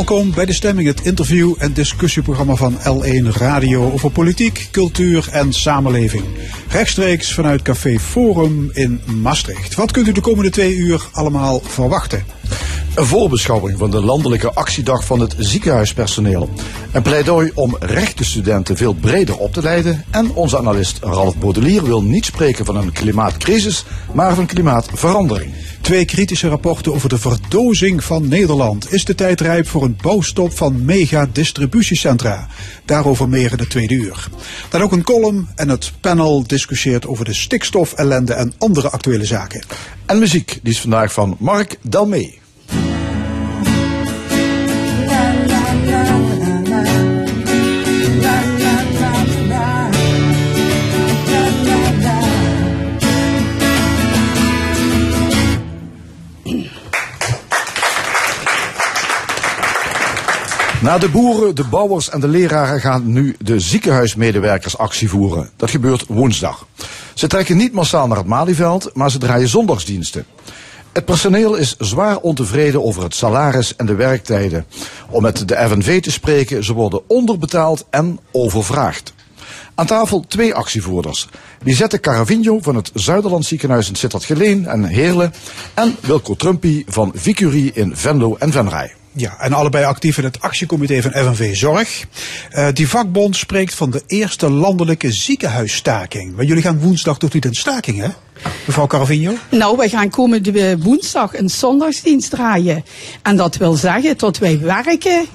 Welkom bij De Stemming, het interview- en discussieprogramma van L1 Radio over politiek, cultuur en samenleving. Rechtstreeks vanuit Café Forum in Maastricht. Wat kunt u de komende twee uur allemaal verwachten? Een voorbeschouwing van de landelijke actiedag van het ziekenhuispersoneel. Een pleidooi om rechtenstudenten veel breder op te leiden. En onze analist Ralf Baudelier wil niet spreken van een klimaatcrisis, maar van klimaatverandering. Twee kritische rapporten over de verdozing van Nederland. Is de tijd rijp voor een bouwstop van mega-distributiecentra? Daarover meer in de tweede uur. Dan ook een column en het panel discussieert over de stikstofellende en andere actuele zaken. En muziek, die is vandaag van Mark Dalmee. Na de boeren, de bouwers en de leraren gaan nu de ziekenhuismedewerkers actie voeren. Dat gebeurt woensdag. Ze trekken niet massaal naar het Malieveld, maar ze draaien zondagsdiensten. Het personeel is zwaar ontevreden over het salaris en de werktijden. Om met de FNV te spreken, ze worden onderbetaald en overvraagd. Aan tafel twee actievoerders. Lisette Caravigno van het Zuiderland ziekenhuis in Sittard-Geleen en Heerlen. En Wilco Trumpy van Vicurie in Venlo en Venray. Ja, en allebei actief in het actiecomité van FNV Zorg. Uh, die vakbond spreekt van de eerste landelijke ziekenhuisstaking. Maar jullie gaan woensdag tot niet een staking, hè? Mevrouw Caravigno? Nou, wij gaan komende woensdag een zondagsdienst draaien. En dat wil zeggen dat wij werken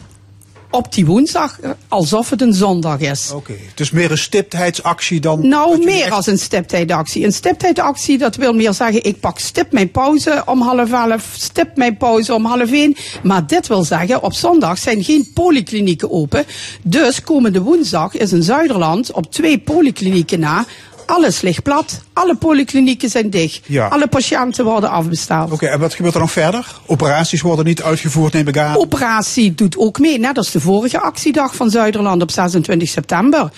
op die woensdag alsof het een zondag is. Oké, okay. dus meer een stiptheidsactie dan... Nou, meer echt... als een stiptheidsactie. Een stiptheidsactie, dat wil meer zeggen, ik pak stip mijn pauze om half elf, stip mijn pauze om half één. Maar dit wil zeggen, op zondag zijn geen polyklinieken open. Dus komende woensdag is in Zuiderland op twee polyklinieken na alles ligt plat. Alle polyklinieken zijn dicht. Ja. Alle patiënten worden afbesteld. Oké, en wat gebeurt er dan verder? Operaties worden niet uitgevoerd, neem ik aan. Operatie doet ook mee. Net als de vorige actiedag van Zuiderland op 26 september.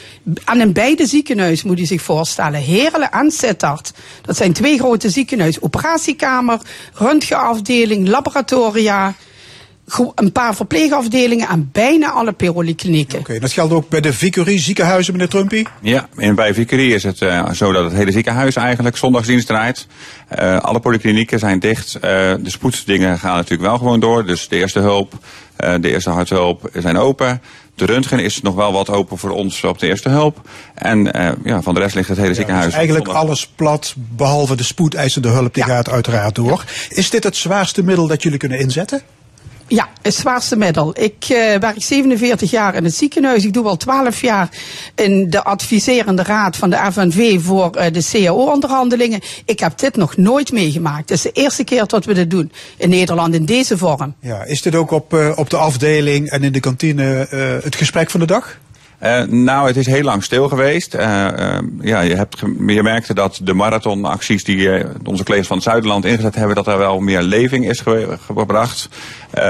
En in beide ziekenhuizen moet u zich voorstellen. Heerlen en Sittard. Dat zijn twee grote ziekenhuizen. Operatiekamer, röntgenafdeling, laboratoria een paar verpleegafdelingen en bijna alle polyklinieken. Oké, dat geldt ook bij de Vicurie ziekenhuizen, meneer Trumpy? Ja, en bij Vicurie is het uh, zo dat het hele ziekenhuis eigenlijk zondagsdienst draait. Uh, alle polyklinieken zijn dicht. Uh, de spoedsdingen gaan natuurlijk wel gewoon door. Dus de eerste hulp, de eerste harthulp zijn open. De röntgen is nog wel wat open voor ons op de eerste hulp. En ja, van de rest ligt het hele ja, ziekenhuis. Dus eigenlijk alles plat, behalve de spoedeisende hulp, die ja. gaat uiteraard door. Is dit het zwaarste middel dat jullie kunnen inzetten? Ja, het zwaarste middel. Ik uh, werk 47 jaar in het ziekenhuis. Ik doe al 12 jaar in de adviserende raad van de FNV voor uh, de CAO-onderhandelingen. Ik heb dit nog nooit meegemaakt. Het is de eerste keer dat we dit doen in Nederland in deze vorm. Ja, is dit ook op, uh, op de afdeling en in de kantine het gesprek van de dag? Uh, nou, het is heel lang stil geweest. Uh, uh, ja, je, hebt je merkte dat de marathonacties die onze collega's van het Zuiderland ingezet hebben, dat er wel meer leving is ge gebracht.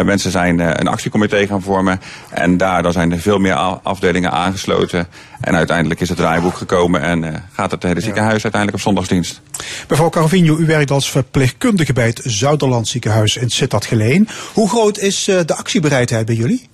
mensen zijn een actiecomité gaan vormen en daardoor zijn er veel meer afdelingen aangesloten. En uiteindelijk is het draaiboek gekomen en gaat het hele ziekenhuis uiteindelijk op zondagsdienst. Mevrouw Carvino, u werkt als verpleegkundige bij het Zuiderland ziekenhuis in Sittard-Geleen. Hoe groot is de actiebereidheid bij jullie?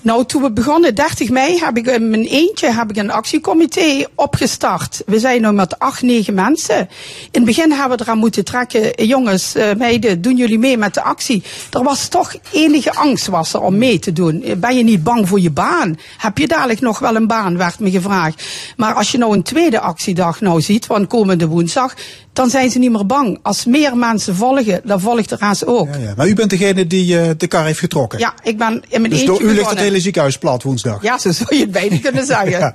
Nou, toen we begonnen, 30 mei, heb ik in mijn eentje heb ik een actiecomité opgestart. We zijn nu met acht, negen mensen. In het begin hebben we eraan moeten trekken, jongens, uh, meiden, doen jullie mee met de actie? Er was toch enige angst was er om mee te doen. Ben je niet bang voor je baan? Heb je dadelijk nog wel een baan, werd me gevraagd. Maar als je nou een tweede actiedag nou ziet, van komende woensdag, dan zijn ze niet meer bang. Als meer mensen volgen, dan volgt de rest ook. Ja, ja. Maar u bent degene die uh, de kar heeft getrokken? Ja, ik ben in mijn dus eentje door u ligt begonnen. het hele ziekenhuis plat woensdag? Ja, zo zou je het bijna kunnen zeggen. ja.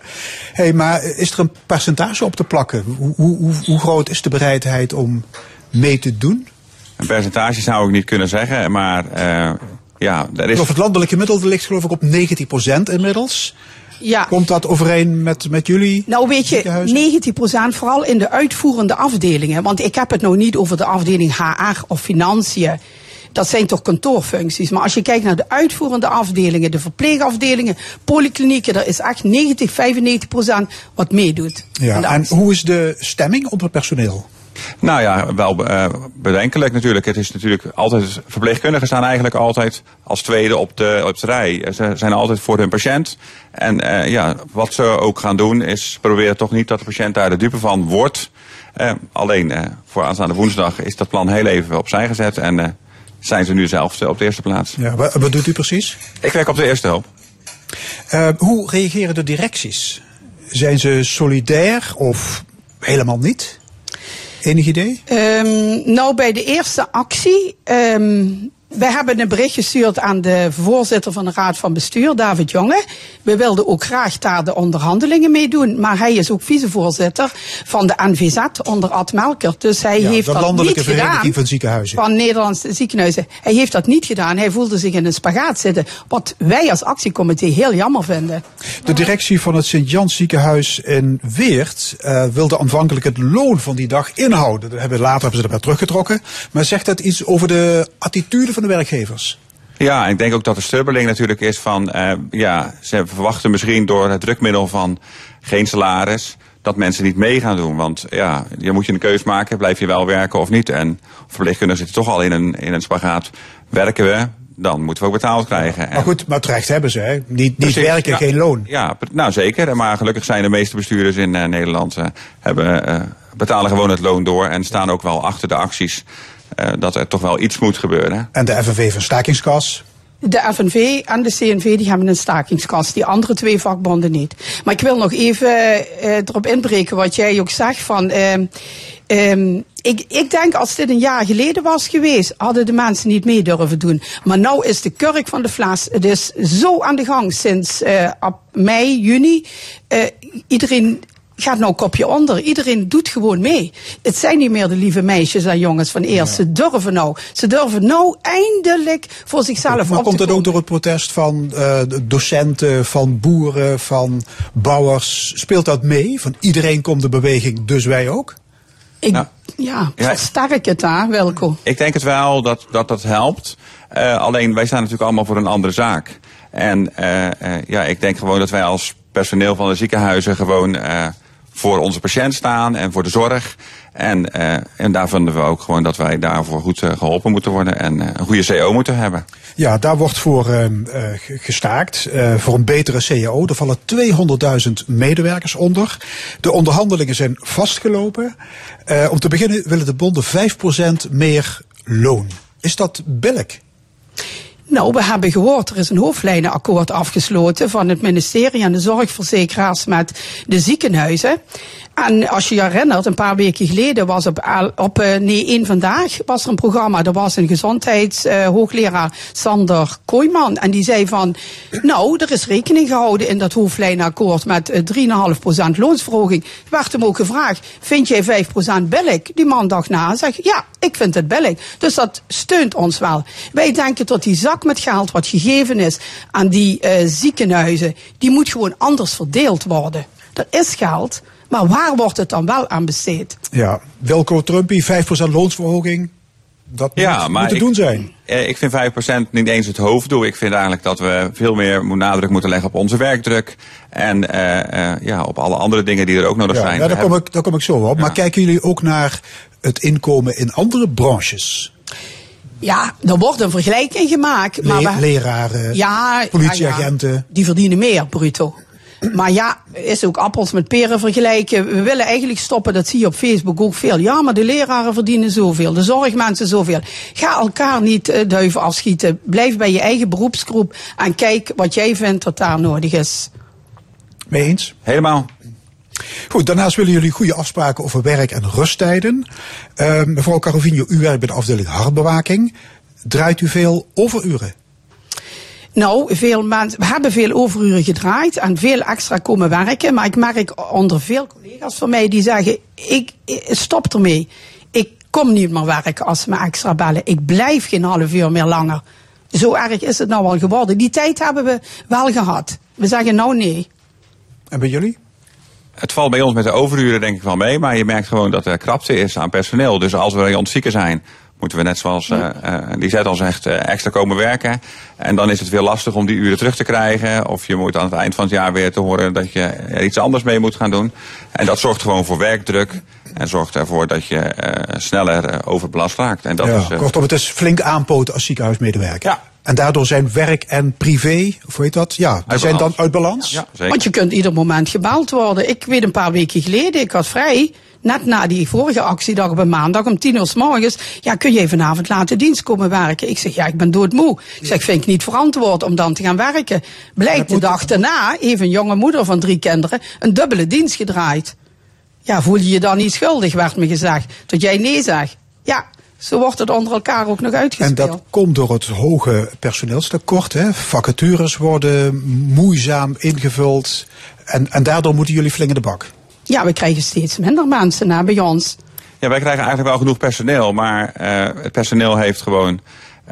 hey, maar is er een percentage op te plakken? Hoe, hoe, hoe groot is de bereidheid om mee te doen? Een percentage zou ik niet kunnen zeggen, maar uh, ja, er is... Of het landelijke gemiddelde ligt geloof ik op 19% inmiddels. Ja. Komt dat overeen met, met jullie? Nou weet je, 90% vooral in de uitvoerende afdelingen. Want ik heb het nou niet over de afdeling HR of financiën. Dat zijn toch kantoorfuncties. Maar als je kijkt naar de uitvoerende afdelingen, de verpleegafdelingen, polyklinieken, er is echt 90, 95 procent wat meedoet. Ja, en hoe is de stemming onder het personeel? Nou ja, wel uh, bedenkelijk natuurlijk. Het is natuurlijk altijd, verpleegkundigen staan eigenlijk altijd als tweede op de, op de rij. Ze zijn altijd voor hun patiënt. En uh, ja, wat ze ook gaan doen is proberen toch niet dat de patiënt daar de dupe van wordt. Uh, alleen voor aanstaande woensdag is dat plan heel even opzij gezet. En zijn ze nu zelf op de eerste plaats. Ja, wat, wat doet u precies? Ik werk op de eerste hulp. hoe reageren de directies? Zijn ze solidair of helemaal niet? Enig idee? Um, nou, bij de eerste actie um, wij hebben een bericht gestuurd aan de voorzitter van de Raad van Bestuur, David Jonge. We wilden ook graag daar de onderhandelingen mee doen. Maar hij is ook vicevoorzitter van de NVZ onder Ad Melker. Dus hij ja, heeft de dat landelijke niet vereniging gedaan. van ziekenhuizen. Van Nederlandse ziekenhuizen. Hij heeft dat niet gedaan. Hij voelde zich in een spagaat zitten. Wat wij als actiecomité heel jammer vinden. De directie van het Sint-Jans ziekenhuis in Weert uh, wilde aanvankelijk het loon van die dag inhouden. Dat hebben, later hebben ze dat weer teruggetrokken. Maar zegt dat iets over de attitude van de werkgevers? Ja, ik denk ook dat de strubbeling natuurlijk is van, uh, ja, ze verwachten misschien door het drukmiddel van geen salaris, dat mensen niet mee gaan doen. Want ja, je moet je een keus maken, blijf je wel werken of niet. En verpleegkundigen zitten toch al in een, in een spagaat. Werken we, dan moeten we ook betaald krijgen. Maar goed, maar terecht hebben ze, hè? Niet, niet werken, ja, geen loon. Ja, nou zeker. Maar gelukkig zijn de meeste bestuurders in uh, Nederland, uh, hebben, betalen gewoon het loon door en staan ook wel achter de acties. Uh, dat er toch wel iets moet gebeuren. En de FNV van stakingskas? De FNV en de CNV die hebben een stakingskas, die andere twee vakbonden niet. Maar ik wil nog even uh, erop inbreken wat jij ook zegt van. Uh, um, ik, ik denk als dit een jaar geleden was geweest, hadden de mensen niet mee durven doen. Maar nou is de kurk van de Vlaas, het is zo aan de gang sinds uh, mei, juni. Uh, iedereen gaat nou kopje onder. Iedereen doet gewoon mee. Het zijn niet meer de lieve meisjes en jongens van eerst. Ja. Ze durven nou. Ze durven nou eindelijk voor zichzelf maar op komt te dat ook door het protest van uh, docenten, van boeren, van bouwers? Speelt dat mee? Van iedereen komt de beweging, dus wij ook? Ik, nou, ja, ja, versterk het daar, Welko. Ik denk het wel dat dat, dat helpt. Uh, alleen wij staan natuurlijk allemaal voor een andere zaak. En uh, uh, ja, ik denk gewoon dat wij als personeel van de ziekenhuizen gewoon voor onze patiënt staan en voor de zorg. En, uh, en daar vinden we ook gewoon dat wij daarvoor goed uh, geholpen moeten worden en uh, een goede CO moeten hebben. Ja, daar wordt voor gestaakt, voor een betere CAO. Er vallen 200.000 medewerkers onder. De onderhandelingen zijn vastgelopen. om te beginnen willen de bonden 5% meer loon. Is dat billig? Nou, we hebben gehoord, er is een hoofdlijnenakkoord afgesloten van het ministerie en de zorgverzekeraars met de ziekenhuizen. En als je je herinnert, een paar weken geleden was op, op nee, één vandaag was er een programma. Er was een gezondheidshoogleraar uh, Sander Kooijman. En die zei van, nou, er is rekening gehouden in dat hoofdlijnenakkoord met uh, 3,5% loonsverhoging. Werd hem ook gevraagd, vind jij 5% billig? Die man dacht na en zegt, ja, ik vind het billig. Dus dat steunt ons wel. Wij denken dat die zak met geld wat gegeven is aan die ziekenhuizen, die moet gewoon anders verdeeld worden. Er is geld, maar waar wordt het dan wel aan besteed? Ja, Wilco Trumpy, 5% loonsverhoging. Dat ja, moet, maar moet te ik, doen zijn. Ik vind 5% niet eens het hoofddoel. Ik vind eigenlijk dat we veel meer nadruk moeten leggen op onze werkdruk. En uh, uh, ja, op alle andere dingen die er ook nodig ja, zijn. Ja, daar, kom ik, daar kom ik zo op. Ja. Maar kijken jullie ook naar het inkomen in andere branches? Ja, er wordt een vergelijking gemaakt. Maar Le we, leraren, ja, politieagenten. Ja, ja, die verdienen meer, bruto. Maar ja, is ook appels met peren vergelijken. We willen eigenlijk stoppen, dat zie je op Facebook ook veel. Ja, maar de leraren verdienen zoveel, de zorgmensen zoveel. Ga elkaar niet uh, duiven afschieten. Blijf bij je eigen beroepsgroep en kijk wat jij vindt dat daar nodig is. Mee eens? Helemaal. Goed, daarnaast willen jullie goede afspraken over werk- en rusttijden. Uh, mevrouw Carovinho, u werkt bij de afdeling hartbewaking. Draait u veel overuren? Nou, veel mensen, we hebben veel overuren gedraaid en veel extra komen werken. Maar ik merk onder veel collega's van mij die zeggen, ik, ik stop ermee. Ik kom niet meer werken als ze me extra bellen. Ik blijf geen half uur meer langer. Zo erg is het nou al geworden. Die tijd hebben we wel gehad. We zeggen nou nee. En bij jullie? Het valt bij ons met de overuren denk ik wel mee, maar je merkt gewoon dat er krapte is aan personeel. Dus als we rond zieken zijn, moeten we net zoals uh, die zet al zegt extra komen werken. En dan is het weer lastig om die uren terug te krijgen. Of je moet aan het eind van het jaar weer te horen dat je er iets anders mee moet gaan doen. En dat zorgt gewoon voor werkdruk. En zorgt ervoor dat je sneller overbelast raakt. En dat ja, is, kortom, het is flink aanpoten als ziekenhuismedewerker. Ja. En daardoor zijn werk en privé, of hoe heet dat? Ja, die zijn dan uit balans. Ja, zeker. Want je kunt ieder moment gebeld worden. Ik weet een paar weken geleden, ik had vrij. Net na die vorige actiedag op een maandag om tien uur s morgens. Ja, kun je vanavond laten dienst komen werken? Ik zeg, ja, ik ben doodmoe. Ik zeg, vind ik niet verantwoord om dan te gaan werken. Blijkt de dag daarna, even een jonge moeder van drie kinderen, een dubbele dienst gedraaid. Ja, voel je je dan niet schuldig, werd me gezegd. Dat jij nee zegt. Ja, zo wordt het onder elkaar ook nog uitgespeeld. En dat komt door het hoge personeelstekort. Hè? Vacatures worden moeizaam ingevuld. En, en daardoor moeten jullie flink in de bak. Ja, we krijgen steeds minder mensen naar bij ons. Ja, wij krijgen eigenlijk wel genoeg personeel. Maar uh, het personeel heeft gewoon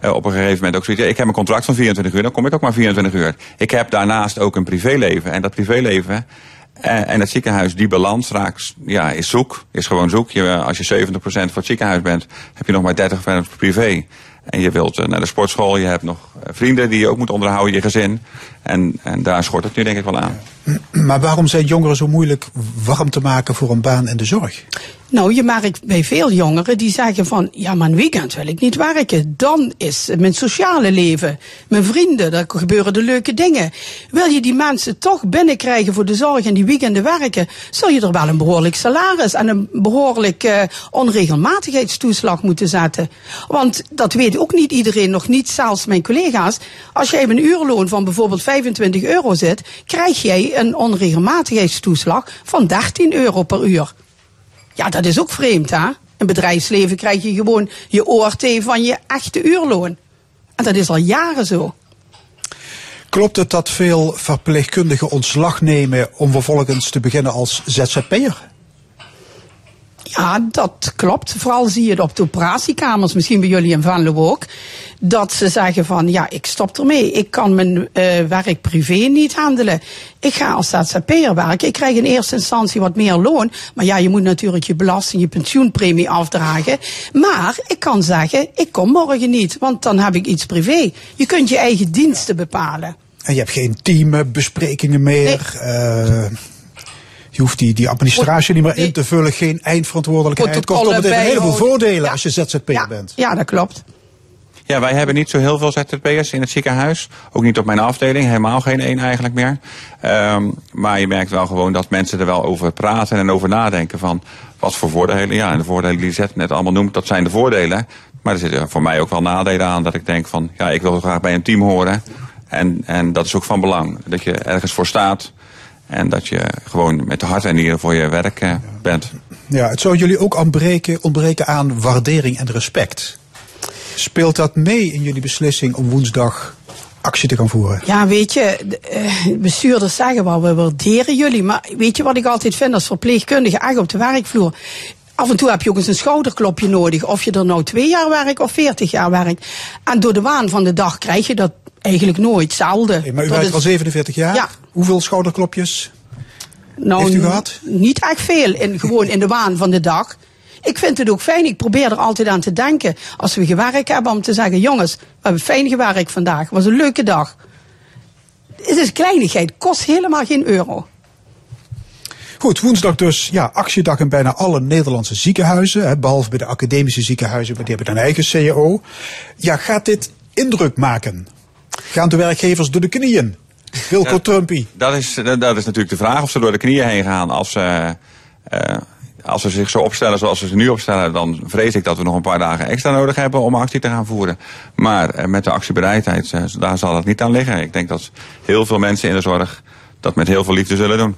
uh, op een gegeven moment ook zoiets. Ik heb een contract van 24 uur, dan kom ik ook maar 24 uur. Ik heb daarnaast ook een privéleven. En dat privéleven en, en het ziekenhuis, die balans raakt, ja, is zoek. Is gewoon zoek. Je, als je 70% voor het ziekenhuis bent, heb je nog maar 30% privé. En je wilt uh, naar de sportschool, je hebt nog vrienden die je ook moet onderhouden, je gezin. En, en daar schort het nu denk ik wel aan. Maar waarom zijn jongeren zo moeilijk warm te maken voor een baan in de zorg? Nou, je merkt bij veel jongeren die zeggen van, ja, maar een weekend wil ik niet werken. Dan is mijn sociale leven, mijn vrienden, daar gebeuren de leuke dingen. Wil je die mensen toch binnenkrijgen voor de zorg en die weekenden werken, zul je er wel een behoorlijk salaris en een behoorlijk uh, onregelmatigheidstoeslag moeten zetten. Want dat weet ook niet iedereen, nog niet zelfs mijn collega's. Als jij een uurloon van bijvoorbeeld 25 euro zit, krijg jij een onregelmatigheidstoeslag van 13 euro per uur. Ja, dat is ook vreemd, hè? In bedrijfsleven krijg je gewoon je ORT van je echte uurloon. En dat is al jaren zo. Klopt het dat veel verpleegkundigen ontslag nemen om vervolgens te beginnen als ZZP'er? Ja, dat klopt. Vooral zie je het op de operatiekamers, misschien bij jullie in Venlo ook. Dat ze zeggen van, ja, ik stop ermee. Ik kan mijn uh, werk privé niet handelen. Ik ga als ZZP'er werken. Ik krijg in eerste instantie wat meer loon. Maar ja, je moet natuurlijk je belasting, je pensioenpremie afdragen. Maar ik kan zeggen, ik kom morgen niet, want dan heb ik iets privé. Je kunt je eigen diensten bepalen. En je hebt geen teambesprekingen meer. Nee. Uh... Je hoeft die, die administratie niet meer in te vullen, geen eindverantwoordelijkheid. Kortom, het heeft een heleboel voordelen ja. als je ZZP'er ja. bent. Ja, dat klopt. Ja, wij hebben niet zo heel veel ZZP'ers in het ziekenhuis. Ook niet op mijn afdeling, helemaal geen één eigenlijk meer. Um, maar je merkt wel gewoon dat mensen er wel over praten en over nadenken van wat voor voordelen. Ja, en de voordelen die Zet net allemaal noemt, dat zijn de voordelen. Maar er zitten voor mij ook wel nadelen aan dat ik denk van ja, ik wil graag bij een team horen. En, en dat is ook van belang. Dat je ergens voor staat. En dat je gewoon met de hart en nieren voor je werk uh, bent. Ja, het zou jullie ook ontbreken, ontbreken aan waardering en respect. Speelt dat mee in jullie beslissing om woensdag actie te gaan voeren? Ja, weet je, de, bestuurders zeggen wel, we waarderen jullie. Maar weet je wat ik altijd vind als verpleegkundige, echt op de werkvloer? Af en toe heb je ook eens een schouderklopje nodig. Of je er nou twee jaar werkt of veertig jaar werkt. En door de waan van de dag krijg je dat eigenlijk nooit, zelden. Maar u werkt al 47 jaar? Ja. Hoeveel schouderklopjes nou, heeft u gehad? Niet echt veel, in, gewoon in de waan van de dag. Ik vind het ook fijn, ik probeer er altijd aan te denken. Als we gewerkt hebben, om te zeggen, jongens, we hebben fijn gewerkt vandaag. Het was een leuke dag. Het is kleinigheid, kost helemaal geen euro. Goed, woensdag dus ja, actiedag in bijna alle Nederlandse ziekenhuizen. Hè, behalve bij de academische ziekenhuizen, maar die hebben een eigen CEO. Ja, gaat dit indruk maken? Gaan de werkgevers door de knieën? Wilco dat, Trumpy. Dat is, dat is natuurlijk de vraag of ze door de knieën heen gaan. Als, uh, uh, als ze zich zo opstellen zoals ze zich nu opstellen, dan vrees ik dat we nog een paar dagen extra nodig hebben om actie te gaan voeren. Maar uh, met de actiebereidheid, daar zal het niet aan liggen. Ik denk dat heel veel mensen in de zorg dat met heel veel liefde zullen doen.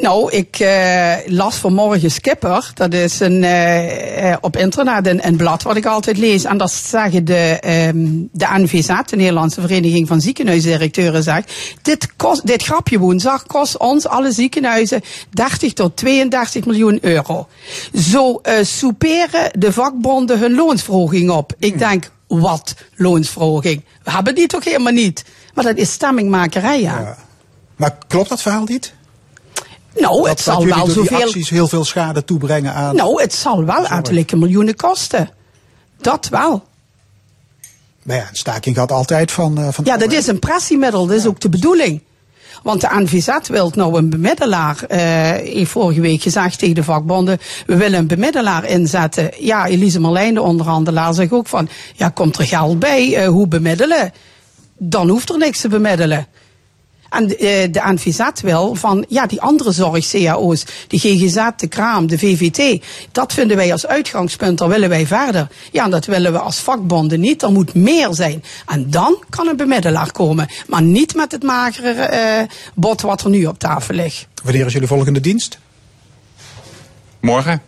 Nou, ik uh, las vanmorgen Skipper. Dat is een, uh, op internet een, een, blad wat ik altijd lees. En dat zeggen de, um, de NVZ, de Nederlandse Vereniging van Ziekenhuisdirecteuren, zegt... Dit, kost, dit grapje woensdag kost ons, alle ziekenhuizen, 30 tot 32 miljoen euro. Zo uh, souperen de vakbonden hun loonsverhoging op. Ik hmm. denk, wat loonsverhoging? We hebben die toch helemaal niet? Maar dat is stemmingmakerij, ja. ja. Maar klopt dat verhaal niet? Nou, dat, het zal wel zoveel. Acties heel veel schade toebrengen aan. Nou, het zal wel aantallijke miljoenen kosten. Dat wel. Maar ja, een staking gaat altijd van... Uh, van ja, dat is een pressiemiddel. Dat is ook de bedoeling. Want de NVZ wil nou een bemiddelaar. Uh, heeft vorige week gezegd tegen de vakbonden. We willen een bemiddelaar inzetten. Ja, Elise Marlijn, de onderhandelaar, zegt ook van. Ja, komt er geld bij? Uh, hoe bemiddelen? Dan hoeft er niks te bemiddelen. En de, eh, de NVZ wil van, ja, die andere zorg-CAO's, de GGZ, de Kraam, de VVT, dat vinden wij als uitgangspunt, daar willen wij verder. Ja, en dat willen we als vakbonden niet, er moet meer zijn. En dan kan een bemiddelaar komen, maar niet met het magere uh, bod wat er nu op tafel ligt. Wanneer is jullie volgende dienst? Morgen.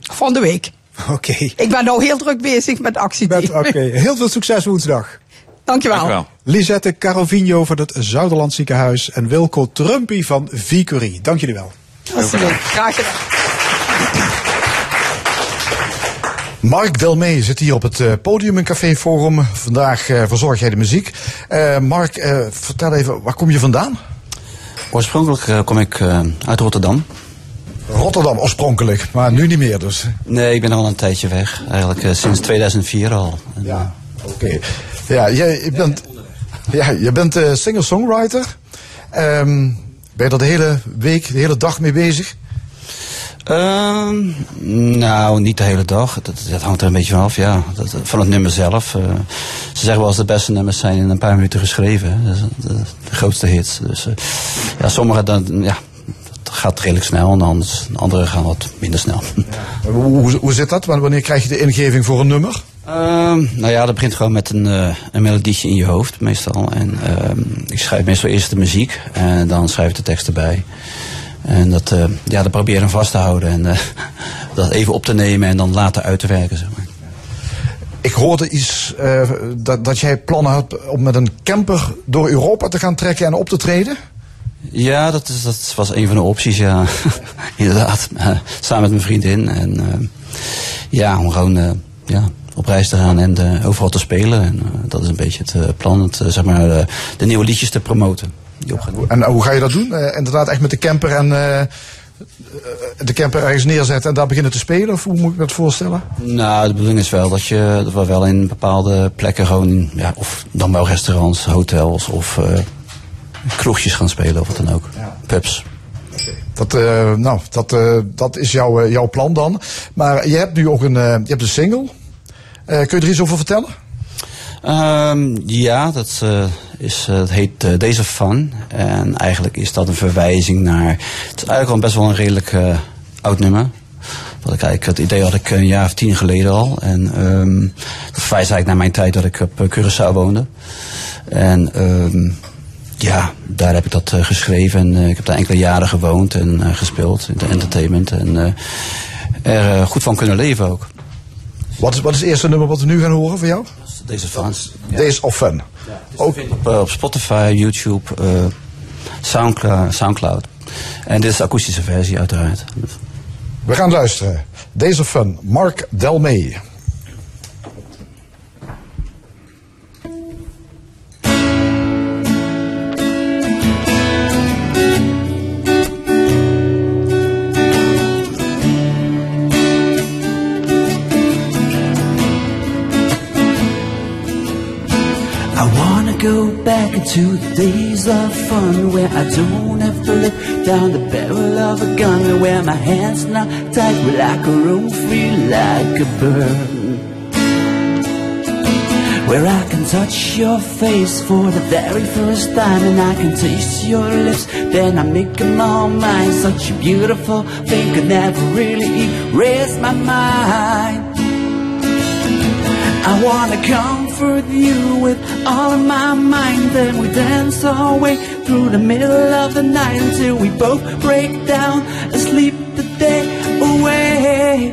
Van de week. Oké. Ik ben nou heel druk bezig met actieteam. Oké, heel veel succes woensdag. Dankjewel. Dankjewel. Lisette Carovigno van het Zuiderland Ziekenhuis en Wilco Trumpy van Vicurie. Dank jullie wel. Graag gedaan. Mark Delmee zit hier op het uh, podium in Café Forum. Vandaag uh, verzorg jij de muziek. Uh, Mark, vertel even, waar kom je vandaan? Oorspronkelijk kom ik uit Rotterdam. Rotterdam oorspronkelijk, maar nu niet meer dus? Nee, ik ben al een tijdje weg. Eigenlijk sinds 2004 al. Ja, oké. Ja, jij bent, ja, je bent uh, singer-songwriter. Um, ben je er de hele week, de hele dag mee bezig? Um, nou, niet de hele dag. Dat, dat, hangt er een beetje vanaf, ja. Dat, van het nummer zelf. Uh, ze zeggen wel eens de beste nummers zijn in een paar minuten geschreven. Is de, de grootste hits. Dus uh, ja, sommige dan, ja, dat gaat redelijk snel. En anders, andere gaan wat minder snel. Ja. Hoe, hoe zit dat? Wanneer krijg je de ingeving voor een nummer? Um, nou ja, dat begint gewoon met een, uh, een melodietje in je hoofd meestal. En um, ik schrijf meestal eerst de muziek en dan schrijf ik de tekst erbij. En dat, uh, ja, dat probeer ik vast te houden en uh, dat even op te nemen en dan later uit te werken. Zeg maar. Ik hoorde iets dat, dat jij plannen had om met een camper door Europa te gaan trekken en op te treden. Ja, dat, is, dat was een van de opties, ja. Inderdaad. samen met mijn vriendin. En ja, om gewoon ja, op reis te gaan en uh, overal te spelen. En uh, dat is een beetje het uh, plan, het, zeg maar, de nieuwe liedjes te promoten. Die op en hoe ga je dat doen? inderdaad, echt met de camper en de camper ergens neerzetten en daar beginnen te spelen? Of hoe moet ik dat voorstellen? Nou, de bedoeling is wel dat, je, dat we wel in bepaalde plekken gewoon, ja, of dan wel restaurants, hotels of kroegjes gaan spelen of wat dan ook. Ja. Pubs. Dat, uh, nou, dat, uh, dat is jouw, jouw plan dan. Maar je hebt nu ook een, je hebt een single. Kun je er iets over vertellen? Um, ja, dat, is, dat heet Deze Fun. En eigenlijk is dat een verwijzing naar... Het is eigenlijk al best wel een redelijk oud nummer. Wat ik eigenlijk, het idee had ik een jaar of tien geleden al. En um, dat verwijst eigenlijk naar mijn tijd dat ik op Curaçao woonde. En... Um, ja, daar heb ik dat geschreven. En ik heb daar enkele jaren gewoond en gespeeld in de entertainment. En er goed van kunnen leven ook. Wat is, wat is het eerste nummer wat we nu gaan horen van jou? Deze fans. Ja. Deze of Fun. Ja, ook op, op, Spotify, YouTube, Soundcloud, Soundcloud. En dit is de akoestische versie uiteraard. We gaan luisteren. Deze Fun, Mark Delmee. Go back into the days of fun where I don't have to look down the barrel of a gun, where my hands not tight, but I can roam free like a bird. Where I can touch your face for the very first time and I can taste your lips, then I make them all mine. Such a beautiful thing could never really erase my mind. I wanna comfort you with all of my mind. Then we dance our way through the middle of the night until we both break down and sleep the day away.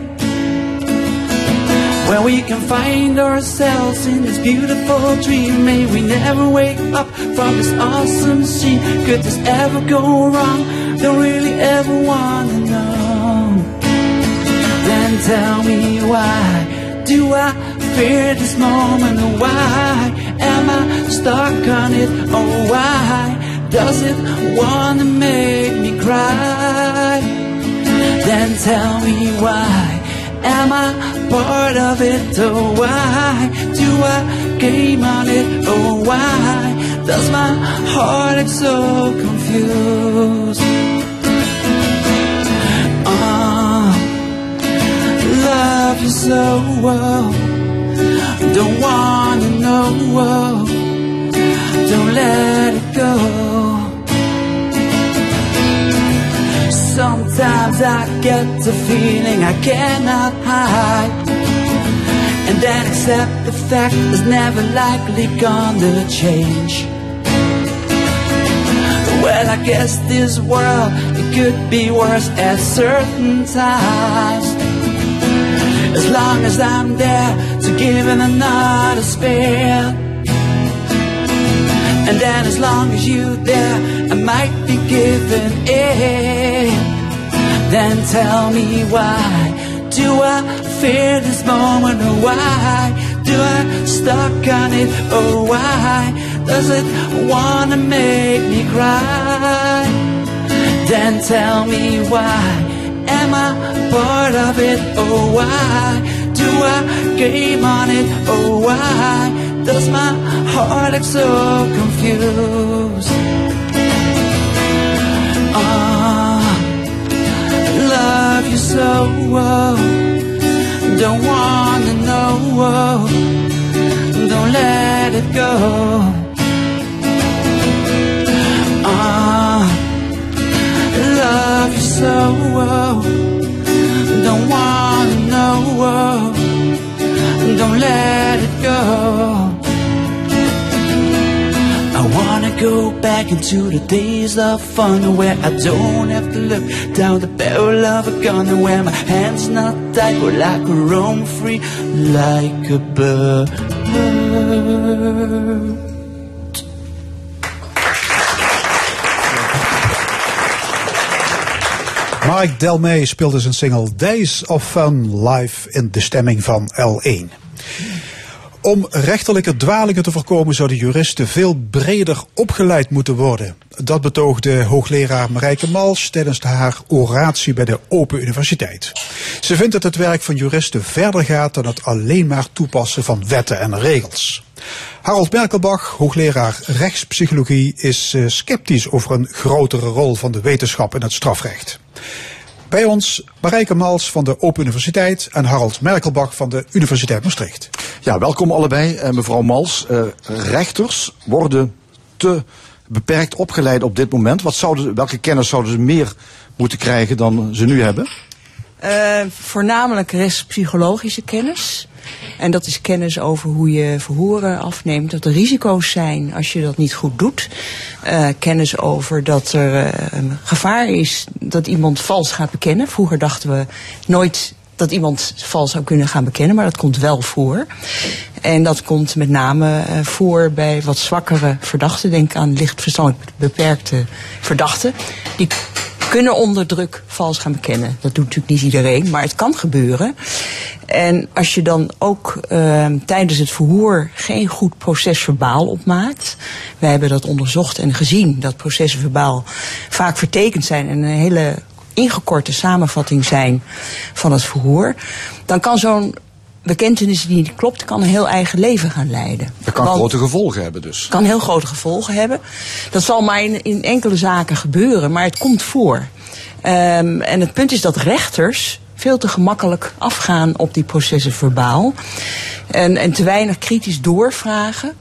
Where we can find ourselves in this beautiful dream. May we never wake up from this awesome scene. Could this ever go wrong? Don't really ever wanna know. Then tell me why do I fear this moment? Why am I stuck on it? Oh, why does it wanna make me cry? Then tell me why am I part of it? Oh, why do I game on it? Oh, why does my heart get so confused? Ah, love you so well. Don't wanna know. Don't let it go. Sometimes I get the feeling I cannot hide. And then accept the fact it's never likely gonna change. Well, I guess this world, it could be worse at certain times. As long as I'm there to give it another spare. And then as long as you there, I might be giving in. Then tell me why do I fear this moment? Or why do I stuck on it? Or why does it wanna make me cry? Then tell me why am I part of it? Oh why do I game on it? Oh why does my heart look so confused? Ah, love you so well. Don't wanna know. Don't let it go. Ah, you so. Don't wanna know. Don't let it go. I wanna go back into the days of fun where I don't have to look down the barrel of a gun and where my hands not tied but I could roam free like a bird. Mike Delmay speelde zijn single Days of Fun live in de stemming van L1. Om rechterlijke dwalingen te voorkomen zouden juristen veel breder opgeleid moeten worden. Dat betoogde hoogleraar Marijke Mals tijdens haar oratie bij de Open Universiteit. Ze vindt dat het werk van juristen verder gaat dan het alleen maar toepassen van wetten en regels. Harold Merkelbach, hoogleraar rechtspsychologie, is eh, sceptisch over een grotere rol van de wetenschap in het strafrecht. Bij ons Marijke Mals van de Open Universiteit en Harold Merkelbach van de Universiteit Maastricht. Ja, welkom allebei. Eh, mevrouw Mals, eh, rechters worden te beperkt opgeleid op dit moment. Wat zouden, welke kennis zouden ze meer moeten krijgen dan ze nu hebben? Eh, voornamelijk rechtspsychologische kennis. En dat is kennis over hoe je verhoren afneemt, dat er risico's zijn als je dat niet goed doet. Eh, kennis over dat er eh, gevaar is dat iemand vals gaat bekennen. Vroeger dachten we nooit dat iemand vals zou kunnen gaan bekennen, maar dat komt wel voor. En dat komt met name eh, voor bij wat zwakkere verdachten. Denk aan licht verstandelijk beperkte verdachten. Die kunnen onder druk vals gaan bekennen. Dat doet natuurlijk niet iedereen, maar het kan gebeuren. En als je dan ook uh, tijdens het verhoor geen goed procesverbaal opmaakt. Wij hebben dat onderzocht en gezien dat processen verbaal vaak vertekend zijn en een hele ingekorte samenvatting zijn van het verhoor. Dan kan zo'n bekentenis die niet klopt, kan een heel eigen leven gaan leiden. Dat kan Want- grote gevolgen hebben dus. kan heel grote gevolgen hebben. Dat zal maar in, in enkele zaken gebeuren, maar het komt voor. Ehm, en het punt is dat rechters veel te gemakkelijk afgaan op die processen verbaal. En, en te weinig kritisch doorvragen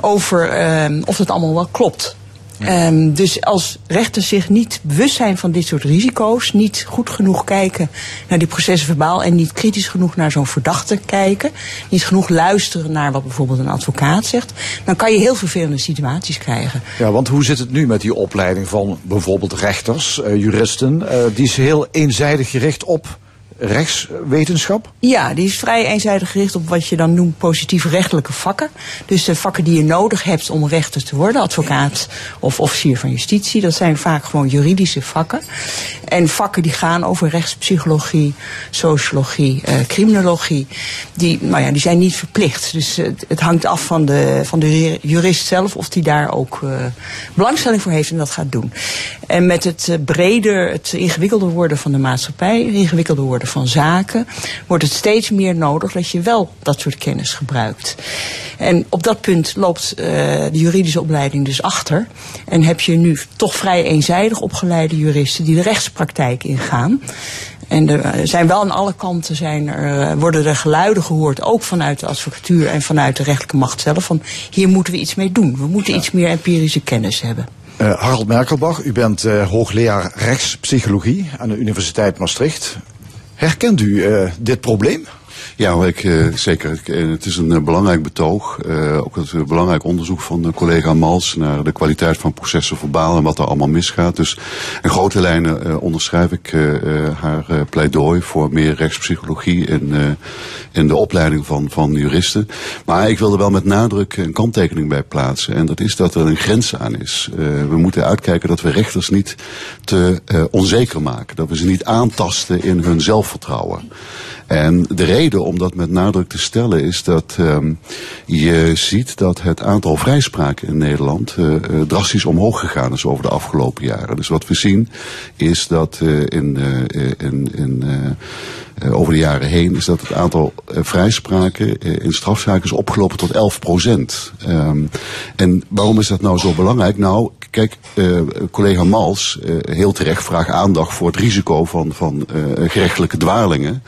over ehm, of het allemaal wel klopt. Ehm, dus als rechters zich niet bewust zijn van dit soort risico's, niet goed genoeg kijken naar die processen verbaal en niet kritisch genoeg naar zo'n verdachte kijken, niet genoeg luisteren naar wat bijvoorbeeld een advocaat zegt, dan kan je heel vervelende situaties krijgen. Ja, want hoe zit het nu met die opleiding van bijvoorbeeld rechters, eh, juristen? Eh, die is heel eenzijdig gericht op rechtswetenschap. Ja, die is vrij eenzijdig gericht op wat je dan noemt positieve rechtelijke vakken. Dus de vakken die je nodig hebt om rechter te worden, advocaat of officier van justitie, dat zijn vaak gewoon juridische vakken. En vakken die gaan over rechtspsychologie, sociologie, eh, criminologie, die, nou ja, die zijn niet verplicht. Dus eh, het hangt af van de, van de jurist zelf of die daar ook eh, belangstelling voor heeft en dat gaat doen. En met het eh, breder, het ingewikkelder worden van de maatschappij, het ingewikkelder worden van zaken, wordt het steeds meer nodig dat je wel dat soort kennis gebruikt. En op dat punt loopt uh, de juridische opleiding dus achter. En heb je nu toch vrij eenzijdig opgeleide juristen die de rechtspraktijk ingaan. En er zijn wel aan alle kanten zijn er, eh, worden er geluiden gehoord, ook vanuit de advocatuur en vanuit de rechtelijke macht zelf, van hier moeten we iets mee doen. We moeten iets meer empirische kennis hebben. Uh, Harald Merkelbach, u bent uh, hoogleraar rechtspsychologie aan de Universiteit Maastricht. Herkent u uh, dit probleem? Ja, ik, uh, zeker. Het is een uh, belangrijk betoog. Ook een belangrijk onderzoek van collega Mals naar de kwaliteit van processen verbaal en wat er allemaal misgaat. Dus in grote lijnen onderschrijf ik haar pleidooi voor meer rechtspsychologie in, in de opleiding van, van juristen. Maar ik wil er wel met nadruk een kanttekening bij plaatsen. En dat is dat er een grens aan is. we moeten uitkijken dat we rechters niet te onzeker maken. Dat we ze niet aantasten in hun zelfvertrouwen. En de reden om dat met nadruk te stellen is dat um, je ziet dat het aantal vrijspraken in Nederland uh, uh, drastisch omhoog gegaan is over de afgelopen jaren. Dus wat we zien is dat uh, in, in, in over de jaren heen is dat het aantal vrijspraken in strafzaken is opgelopen tot 11 procent. Um, en waarom is dat nou zo belangrijk? Nou, kijk, collega Mals, heel terecht, vraagt aandacht voor het risico van, van gerechtelijke dwalingen.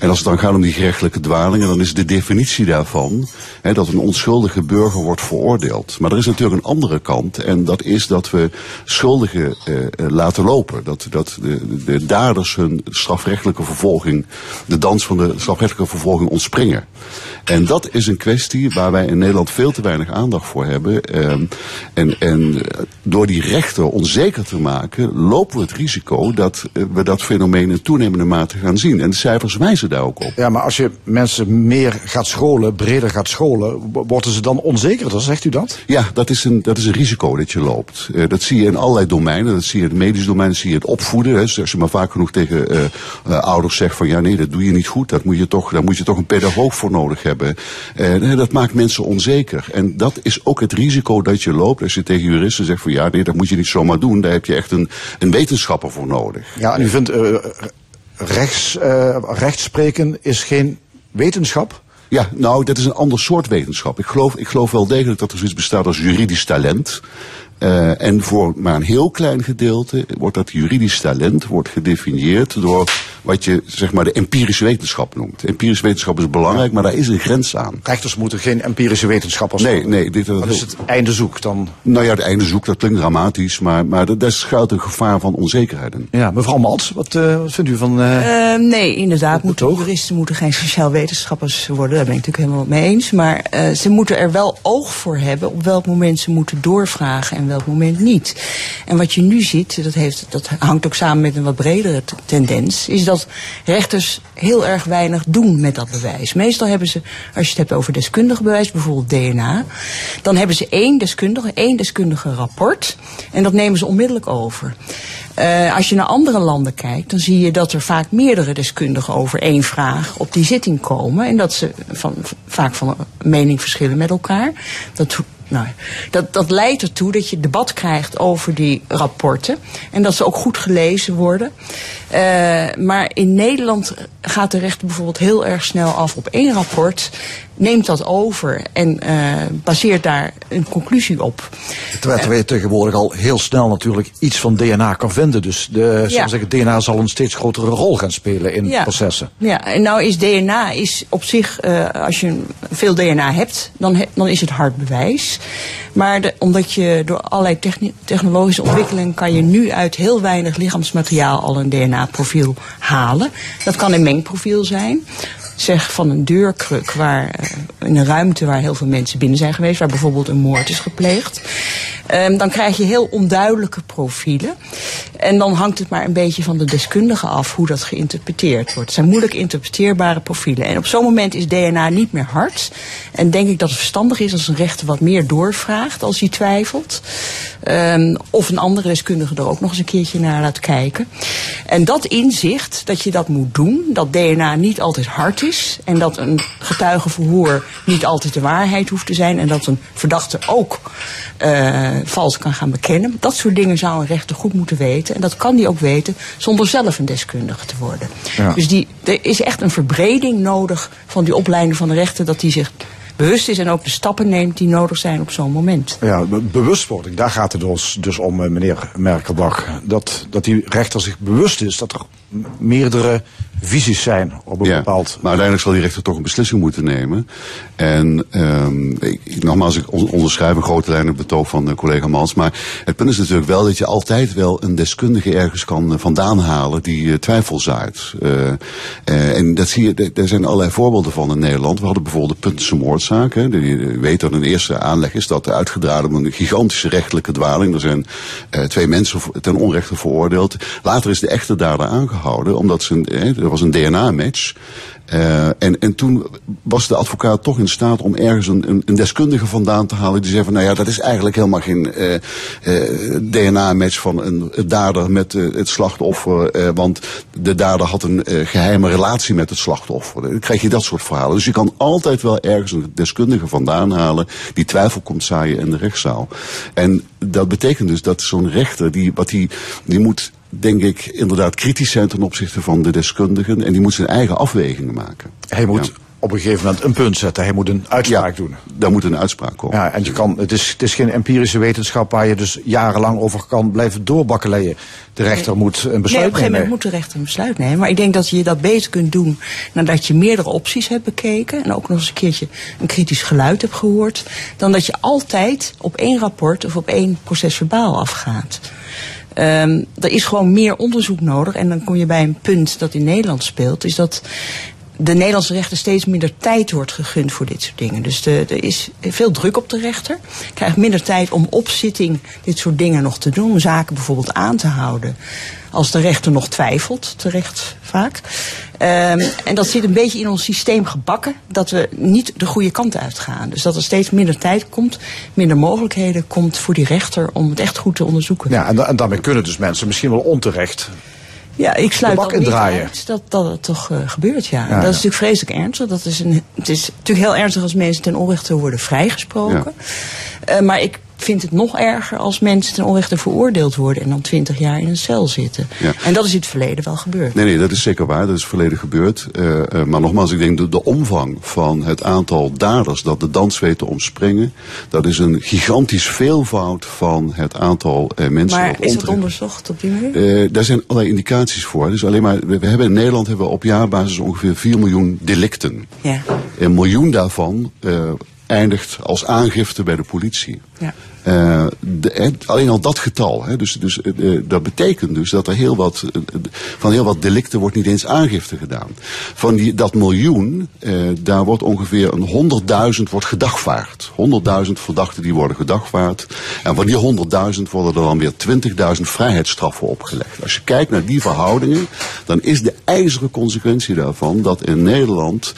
En als het dan gaat om die gerechtelijke dwalingen, dan is de definitie daarvan hè, dat een onschuldige burger wordt veroordeeld. Maar er is natuurlijk een andere kant en dat is dat we schuldigen eh, laten lopen. Dat, dat de, de daders hun strafrechtelijke vervolging, de dans van de strafrechtelijke vervolging ontspringen. En dat is een kwestie waar wij in Nederland veel te weinig aandacht voor hebben. Ehm, en, en door die rechter onzeker te maken, lopen we het risico dat we dat fenomeen in toenemende mate gaan zien. En de cijfers wijzen daar ook op. Ja, maar als je mensen meer gaat scholen, breder gaat scholen, worden ze dan onzekerder, zegt u dat? Ja, dat is een, dat is een risico dat je loopt. Uh, dat zie je in allerlei domeinen. Dat zie je in het medisch domein, dat zie je in het opvoeden. Hè. Dus als je maar vaak genoeg tegen uh, uh, ouders zegt van ja nee, dat doe je niet goed. Dat moet je toch, daar moet je toch een pedagoog voor nodig hebben. Dat maakt mensen onzeker. En dat is ook het risico dat je loopt als je tegen juristen zegt van ja nee, dat moet je niet zomaar doen. Daar heb je echt een, een wetenschapper voor nodig. Ja, en u vindt rechts, uh, rechtspreken is geen wetenschap? Ja, nou, dat is een ander soort wetenschap. Ik geloof, ik geloof wel degelijk dat er zoiets bestaat als juridisch talent. Uh, en voor maar een heel klein gedeelte wordt dat juridisch talent wordt gedefinieerd door wat je zeg maar de empirische wetenschap noemt. Empirische wetenschap is belangrijk, maar daar is een grens aan. Rechters moeten geen empirische wetenschappers Nee, nee. Dit, Wat is het einde zoek dan? Nou ja, het einde zoek, dat klinkt dramatisch, maar, maar daar schuilt een gevaar van onzekerheid in. Ja, mevrouw Mals, wat, uh, wat vindt u van... Uh, uh, nee, inderdaad, moeten, juristen moeten geen sociaal wetenschappers worden, daar ben ik natuurlijk helemaal mee eens. Maar ze moeten er wel oog voor hebben op welk moment ze moeten doorvragen en welk moment niet. En wat je nu ziet, dat, heeft, dat hangt ook samen met een wat bredere tendens, is dat rechters heel erg weinig doen met dat bewijs. Meestal hebben ze, als je het hebt over deskundige bewijs, bijvoorbeeld DNA, dan hebben ze één deskundige, één deskundige rapport en dat nemen ze onmiddellijk over. Uh, als je naar andere landen kijkt, dan zie je dat er vaak meerdere deskundigen over één vraag op die zitting komen. En dat ze van, vaak van mening verschillen met elkaar. Dat nou, dat, dat leidt ertoe dat je debat krijgt over die rapporten. En dat ze ook goed gelezen worden. Uh, maar in Nederland gaat de rechter bijvoorbeeld heel erg snel af op één rapport. Neemt dat over en uh, baseert daar een conclusie op. Terwijl je tegenwoordig al heel snel natuurlijk iets van DNA kan vinden. Dus de, ja. zeggen, DNA zal een steeds grotere rol gaan spelen in ja. processen. Ja, en nou is DNA is op zich, uh, als je veel DNA hebt, dan, he, dan is het hard bewijs. Maar de, omdat je door allerlei technologische ontwikkelingen kan je nu uit heel weinig lichaamsmateriaal al een DNA-profiel halen. Dat kan een mengprofiel zijn zeg van een deurkruk waar, in een ruimte waar heel veel mensen binnen zijn geweest, waar bijvoorbeeld een moord is gepleegd. Um, dan krijg je heel onduidelijke profielen. En dan hangt het maar een beetje van de deskundige af hoe dat geïnterpreteerd wordt. Het zijn moeilijk interpreteerbare profielen. En op zo'n moment is DNA niet meer hard. En denk ik dat het verstandig is als een rechter wat meer doorvraagt als hij twijfelt. Um, of een andere deskundige er ook nog eens een keertje naar laat kijken. En dat inzicht, dat je dat moet doen, dat DNA niet altijd hard is. En dat een getuigenverhoor niet altijd de waarheid hoeft te zijn. En dat een verdachte ook uh, vals kan gaan bekennen. Dat soort dingen zou een rechter goed moeten weten. En dat kan die ook weten zonder zelf een deskundige te worden. Ja. Dus die, er is echt een verbreding nodig van die opleiding van de rechter. Dat die zich bewust is en ook de stappen neemt die nodig zijn op zo'n moment. Ja, be- bewustwording, daar gaat het dus, dus om, eh, meneer Merkelbach. Dat, dat die rechter zich bewust is dat er meerdere visies zijn op een Ja, bepaald... maar uiteindelijk zal die rechter toch een beslissing moeten nemen. En ehm, ik, nogmaals, ik on- onderschrijf een grote lijn het betoog van de collega Mans. Maar het punt is natuurlijk wel dat je altijd wel een deskundige ergens kan eh, vandaan halen die eh, twijfel zaait. Eh, eh, en dat zie je, daar zijn allerlei voorbeelden van in Nederland. We hadden bijvoorbeeld de Puntense moordzaak. Hè. Je weet dat een eerste aanleg is dat uitgedraaid om een gigantische rechtelijke dwaling. Er zijn eh, twee mensen ten onrechte veroordeeld. Later is de echte dader aangehouden, omdat ze er was een DNA-match. Eh, en, en toen was de advocaat toch in staat om ergens een, een, deskundige vandaan te halen. Die zei van, nou ja, dat is eigenlijk helemaal geen eh, eh, DNA-match van een dader met het slachtoffer. want de dader had een eh, geheime relatie met het slachtoffer. Dan krijg je dat soort verhalen. Dus je kan altijd wel ergens een deskundige vandaan halen die twijfel komt zaaien in de rechtszaal. En dat betekent dus dat zo'n rechter, die, wat die, die moet denk ik inderdaad kritisch zijn ten opzichte van de deskundigen. En die moet zijn eigen afwegingen maken. Hij moet Ja. op een gegeven moment een punt zetten. Hij moet een uitspraak doen. Daar moet een uitspraak komen. Ja, en je kan, het, is, het is geen empirische wetenschap waar je dus jarenlang over kan blijven doorbakkeleien. De rechter moet een Nee, op besluit een gegeven nemen. moment moet de rechter een besluit nemen. Maar ik denk dat je dat beter kunt doen nadat je meerdere opties hebt bekeken. En ook nog eens een keertje een kritisch geluid hebt gehoord. Dan dat je altijd op één rapport of op één procesverbaal afgaat. Ehm, er is gewoon meer onderzoek nodig. En dan kom je bij een punt dat in Nederland speelt. Is dat de Nederlandse rechter steeds minder tijd wordt gegund voor dit soort dingen. Dus de, er is veel druk op de rechter. Krijgt minder tijd om op zitting dit soort dingen nog te doen. Zaken bijvoorbeeld aan te houden. Als de rechter nog twijfelt, terecht vaak. Ehm, en dat zit een beetje in ons systeem gebakken. Dat we niet de goede kant uitgaan. Dus dat er steeds minder tijd komt. Minder mogelijkheden komt voor die rechter om het echt goed te onderzoeken. Ja, en daarmee kunnen dus mensen misschien wel onterecht. Ja, ik sluit ook niet uit dat, dat het toch eh, gebeurt, ja. Ja, dat is ja. natuurlijk vreselijk ernstig. Dat is een, het is natuurlijk heel ernstig als mensen ten onrechte worden vrijgesproken. Eh, maar ik vind het nog erger als mensen ten onrechte veroordeeld worden... en dan twintig jaar in een cel zitten. Ja. En dat is in het verleden wel gebeurd. Nee, nee, dat is zeker waar. Dat is verleden gebeurd. Eh, eh, maar nogmaals, ik denk de, de omvang van het aantal daders dat de dans weet te omspringen, dat is een gigantisch veelvoud van het aantal eh, mensen maar dat is dat onderzocht op die manier? Daar zijn allerlei indicaties voor. Dus alleen maar, we, hebben in Nederland hebben we op jaarbasis ongeveer 4 miljoen delicten. Ja. Een miljoen daarvan eindigt als aangifte bij de politie. Ja. Eh, de- alleen al dat getal. Hè, dus, dus, eh, eh, dat betekent dus dat er heel wat, van heel wat delicten wordt niet eens aangifte gedaan. Van die, dat miljoen, daar wordt ongeveer een 100.000 wordt gedagvaard. 100.000 verdachten die worden gedagvaard. En van die 100.000 worden er dan weer 20.000 vrijheidsstraffen opgelegd. Als je kijkt naar die verhoudingen, dan is de ijzeren consequentie daarvan dat in Nederland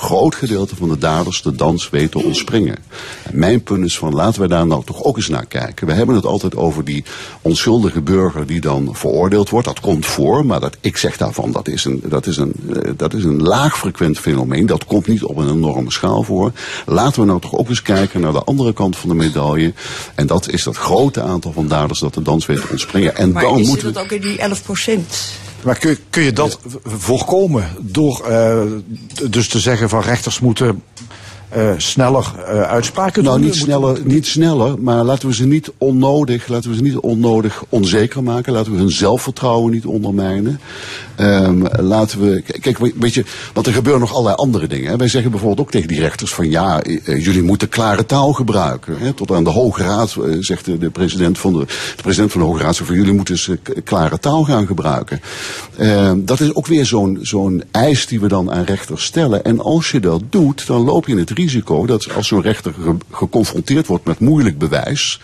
groot gedeelte van de daders de dans te ontspringen. En mijn punt is van laten we daar nou toch ook eens naar kijken. We hebben het altijd over die onschuldige burger die dan veroordeeld wordt. Dat komt voor, maar dat, ik zeg daarvan dat is, een, dat, is een, eh, dat is een laag frequent fenomeen. Dat komt niet op een enorme schaal voor. Laten we nou toch ook eens kijken naar de andere kant van de medaille. En dat is dat grote aantal van daders dat de dans weet te ontspringen. En Maar dan is moeten dat we... ook in die 11 procent? Maar kun, kun je dat voorkomen door eh, dus te zeggen van rechters moeten eh, sneller eh, uitspraken Nou, doen? niet sneller, niet sneller, maar laten we ze niet onnodig, laten we ze niet onnodig onzeker maken. Laten we hun zelfvertrouwen niet ondermijnen. Ehm, laten we, kijk, we- weet je, want er gebeuren nog allerlei andere dingen. Hè. Wij zeggen bijvoorbeeld ook tegen die rechters van ja, eh, jullie moeten klare taal gebruiken. Hè. Tot aan de Hoge Raad zegt de, de president van de, de president van de Hoge Raad zegt van jullie moeten eens k- klare taal gaan gebruiken. Ehm, dat is ook weer zo'n zo'n eis die we dan aan rechters stellen. En als je dat doet, dan loop je het risico dat als zo'n rechter ge- geconfronteerd wordt met moeilijk bewijs,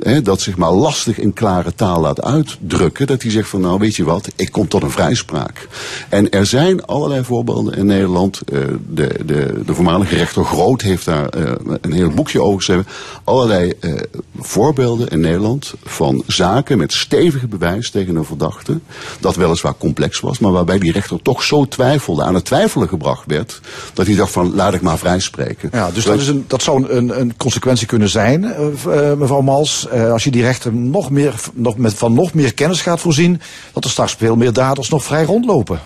hè, dat zich maar lastig in klare taal laat uitdrukken, dat hij zegt van nou weet je wat, ik kom tot een vrijspraak. En er zijn allerlei voorbeelden in Nederland. Eh, de, de, de voormalige rechter Groot heeft daar eh, een heel boekje over geschreven. Allerlei eh, voorbeelden in Nederland van zaken met stevige bewijs tegen een verdachte. Dat weliswaar complex was, maar waarbij die rechter toch zo twijfelde, aan het twijfelen gebracht werd, dat hij dacht van laat ik maar vrijspreken. Spreken. Ja, dus dat, is een, dat zou een, een consequentie kunnen zijn, eh, eh, mevrouw Mals. Eh, als je die rechter nog meer, nog met, van nog meer kennis gaat voorzien, dat er straks veel meer daders nog vrij rondlopen.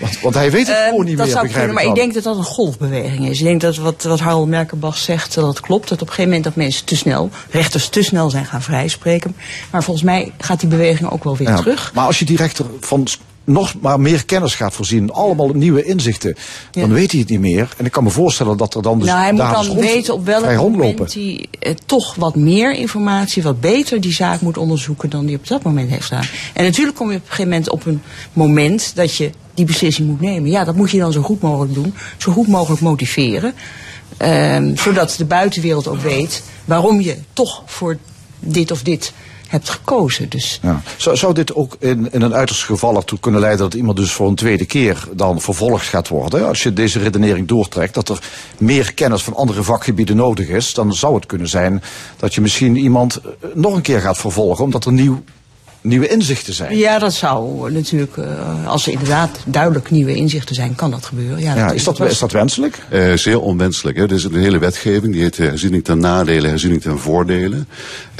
Want, want hij weet het gewoon niet dat meer, zou begrijp kunnen, maar ik ik denk dat dat een golfbeweging is. Ik denk dat wat, wat Harold Merkelbach zegt, dat dat klopt. Dat op een gegeven moment dat mensen te snel, rechters te snel zijn gaan vrijspreken. Maar volgens mij gaat die beweging ook wel weer Ja, terug. Maar als je die rechter van nog maar meer kennis gaat voorzien, allemaal nieuwe inzichten, Ja. dan weet hij het niet meer. En ik kan me voorstellen dat er dan dus nou, hij moet dan rond- weten op welk moment hij eh, toch wat meer informatie, wat beter die zaak moet onderzoeken dan die op dat moment heeft gedaan. En natuurlijk kom je op een gegeven moment op een moment dat je die beslissing moet nemen. Ja, dat moet je dan zo goed mogelijk doen, zo goed mogelijk motiveren. Ehm, zodat de buitenwereld ook weet waarom je toch voor dit of dit hebt gekozen. Dus Ja. Zou, zou dit ook in, in een uiterste geval ertoe kunnen leiden dat iemand dus voor een tweede keer dan vervolgd gaat worden? Als je deze redenering doortrekt, dat er meer kennis van andere vakgebieden nodig is, dan zou het kunnen zijn dat je misschien iemand eh, nog een keer gaat vervolgen, omdat er nieuw, nieuwe inzichten zijn. ja, dat zou natuurlijk, eh, als er inderdaad duidelijk nieuwe inzichten zijn, kan dat gebeuren. Ja, Ja, is, dat, is dat wenselijk? Eh, zeer onwenselijk. Hè. Er is een hele wetgeving, die heet herziening ten nadele, herziening ten voordelen.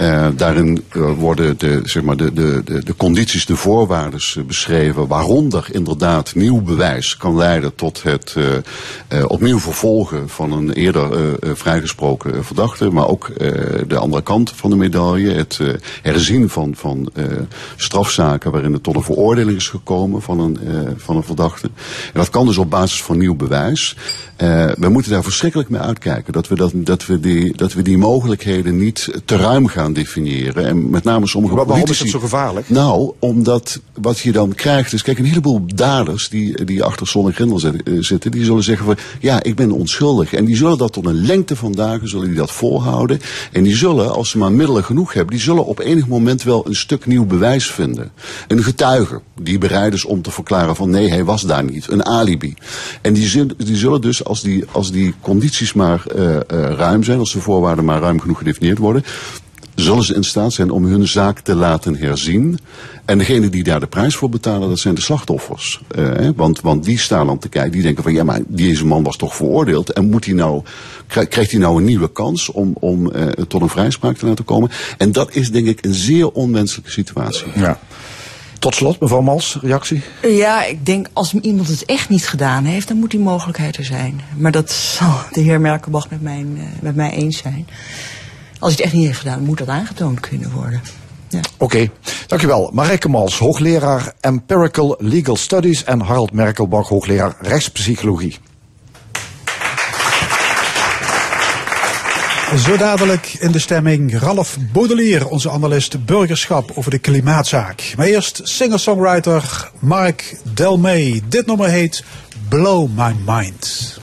Eh, daarin eh, worden de, zeg maar de, de, de, de condities, de voorwaarden eh, beschreven, waaronder inderdaad nieuw bewijs kan leiden tot het eh, opnieuw vervolgen van een eerder vrijgesproken verdachte, maar ook de andere kant van de medaille, het herzien van, van strafzaken waarin het tot een veroordeling is gekomen van een, van een verdachte. En dat kan dus op basis van nieuw bewijs. Eh, we moeten daar verschrikkelijk mee uitkijken. Dat we, dat, dat, we die, dat we die mogelijkheden niet te ruim gaan definiëren. En met name sommige Waar- waarom is het zo gevaarlijk? Nou, omdat wat je dan krijgt is... Kijk, een heleboel daders die, die achter Zon en eh, zitten... die zullen zeggen van, ja, ik ben onschuldig. En die zullen dat tot een lengte van dagen zullen die dat volhouden. En die zullen, als ze maar middelen genoeg hebben... die zullen op enig moment wel een stuk nieuw bewijs vinden. Een getuige die bereid is om te verklaren van... nee, hij was daar niet. Een alibi. En die, die zullen dus, als die, als die condities maar eh, eh, ruim zijn... als de voorwaarden maar ruim genoeg gedefinieerd worden zullen ze in staat zijn om hun zaak te laten herzien. En degene die daar de prijs voor betalen, dat zijn de slachtoffers. Eh, want, want die staan dan te kijken, die denken van ja, maar deze man was toch veroordeeld. En moet hij nou, krij- krijgt hij nou een nieuwe kans om, om tot een vrijspraak te laten komen? En dat is denk ik een zeer onwenselijke situatie. Ja. Tot slot, mevrouw Mals, reactie? Ja, ik denk als iemand het echt niet gedaan heeft, dan moet die mogelijkheid er zijn. Maar dat zal de heer Merkelbach met mij, eh, met mij eens zijn. Als hij het echt niet heeft gedaan, moet dat aangetoond kunnen worden. Ja. Oké, dankjewel. Marijke Mals, hoogleraar Empirical Legal Studies en Harald Merkelbach, hoogleraar rechtspsychologie. Zo dadelijk in de stemming Ralph Baudelaire, onze analist burgerschap over de klimaatzaak. Maar eerst singer-songwriter Mark Delmay. Dit nummer heet Blow My Mind.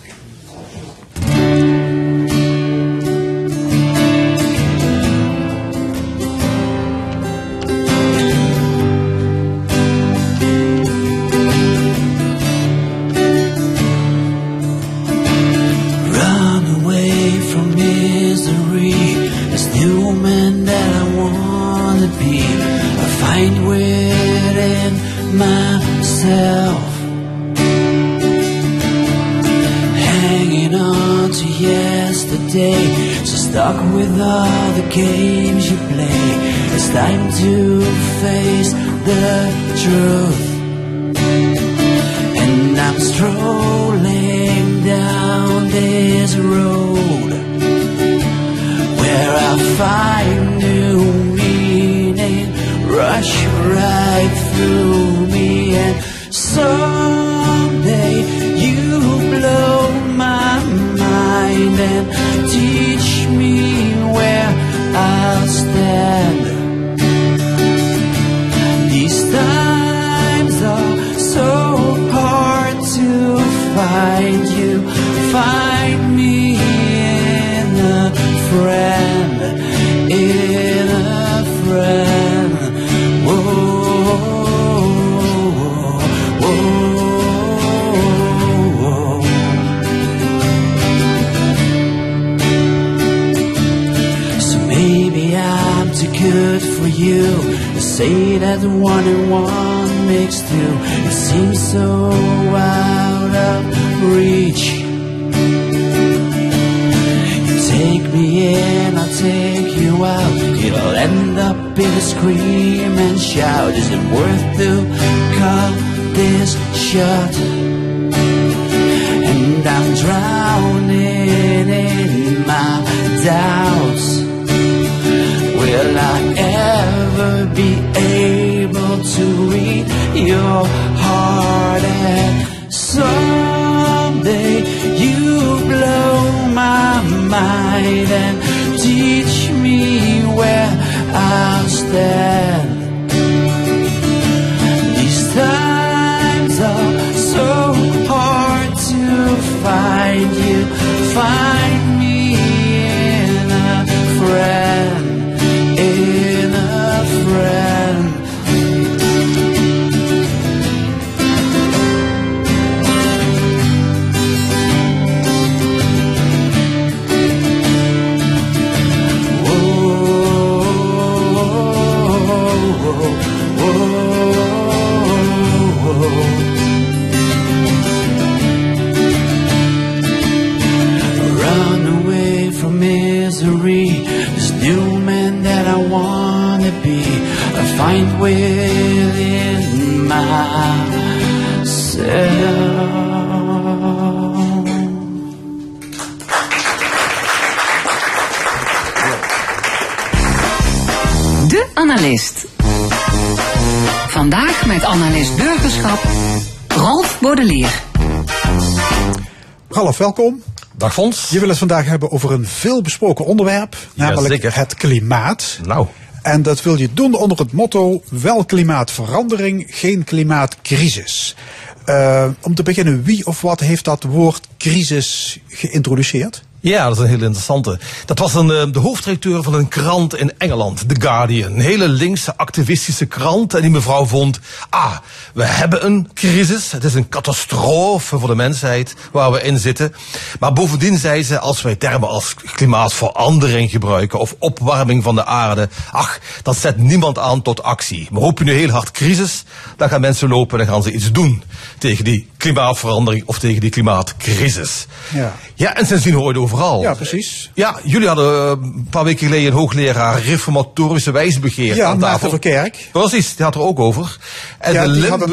there. Analist. Vandaag met analist burgerschap Rolf Baudelier. Ralf, welkom. Dag Fons. Je wil het vandaag hebben over een veelbesproken onderwerp, namelijk het klimaat. Nou, En dat wil je doen onder het motto: wel klimaatverandering, geen klimaatcrisis. Eh, om te beginnen, wie of wat heeft dat woord crisis geïntroduceerd? Ja, dat is een hele interessante. Dat was een, eh, de hoofdredacteur van een krant in Engeland, The Guardian. Een hele linkse activistische krant. En die mevrouw vond, ah, we hebben een crisis. Het is een catastrofe voor de mensheid waar we in zitten. Maar bovendien zei ze, als wij termen als klimaatverandering gebruiken of opwarming van de aarde, ach, dat zet niemand aan tot actie. Maar roep je nu heel hard crisis, dan gaan mensen lopen en dan gaan ze iets doen tegen die klimaatverandering of tegen die klimaatcrisis. Ja. Ja, en sindsdien hoor je het overal. Ja, precies. Ja, jullie hadden eh, een paar weken geleden een hoogleraar reformatorische wijsbegeer Ja, aan tafel. Verkerk. Precies, die had er ook over. En ja, de die had een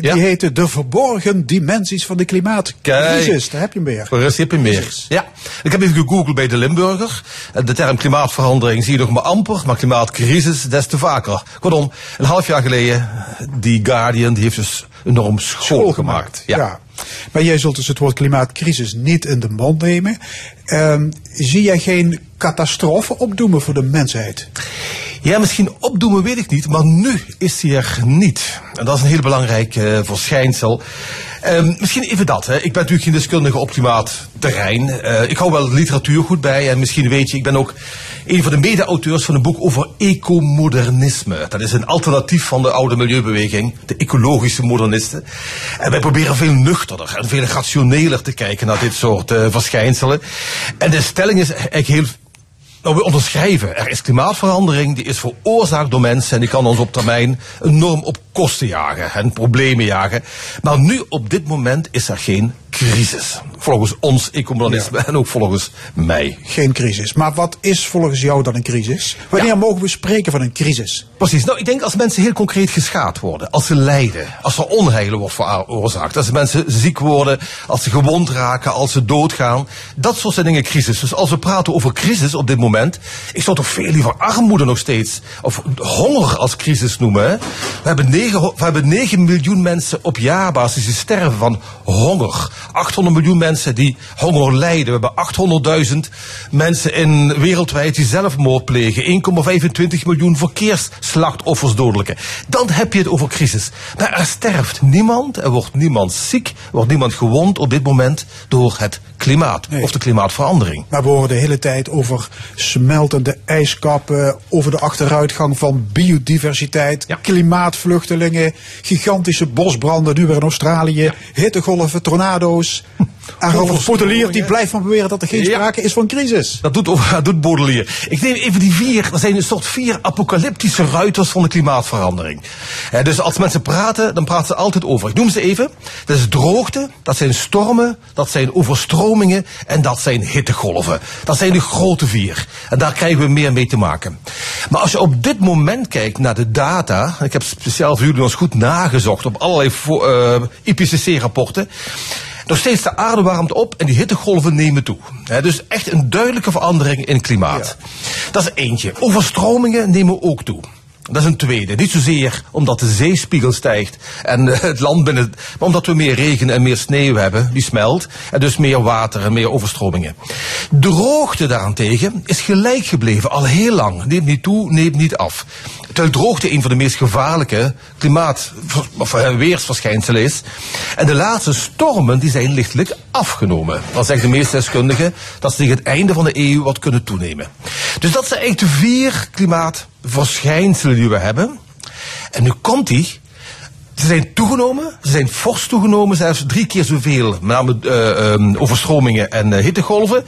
Ja. die heette De verborgen dimensies van de klimaatcrisis. Daar heb je hem weer. Voor rest heb je meer. Precies. Ja, ik heb even gegoogeld bij de Limburger. De term klimaatverandering zie je nog maar amper, maar klimaatcrisis des te vaker. Kortom, een half jaar geleden, die Guardian, die heeft dus enorm school, gemaakt. Ja. Maar jij zult dus het woord klimaatcrisis niet in de mond nemen. Ehm, zie jij geen catastrofe opdoemen voor de mensheid? Ja, misschien opdoemen weet ik niet, maar nu is hij er niet. En dat is een heel belangrijk eh, verschijnsel. Ehm, misschien even dat. Hè. Ik ben natuurlijk geen deskundige op klimaatterrein. Eh, ik hou wel literatuur goed bij. En misschien weet je, ik ben ook een van de mede-auteurs van een boek over ecomodernisme. Dat is een alternatief van de oude milieubeweging, de ecologische modernisten. En wij proberen veel nuchterder en veel rationeler te kijken naar dit soort eh, verschijnselen. En de stelling is eigenlijk heel nou, we onderschrijven. Er is klimaatverandering, die is veroorzaakt door mensen en die kan ons op termijn enorm op kosten jagen en problemen jagen. Maar nu, op dit moment, is er geen crisis. Volgens ons ecomodernisme en ook volgens mij. Geen crisis. Maar wat is volgens jou dan een crisis? Wanneer mogen we spreken van een crisis? Precies. Nou, ik denk als mensen heel concreet geschaad worden, als ze lijden, als er onheilen wordt veroorzaakt, als mensen ziek worden, als ze gewond raken, als ze doodgaan, dat soort dingen crisis. Dus als we praten over crisis op dit moment, ik zou toch veel liever armoede nog steeds, of honger als crisis noemen. Hè? We, hebben 9, we hebben 9 miljoen mensen op jaarbasis die sterven van honger. 800 miljoen mensen die honger lijden. We hebben 800.000 mensen in wereldwijd die zelfmoord plegen. 1,25 miljoen verkeersslachtoffers dodelijke. Dan heb je het over crisis. Maar er sterft niemand, er wordt niemand ziek, er wordt niemand gewond op dit moment door het klimaat Nee. of de klimaatverandering. Maar we horen de hele tijd over smeltende ijskappen, over de achteruitgang van biodiversiteit, Ja. Gigantische bosbranden, nu weer in Australië, hittegolven, tornado's. En Robert die blijft van beweren dat er geen sprake is van crisis. Dat doet, dat doet. Ik neem even die vier. Dat zijn een soort vier apocalyptische ruiters van de klimaatverandering. Eh, dus als mensen praten, dan praten ze altijd over. Ik noem ze even. Dat is droogte, dat zijn stormen, dat zijn overstromingen en dat zijn hittegolven. Dat zijn de grote vier. En daar krijgen we meer mee te maken. Maar als je op dit moment kijkt naar de data. Ik heb speciaal voor eens goed nagezocht op allerlei vo- eh, IPCC-rapporten. Nog steeds de aarde warmt op en die hittegolven nemen toe. Dus echt een duidelijke verandering in klimaat. Dat is eentje. Overstromingen nemen ook toe. Dat is een tweede. Niet zozeer omdat de zeespiegel stijgt en eh, het land binnen. Maar omdat we meer regen en meer sneeuw hebben, die smelt. En dus meer water en meer overstromingen. Droogte daarentegen is gelijk gebleven al heel lang. Neemt niet toe, neemt niet af. Terwijl droogte een van de meest gevaarlijke klimaat- of eh, weersverschijnselen is. En de laatste stormen die zijn lichtelijk afgenomen. Dan zeggen de meeste deskundigen dat ze tegen het einde van de eeuw wat kunnen toenemen. Dus dat zijn eigenlijk de vier klimaatverschijnselen die we hebben. En nu komt die. Ze zijn toegenomen, ze zijn fors toegenomen, zelfs drie keer zoveel, met name ehm, overstromingen en eh, hittegolven.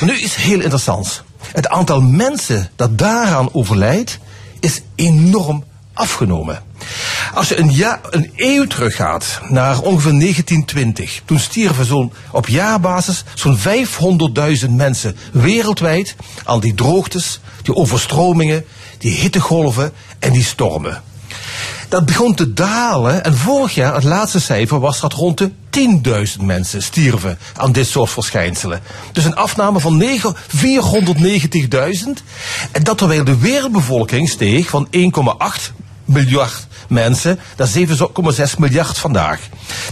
Maar nu is heel interessant. Het aantal mensen dat daaraan overlijdt, is enorm afgenomen. Als je een, een eeuw teruggaat naar ongeveer 1920, toen stierven zo'n op jaarbasis zo'n 500.000 mensen wereldwijd aan die droogtes, die overstromingen, die hittegolven en die stormen. Dat begon te dalen en vorig jaar, het laatste cijfer, was dat rond de 10.000 mensen stierven aan dit soort verschijnselen. Dus een afname van 9 490.000. En dat terwijl de wereldbevolking steeg van 1,8 miljard mensen naar 7,6 miljard vandaag.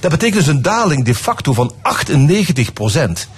Dat betekent dus een daling de facto van 98 procent.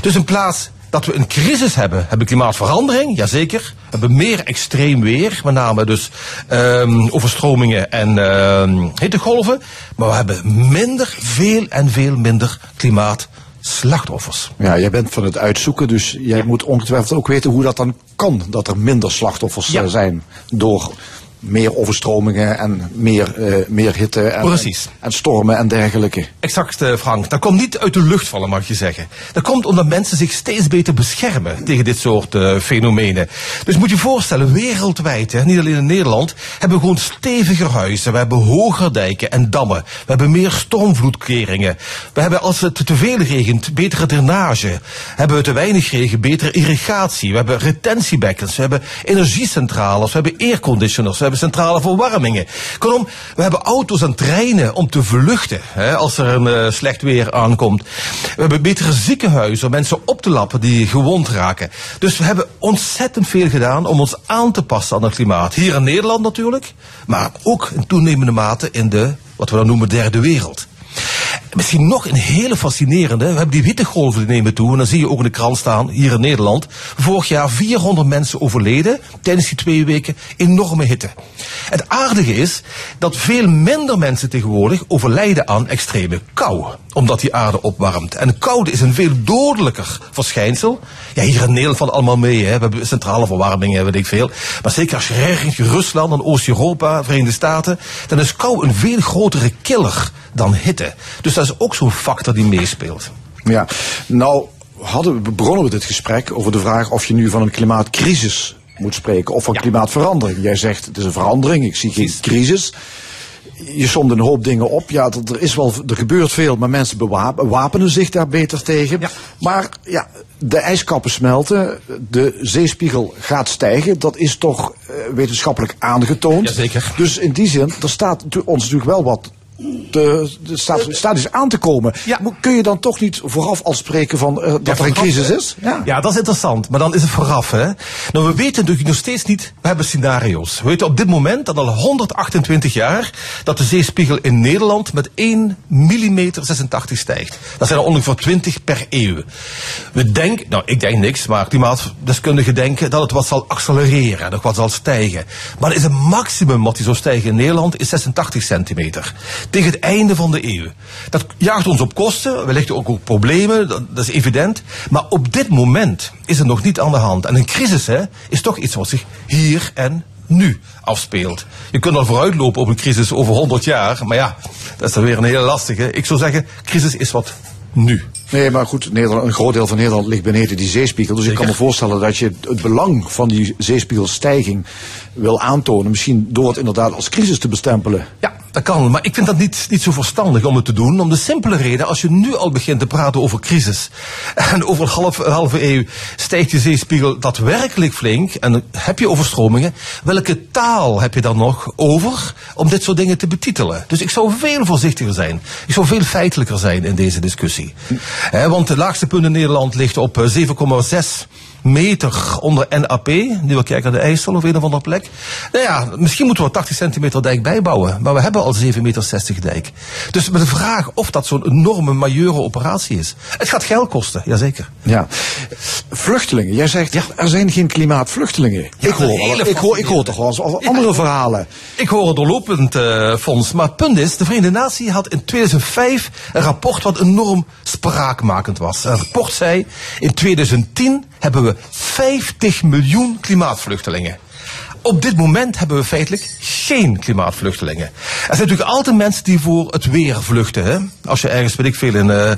Dus in plaats dat we een crisis hebben, hebben we klimaatverandering, jazeker. We hebben meer extreem weer, met name dus ehm, overstromingen en ehm, hittegolven. Maar we hebben minder, veel en veel minder klimaatslachtoffers. Ja, jij bent van het uitzoeken, dus jij moet ongetwijfeld ook weten hoe dat dan kan. Dat er minder slachtoffers Ja. eh, zijn door meer overstromingen en meer, eh, meer hitte en, en stormen en dergelijke. Exact, eh, Frank. Dat komt niet uit de lucht vallen, mag je zeggen. Dat komt omdat mensen zich steeds beter beschermen tegen dit soort eh, fenomenen. Dus moet je voorstellen, wereldwijd, hè, niet alleen in Nederland, hebben we gewoon steviger huizen. We hebben hoger dijken en dammen. We hebben meer stormvloedkeringen. We hebben, als het te veel regent, betere drainage. Hebben we te weinig regen, betere irrigatie. We hebben retentiebekkens. We hebben energiecentrales. We hebben airconditioners. We hebben centrale verwarmingen. Kortom, we hebben auto's en treinen om te vluchten hè, als er een eh, slecht weer aankomt. We hebben betere ziekenhuizen om mensen op te lappen die gewond raken. Dus we hebben ontzettend veel gedaan om ons aan te passen aan het klimaat. Hier in Nederland natuurlijk, maar ook in toenemende mate in de, wat we dan noemen, derde wereld. Misschien nog een hele fascinerende. We hebben die hittegolven die nemen toe. En dan zie je ook in de krant staan, hier in Nederland. Vorig jaar 400 mensen overleden tijdens die twee weken enorme hitte. Het aardige is dat veel minder mensen tegenwoordig overlijden aan extreme kou. Omdat die aarde opwarmt. En koude is een veel dodelijker verschijnsel. Ja, hier in Nederland valt allemaal mee. Hè. We hebben centrale verwarming, weet ik veel. Maar zeker als je richting Rusland en Oost-Europa, Verenigde Staten. Dan is kou een veel grotere killer dan hitte. Dus dat is ook zo'n factor die meespeelt. Ja, nou hadden we, begonnen we dit gesprek over de vraag of je nu van een klimaatcrisis moet spreken of van klimaatverandering. Jij zegt het is een verandering, ik zie geen crisis. Je somt een hoop dingen op. Ja, er, is wel, er gebeurt veel, maar mensen bewapen, wapenen zich daar beter tegen. Maar ja, de ijskappen smelten, de zeespiegel gaat stijgen. Dat is toch eh, wetenschappelijk aangetoond. Jazeker. Dus in die zin, er staat ons natuurlijk wel wat de, de staat, staat is aan te komen. Kun je dan toch niet vooraf al spreken van eh, dat er een crisis is? Ja. Ja, dat is interessant. Maar dan is het vooraf. Hè? Nou, we weten natuurlijk nog steeds niet. We hebben scenario's. We weten op dit moment, dat al 128 jaar, dat de zeespiegel in Nederland met 1 mm 86 stijgt. Dat zijn er ongeveer 20 per eeuw. We denken, nou, ik denk niks, maar klimaatdeskundigen denken dat het wat zal accelereren, nog wat zal stijgen. Maar is het maximum wat die zou stijgen in Nederland is 86 centimeter. Tegen het einde van de eeuw. Dat jaagt ons op kosten, wellicht ook op problemen, dat, dat is evident. Maar op dit moment is het nog niet aan de hand. En een crisis hè, is toch iets wat zich hier en nu afspeelt. Je kunt al vooruitlopen op een crisis over 100 jaar, maar ja, dat is dan weer een hele lastige. Ik zou zeggen, crisis is wat nu Nee, maar goed, Nederland, een groot deel van Nederland ligt beneden die zeespiegel. Dus ik kan me voorstellen dat je het belang van die zeespiegelstijging wil aantonen. Misschien door het inderdaad als crisis te bestempelen. Ja, dat kan. Maar ik vind dat niet, niet zo verstandig om het te doen. Om de simpele reden, als je nu al begint te praten over crisis. En over een half, halve eeuw stijgt de zeespiegel daadwerkelijk flink. En heb je overstromingen. Welke taal heb je dan nog over om dit soort dingen te betitelen? Dus ik zou veel voorzichtiger zijn. Ik zou veel feitelijker zijn in deze discussie. Want het laagste punt in Nederland ligt op eh, 7,6 meter onder NAP. Nu we kijken naar de IJssel of een of andere plek. Nou ja, misschien moeten we 80 centimeter dijk bijbouwen. Maar we hebben al 7,60 meter dijk. Dus met de vraag of dat zo'n enorme majeure operatie is. Het gaat geld kosten, jazeker. Ja. Vluchtelingen. Jij zegt, er zijn geen klimaatvluchtelingen. ik, hoor, ik, hoor, ik hoor toch wel eens andere verhalen. Ik hoor het doorlopend, eh Fons. Maar het punt is, de Verenigde Natie had in 2005 een rapport wat enorm spraakmakend was. Een rapport zei, in 2010 hebben we 50 miljoen klimaatvluchtelingen. Op dit moment hebben we feitelijk geen klimaatvluchtelingen. Er zijn natuurlijk altijd mensen die voor het weer vluchten. Hè? Als je ergens, weet ik veel, in, eh,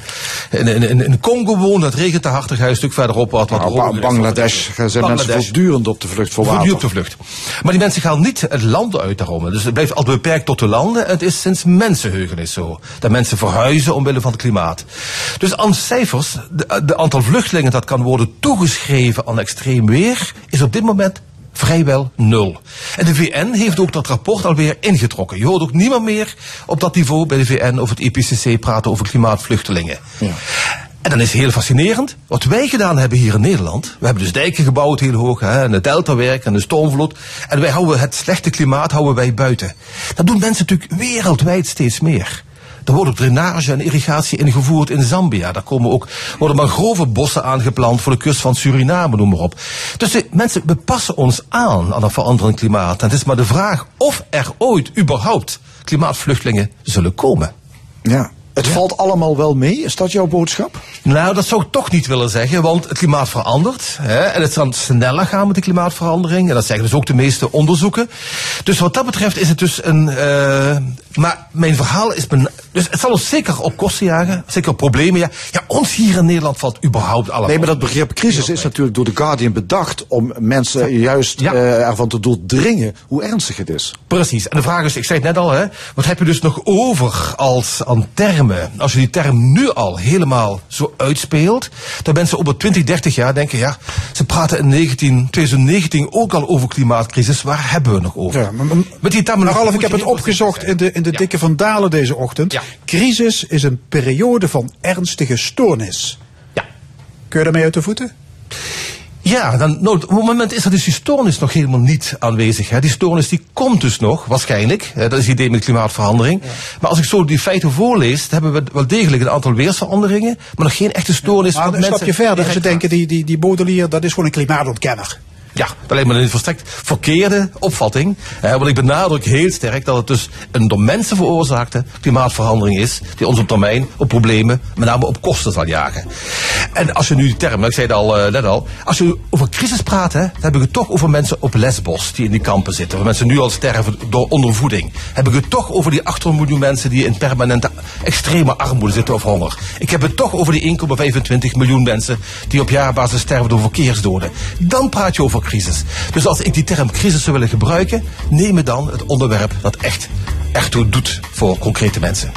in, in, in, Congo woont, het regent te hard, dan ga je een stuk verderop wat, wat Nou, is. Bangladesh zijn mensen Bangladesh. voortdurend op de vlucht voor water. op de vlucht. Maar die mensen gaan niet het land uit daarom. Dus het blijft altijd beperkt tot de landen. Het is sinds mensenheugenis zo. Dat mensen verhuizen omwille van het klimaat. Dus aan cijfers, de, de aantal vluchtelingen dat kan worden toegeschreven aan extreem weer, is op dit moment vrijwel nul. En de VN heeft ook dat rapport alweer ingetrokken. Je hoort ook niemand meer op dat niveau bij de VN of het IPCC praten over klimaatvluchtelingen. En dan is het heel fascinerend. Wat wij gedaan hebben hier in Nederland. We hebben dus dijken gebouwd heel hoog. Hè, en het deltawerk en de stormvloed. En wij houden het slechte klimaat houden wij buiten. Dat doen mensen natuurlijk wereldwijd steeds meer. Er wordt ook drainage en irrigatie ingevoerd in Zambia. Daar komen ook, worden mangrovenbossen aangeplant voor de kust van Suriname, noem maar op. Dus de mensen, we passen ons aan aan een veranderend klimaat. En het is maar de vraag of er ooit überhaupt klimaatvluchtelingen zullen komen. Ja. Het valt allemaal wel mee, is dat jouw boodschap? Nou, dat zou ik toch niet willen zeggen, want het klimaat verandert. Hè, en het zal sneller gaan met de klimaatverandering. En dat zeggen dus ook de meeste onderzoeken. Dus wat dat betreft is het dus een. eh, maar mijn verhaal is. ben- Dus het zal ons zeker op kosten jagen, zeker op problemen. Ja, ja ons hier in Nederland valt überhaupt allemaal. Nee, maar dat begrip crisis is natuurlijk door The Guardian bedacht om mensen juist Ja. eh, ervan te doordringen hoe ernstig het is. Precies. En de vraag is, ik zei het net al, hè, wat heb je dus nog over als aan termen? Als je die term nu al helemaal zo uitspeelt, dan mensen over 20, 30 jaar denken, ja, ze praten in 19, 2019 ook al over klimaatcrisis. Waar hebben we nog over? Ja, maar, maar, Met die termen nog Ralf, ik heb het opgezocht in de, in de Ja. dikke van Dalen deze ochtend. Ja. Crisis is een periode van ernstige stoornis. Ja. Kun je daarmee uit de voeten? Ja, dan, nou, op het moment is dat dus die stoornis nog helemaal niet aanwezig. Hè. Die stoornis die komt dus nog, waarschijnlijk. Hè, dat is het idee met klimaatverandering. Maar als ik zo die feiten voorlees, dan hebben we wel degelijk een aantal weersveranderingen, maar nog geen echte stoornis. Maar wat een mensen stapje verder. Ze denken, die, die, die Baudelaire, dat is gewoon een klimaatontkenner. Ja, dat lijkt me een volstrekt verkeerde opvatting. Hè, want ik benadruk heel sterk dat het dus een door mensen veroorzaakte klimaatverandering is. Die ons op termijn op problemen, met name op kosten zal jagen. En als je nu die term, ik zei het al, eh, net al. Als je over crisis praat, hè, dan heb ik het toch over mensen op Lesbos die in die kampen zitten. Waar mensen nu al sterven door ondervoeding. Heb ik het toch over die 800 miljoen mensen die in permanente extreme armoede zitten of honger. Ik heb het toch over die 1,25 miljoen mensen die op jaarbasis sterven door verkeersdoden. Dan praat je over crisis. Dus als ik die term crisis zou willen gebruiken, neem me dan het onderwerp dat echt ertoe doet voor concrete mensen.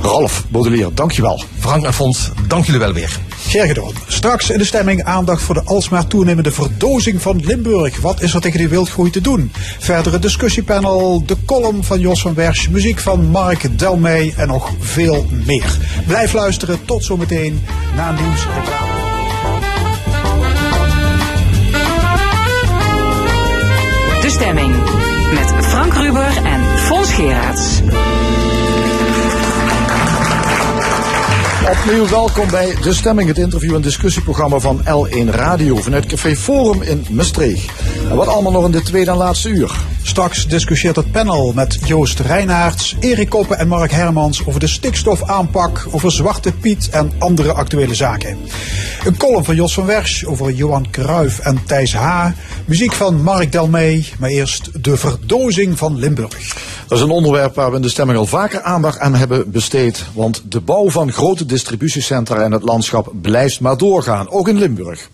Ralf Baudelaire, dankjewel. Frank en Fons, dank jullie wel weer. Gergedoon. Straks in de stemming aandacht voor de alsmaar toenemende verdozing van Limburg. Wat is er tegen die wildgroei te doen? Verdere discussiepanel, de column van Jos van Wersch, muziek van Mark Delmey en nog veel meer. Blijf luisteren, tot zometeen na nieuws. reclame. Stemming. Met Frank Ruber en Fons Geraerts. Opnieuw welkom bij De Stemming, het interview- en discussieprogramma van L1 Radio vanuit Café Forum in Maastricht. En wat allemaal nog in de tweede en laatste uur. Straks discussieert het panel met Joost Reinaerts, Erik Koppen en Mark Hermans over de stikstofaanpak, over Zwarte Piet en andere actuele zaken. Een column van Jos van Wersch over Johan Cruijff en Thijs H. Muziek van Mark Delmey, maar eerst de verdozing van Limburg. Dat is een onderwerp waar we in de stemming al vaker aandacht aan hebben besteed. Want de bouw van grote distributiecentra in het landschap blijft maar doorgaan, ook in Limburg.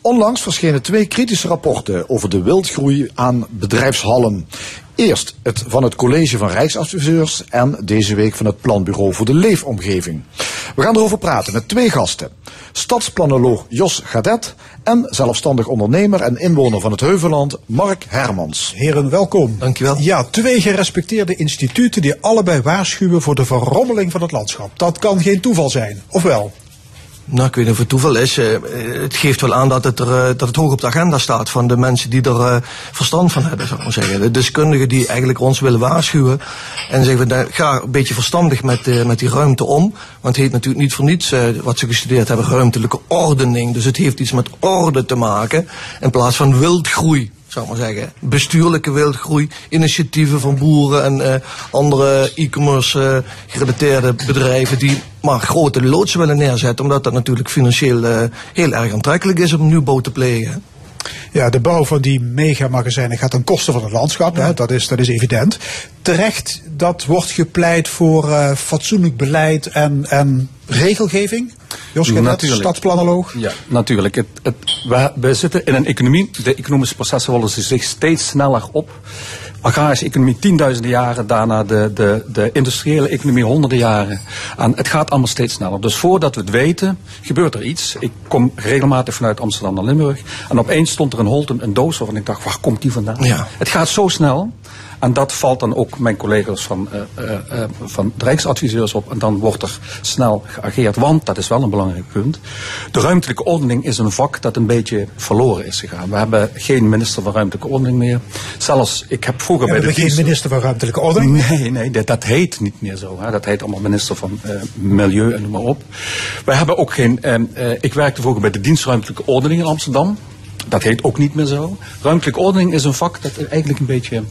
Onlangs verschenen twee kritische rapporten over de wildgroei aan bedrijfshallen. Eerst het van het College van Rijksadviseurs en deze week van het Planbureau voor de Leefomgeving. We gaan erover praten met twee gasten. Stadsplanoloog Jos Gadet en zelfstandig ondernemer en inwoner van het Heuvelland Mark Hermans. Heren, welkom. Dankjewel. Ja, twee gerespecteerde instituten die allebei waarschuwen voor de verrommeling van het landschap. Dat kan geen toeval zijn, of wel? Nou, ik weet niet of het toeval is. Eh, het geeft wel aan dat het, er, eh, dat het hoog op de agenda staat van de mensen die er eh, verstand van hebben, zou ik maar zeggen. De deskundigen die eigenlijk ons willen waarschuwen. En zeggen, we, ga een beetje verstandig met, eh, met die ruimte om. Want het heet natuurlijk niet voor niets eh, wat ze gestudeerd hebben, ruimtelijke ordening. Dus het heeft iets met orde te maken in plaats van wildgroei. Zou ik maar zeggen. Bestuurlijke wildgroei, initiatieven van boeren en eh, andere e-commerce eh, gerelateerde bedrijven die maar grote loods willen neerzetten. Omdat dat natuurlijk financieel eh, heel erg aantrekkelijk is om nieuwbouw te plegen. Ja, de bouw van die megamagazijnen gaat ten koste van het landschap, hè, dat, is, dat is evident. Terecht, dat wordt gepleit voor fatsoenlijk beleid en, en regelgeving. Jos Genet, Natuurlijk. stadsplanoloog. Ja, natuurlijk. Het, het, we, we zitten in een economie. De economische processen rollen zich steeds sneller op. Agrarische economie tienduizenden jaren, daarna de, de, de industriële economie honderden jaren. En het gaat allemaal steeds sneller. Dus voordat we het weten, gebeurt er iets. Ik kom regelmatig vanuit Amsterdam naar Limburg. En opeens stond er in Holten een doos waarvan ik dacht, waar komt die vandaan? Ja. Het gaat zo snel. En dat valt dan ook mijn collega's van, eh, van de Rijksadviseurs op. En dan wordt er snel geageerd. Want, dat is wel een belangrijk punt. De ruimtelijke ordening is een vak dat een beetje verloren is gegaan. We hebben geen minister van ruimtelijke ordening meer. Zelfs, ik heb vroeger We bij de hebben geen minister van ruimtelijke ordening. Nee, nee, dat, dat heet niet meer zo. Hè. Dat heet allemaal minister van Milieu en noem maar op. Wij hebben ook geen. ehm, eh, ik werkte vroeger bij de dienst ruimtelijke ordening in Amsterdam. Dat heet ook niet meer zo. Ruimtelijke ordening is een vak dat eigenlijk een beetje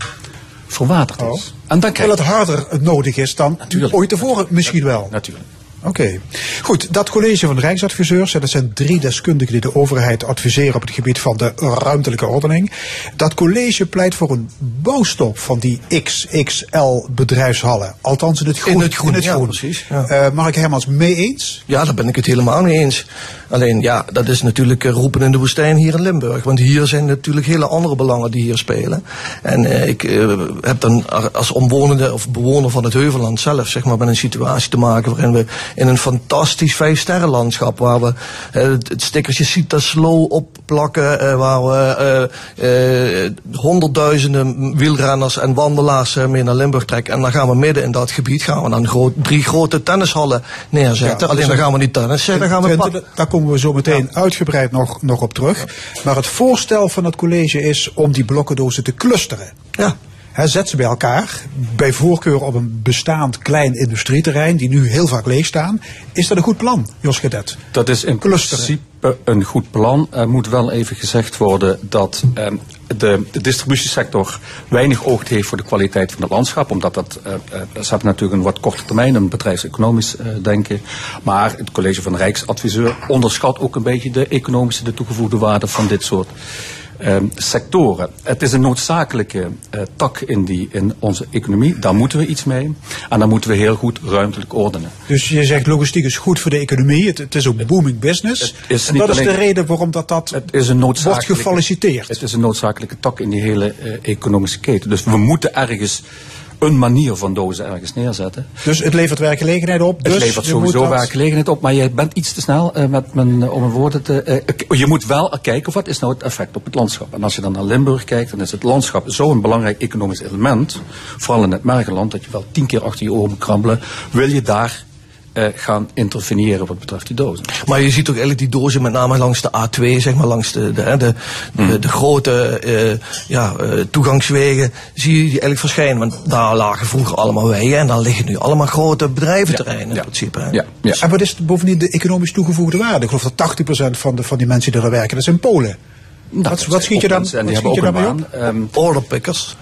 verwaterd is. Oh. En dan krijg Terwijl het harder nodig is dan Natuurlijk. ooit tevoren misschien wel. Natuurlijk. Oké, goed. Dat college van de Rijksadviseurs, dat zijn drie deskundigen die de overheid adviseren op het gebied van de ruimtelijke ordening. Dat college pleit voor een bouwstop van die XXL bedrijfshallen. Althans in het groen. In het groen, ja, precies, ja. Eh, Mark Hermans, mee eens? Ja, daar ben ik het helemaal mee eens. Alleen ja, dat is natuurlijk eh, roepen in de woestijn hier in Limburg. Want hier zijn natuurlijk hele andere belangen die hier spelen. En eh, ik eh, heb dan als omwonende of bewoner van het Heuvelland zelf, zeg maar, met een situatie te maken waarin we in een fantastisch vijfsterrenlandschap, waar we eh, het, stickertje Cita Slow opplakken, eh, waar we eh, eh, honderdduizenden wielrenners en wandelaars mee naar Limburg trekken. En dan gaan we midden in dat gebied gaan we dan groot, drie grote tennishallen neerzetten. Ja, Alleen dan gaan we niet tennissen, dan gaan we daar komen we zo meteen uitgebreid nog, nog op terug. Maar het voorstel van het college is om die blokkendozen te clusteren. Ja. Hè, zet ze bij elkaar, bij voorkeur op een bestaand klein industrieterrein, die nu heel vaak leeg staan. Is dat een goed plan, Jos Gedet? Dat is in Clusteren. principe een goed plan. Er moet wel even gezegd worden dat ehm, de, de distributiesector weinig oog heeft voor de kwaliteit van het landschap. Omdat dat, eh, eh, ze hebben natuurlijk een wat korte termijn, een bedrijfseconomisch eh, denken. Maar het college van Rijksadviseur onderschat ook een beetje de economische, de toegevoegde waarde van dit soort sectoren. Het is een noodzakelijke eh, tak in, die, in onze economie. Daar moeten we iets mee. En daar moeten we heel goed ruimtelijk ordenen. Dus je zegt logistiek is goed voor de economie, het, het is ook booming business. Is en dat is de reden waarom dat, dat Het is een wordt gefaciliteerd. Het is een noodzakelijke tak in die hele eh, economische keten. Dus we moeten ergens een manier van dozen ergens neerzetten. Dus het levert werkgelegenheid op. Dus het levert sowieso werkgelegenheid op, maar je bent iets te snel eh, met mijn, eh, om een woorden te... eh, je moet wel kijken wat is nou het effect op het landschap. En als je dan naar Limburg kijkt, dan is het landschap zo'n belangrijk economisch element, vooral in het Mergeland, dat je wel tien keer achter je oren moet krabbelen, wil je daar eh, gaan interveneren wat betreft die dozen. Maar je ziet ook eigenlijk die dozen met name langs de A2, zeg maar langs de, de, hè, de, de, de grote eh, ja, eh, toegangswegen, zie je die eigenlijk verschijnen. Want daar lagen vroeger allemaal wegen en daar liggen nu allemaal grote bedrijventerreinen in principe. hè. Ja, ja. En wat is bovendien de economisch toegevoegde waarde? Ik geloof dat 80% van de, van die mensen die er werken, dat zijn Polen. Nou, wat, dat wat schiet je dan, en wat die hebben ook een baan. Ehm, Orderpickers.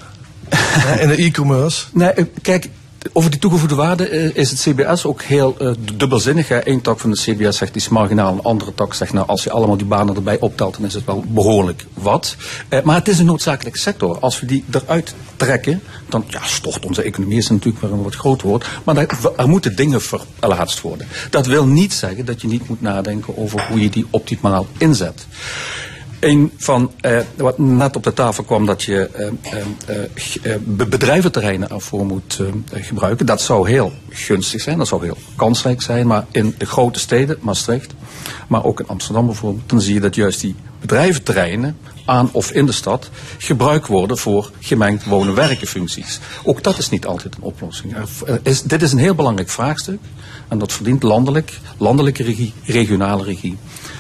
hè, in de e-commerce. Nee, kijk, over die toegevoegde waarde eh, is het CBS ook heel eh, dubbelzinnig. Eén tak van de CBS zegt die is marginaal, een andere tak zegt nou als je allemaal die banen erbij optelt dan is het wel behoorlijk wat. Eh, maar het is een noodzakelijke sector. Als we die eruit trekken, dan ja, stort onze economie is natuurlijk weer een wat groot woord. Maar er, er moeten dingen verplaatst worden. Dat wil niet zeggen dat je niet moet nadenken over hoe je die optimaal inzet. Een van eh, wat net op de tafel kwam dat je eh, eh, eh, be- bedrijventerreinen ervoor moet gebruiken. Dat zou heel gunstig zijn, dat zou heel kansrijk zijn. Maar in de grote steden, Maastricht, maar ook in Amsterdam bijvoorbeeld, dan zie je dat juist die bedrijventerreinen aan of in de stad gebruikt worden voor gemengd wonen-werken functies. Ook dat is niet altijd een oplossing. Is, dit is een heel belangrijk vraagstuk en dat verdient landelijk, landelijke regie, regionale regie.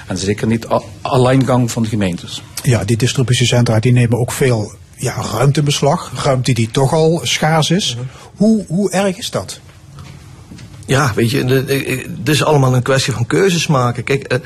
En zeker niet alleingang van de gemeentes. Ja, die distributiecentra die nemen ook veel ja, ruimte in beslag. Ruimte die toch al schaars is. Hoe, hoe erg is dat? Ja, weet je, het is allemaal een kwestie van keuzes maken. Kijk, eh,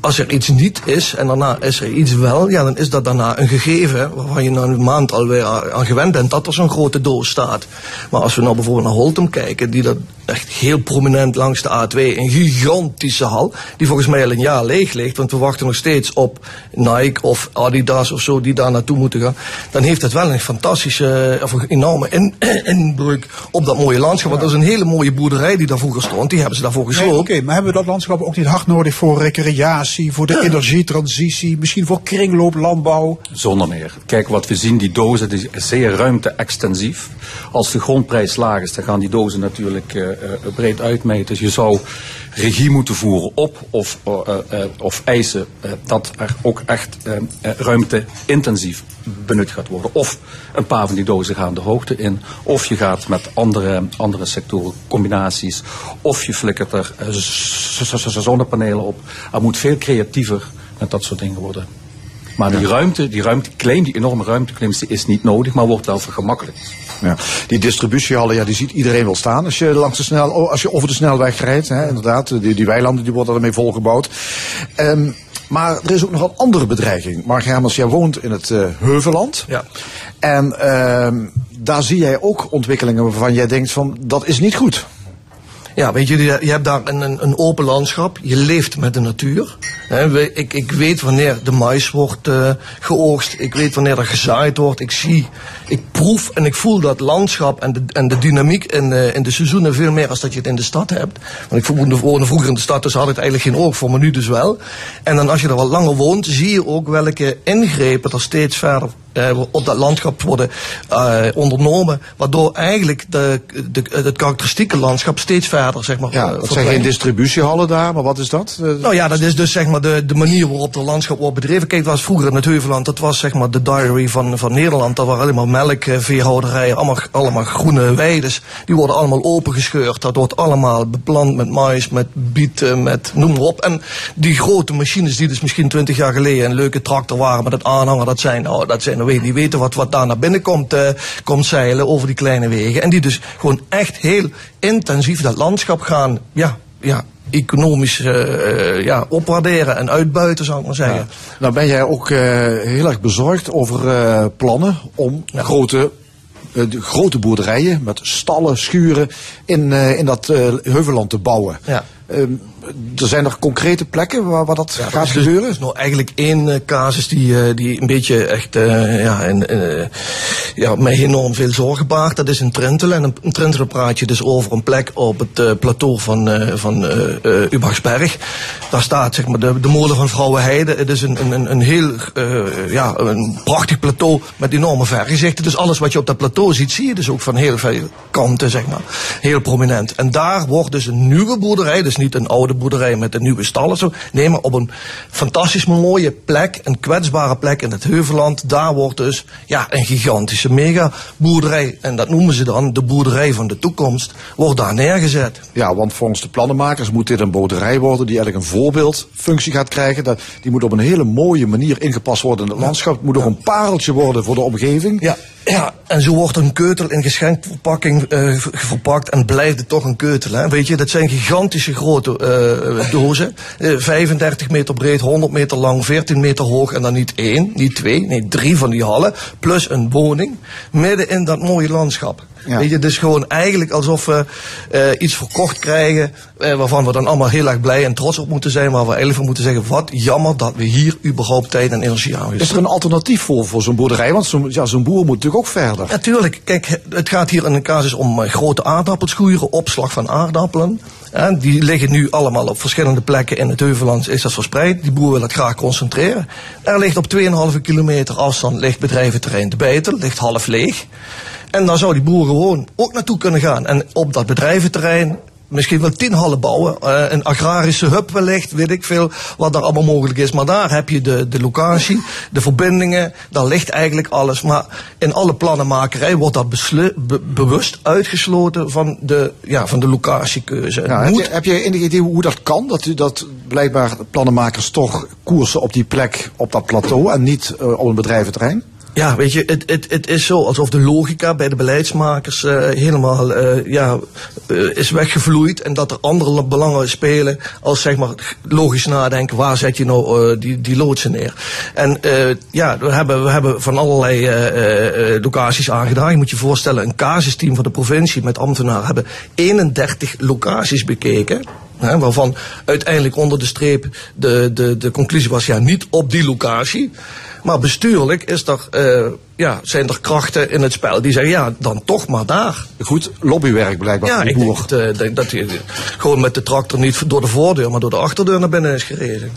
als er iets niet is en daarna is er iets wel, ja, dan is dat daarna een gegeven waarvan je na een maand alweer aan gewend bent dat er zo'n grote doos staat. Maar als we nou bijvoorbeeld naar Holtum kijken, die dat echt heel prominent langs de A2, een gigantische hal, die volgens mij al een jaar leeg ligt, want we wachten nog steeds op Nike of Adidas of zo die daar naartoe moeten gaan, dan heeft het wel een fantastische, of een enorme in, inbreuk op dat mooie landschap. Want dat is een hele mooie boerderij die daar vroeger stond, die hebben ze daarvoor Nee, gesloopt. Oké, maar hebben we dat landschap ook niet hard nodig voor recreatie, voor de energietransitie, misschien voor kringlooplandbouw? Zonder meer. Kijk, wat we zien, die dozen die is zeer ruimte-extensief. Als de grondprijs laag is, dan gaan die dozen natuurlijk eh, eh, breed uitmeten. Dus je zou regie moeten voeren op of, eh, eh, eh, of eisen eh, dat er ook echt eh, eh, ruimte-intensief benut gaat worden. Of een paar van die dozen gaan de hoogte in. Of je gaat met andere, andere sectoren combinaties. Of je flikkert er eh, zonnepanelen op. Er moet veel creatiever met dat soort dingen worden. Maar die ruimte, die ruimteclaim, die enorme ruimteclaims, die is niet nodig, maar wordt wel vergemakkelijkt. Ja. Die distributiehallen, ja, die ziet iedereen wel staan als je, langs de snel, als je over de snelweg rijdt. Hè, inderdaad, die, die weilanden die worden ermee volgebouwd. Ehm, maar er is ook nog een andere bedreiging. Mark Hermans, jij woont in het eh, Heuveland. Ja. En ehm, daar zie jij ook ontwikkelingen waarvan jij denkt van, dat is niet goed. Ja, weet je, je hebt daar een, een open landschap. Je leeft met de natuur. We- ik, ik weet wanneer de mais wordt eh, geoogst. Ik weet wanneer er gezaaid wordt. Ik zie, ik proef en ik voel dat landschap en de, en de dynamiek in, de- in de seizoenen veel meer als dat je het in de stad hebt. Want ik woonde, vroeger in de stad, dus had ik eigenlijk geen oog voor, maar nu dus wel. En dan als je er wat langer woont, zie je ook welke ingrepen er steeds verder eh, op dat landschap worden eh, ondernomen. Waardoor eigenlijk de, de, het karakteristieke landschap steeds verder, zeg maar, Ja, eh, dat zijn geen distributiehallen daar, maar wat is dat? Eh, Nou ja, dat is dus zeg maar de, de manier waarop het landschap wordt bedreven. Kijk, dat was vroeger in het Heuveland, dat was zeg maar de diary van, van Nederland. Dat waren allemaal melkveehouderijen, allemaal, allemaal groene weides. Die worden allemaal opengescheurd. Dat wordt allemaal beplant met mais, met bieten, met noem maar op. En die grote machines die dus misschien twintig jaar geleden een leuke tractor waren met het aanhanger, dat zijn, nou, dat zijn, weet, die weten wat, wat daar naar binnen komt, eh, komt zeilen over die kleine wegen. En die dus gewoon echt heel intensief dat landschap gaan, ja, ja, economisch eh, ja, opwaarderen en uitbuiten, zou ik maar zeggen. Nou ben jij ook eh, heel erg bezorgd over plannen om grote, de grote boerderijen met stallen, schuren in, in dat heuvelland te bouwen. Ja. Ehm, er zijn er concrete plekken waar, waar dat Ja, gaat dus- gebeuren? Er is nog eigenlijk één eh, casus die, eh, die een beetje echt uh, ja, en, ja, mij enorm veel zorgen baart. Dat is in Trentelen. En in, Trentelen praat je dus over een plek op het plateau van, van Ubachsberg. Daar staat zeg maar, de, de molen van Vrouwenheide. Het is een, een, een heel ja, een prachtig plateau met enorme vergezichten. Dus alles wat je op dat plateau ziet, zie je dus ook van heel veel kanten. Zeg maar. Heel prominent. En daar wordt dus een nieuwe boerderij, dus niet een oude boerderij met een nieuwe stallen. Zo. Nee, maar op een fantastisch mooie plek, een kwetsbare plek in het Heuveland. Daar wordt dus ja, een gigantische mega boerderij. En dat noemen ze dan de boerderij van de toekomst. Wordt daar neergezet. Ja, want volgens de plannenmakers moet dit een boerderij worden die eigenlijk een voorbeeldfunctie gaat krijgen. Dat, die moet op een hele mooie manier ingepast worden in het landschap. Het moet ook een pareltje worden voor de omgeving. Ja, ja, en zo wordt een keutel in geschenkverpakking uh, verpakt en blijft het toch een keutel. Hè? Weet je, dat zijn gigantische grote uh, dozen. Uh, 35 meter breed, 100 meter lang, 14 meter hoog. En dan niet één, niet twee, nee drie van die hallen. Plus een woning midden in dat mooie landschap. Ja. Weet je, het is gewoon eigenlijk alsof we eh, iets verkocht krijgen eh, waarvan we dan allemaal heel erg blij en trots op moeten zijn. Maar we eigenlijk van moeten zeggen, wat jammer dat we hier überhaupt tijd en energie aan Is er een alternatief voor, voor zo'n boerderij? Want zo'n ja, zo'n boer moet natuurlijk ook verder. Natuurlijk, kijk, het gaat hier in een casus om eh, grote aardappelschuren, opslag van aardappelen. Die liggen nu allemaal op verschillende plekken in het Heuvelland, is dat verspreid. Die boer wil het graag concentreren. Er ligt op 2,5 kilometer afstand ligt bedrijventerrein de Beitel, ligt half leeg. En daar zou die boer gewoon ook naartoe kunnen gaan. En op dat bedrijventerrein misschien wel tien hallen bouwen. eh, een agrarische hub wellicht, weet ik veel wat daar allemaal mogelijk is. Maar daar heb je de, de locatie, de verbindingen, daar ligt eigenlijk alles. Maar in alle plannenmakerij wordt dat beslu- be- bewust uitgesloten van de, ja, van de locatiekeuze. Ja, heb, je, heb je enig idee hoe dat kan? Dat, u- dat blijkbaar plannenmakers toch koersen op die plek, op dat plateau en niet eh, op een bedrijventerrein? Ja, weet je, het, het, het is zo alsof de logica bij de beleidsmakers eh, helemaal eh, ja, eh, is weggevloeid. En dat er andere belangen spelen als zeg maar logisch nadenken. Waar zet je nou die, die loodsen neer? En ja, we hebben, we hebben van allerlei locaties aangedragen. Je moet je voorstellen, een casusteam van de provincie met ambtenaren hebben 31 locaties bekeken. Waarvan uiteindelijk onder de streep de, de, de conclusie was, ja, niet op die locatie. Maar bestuurlijk is er, eh, ja, zijn er krachten in het spel die zeggen, ja, dan toch maar daar. Goed lobbywerk blijkbaar Ja, van de ik boer. denk, dat, eh, denk dat hij gewoon met de tractor niet door de voordeur, maar door de achterdeur naar binnen is gereden.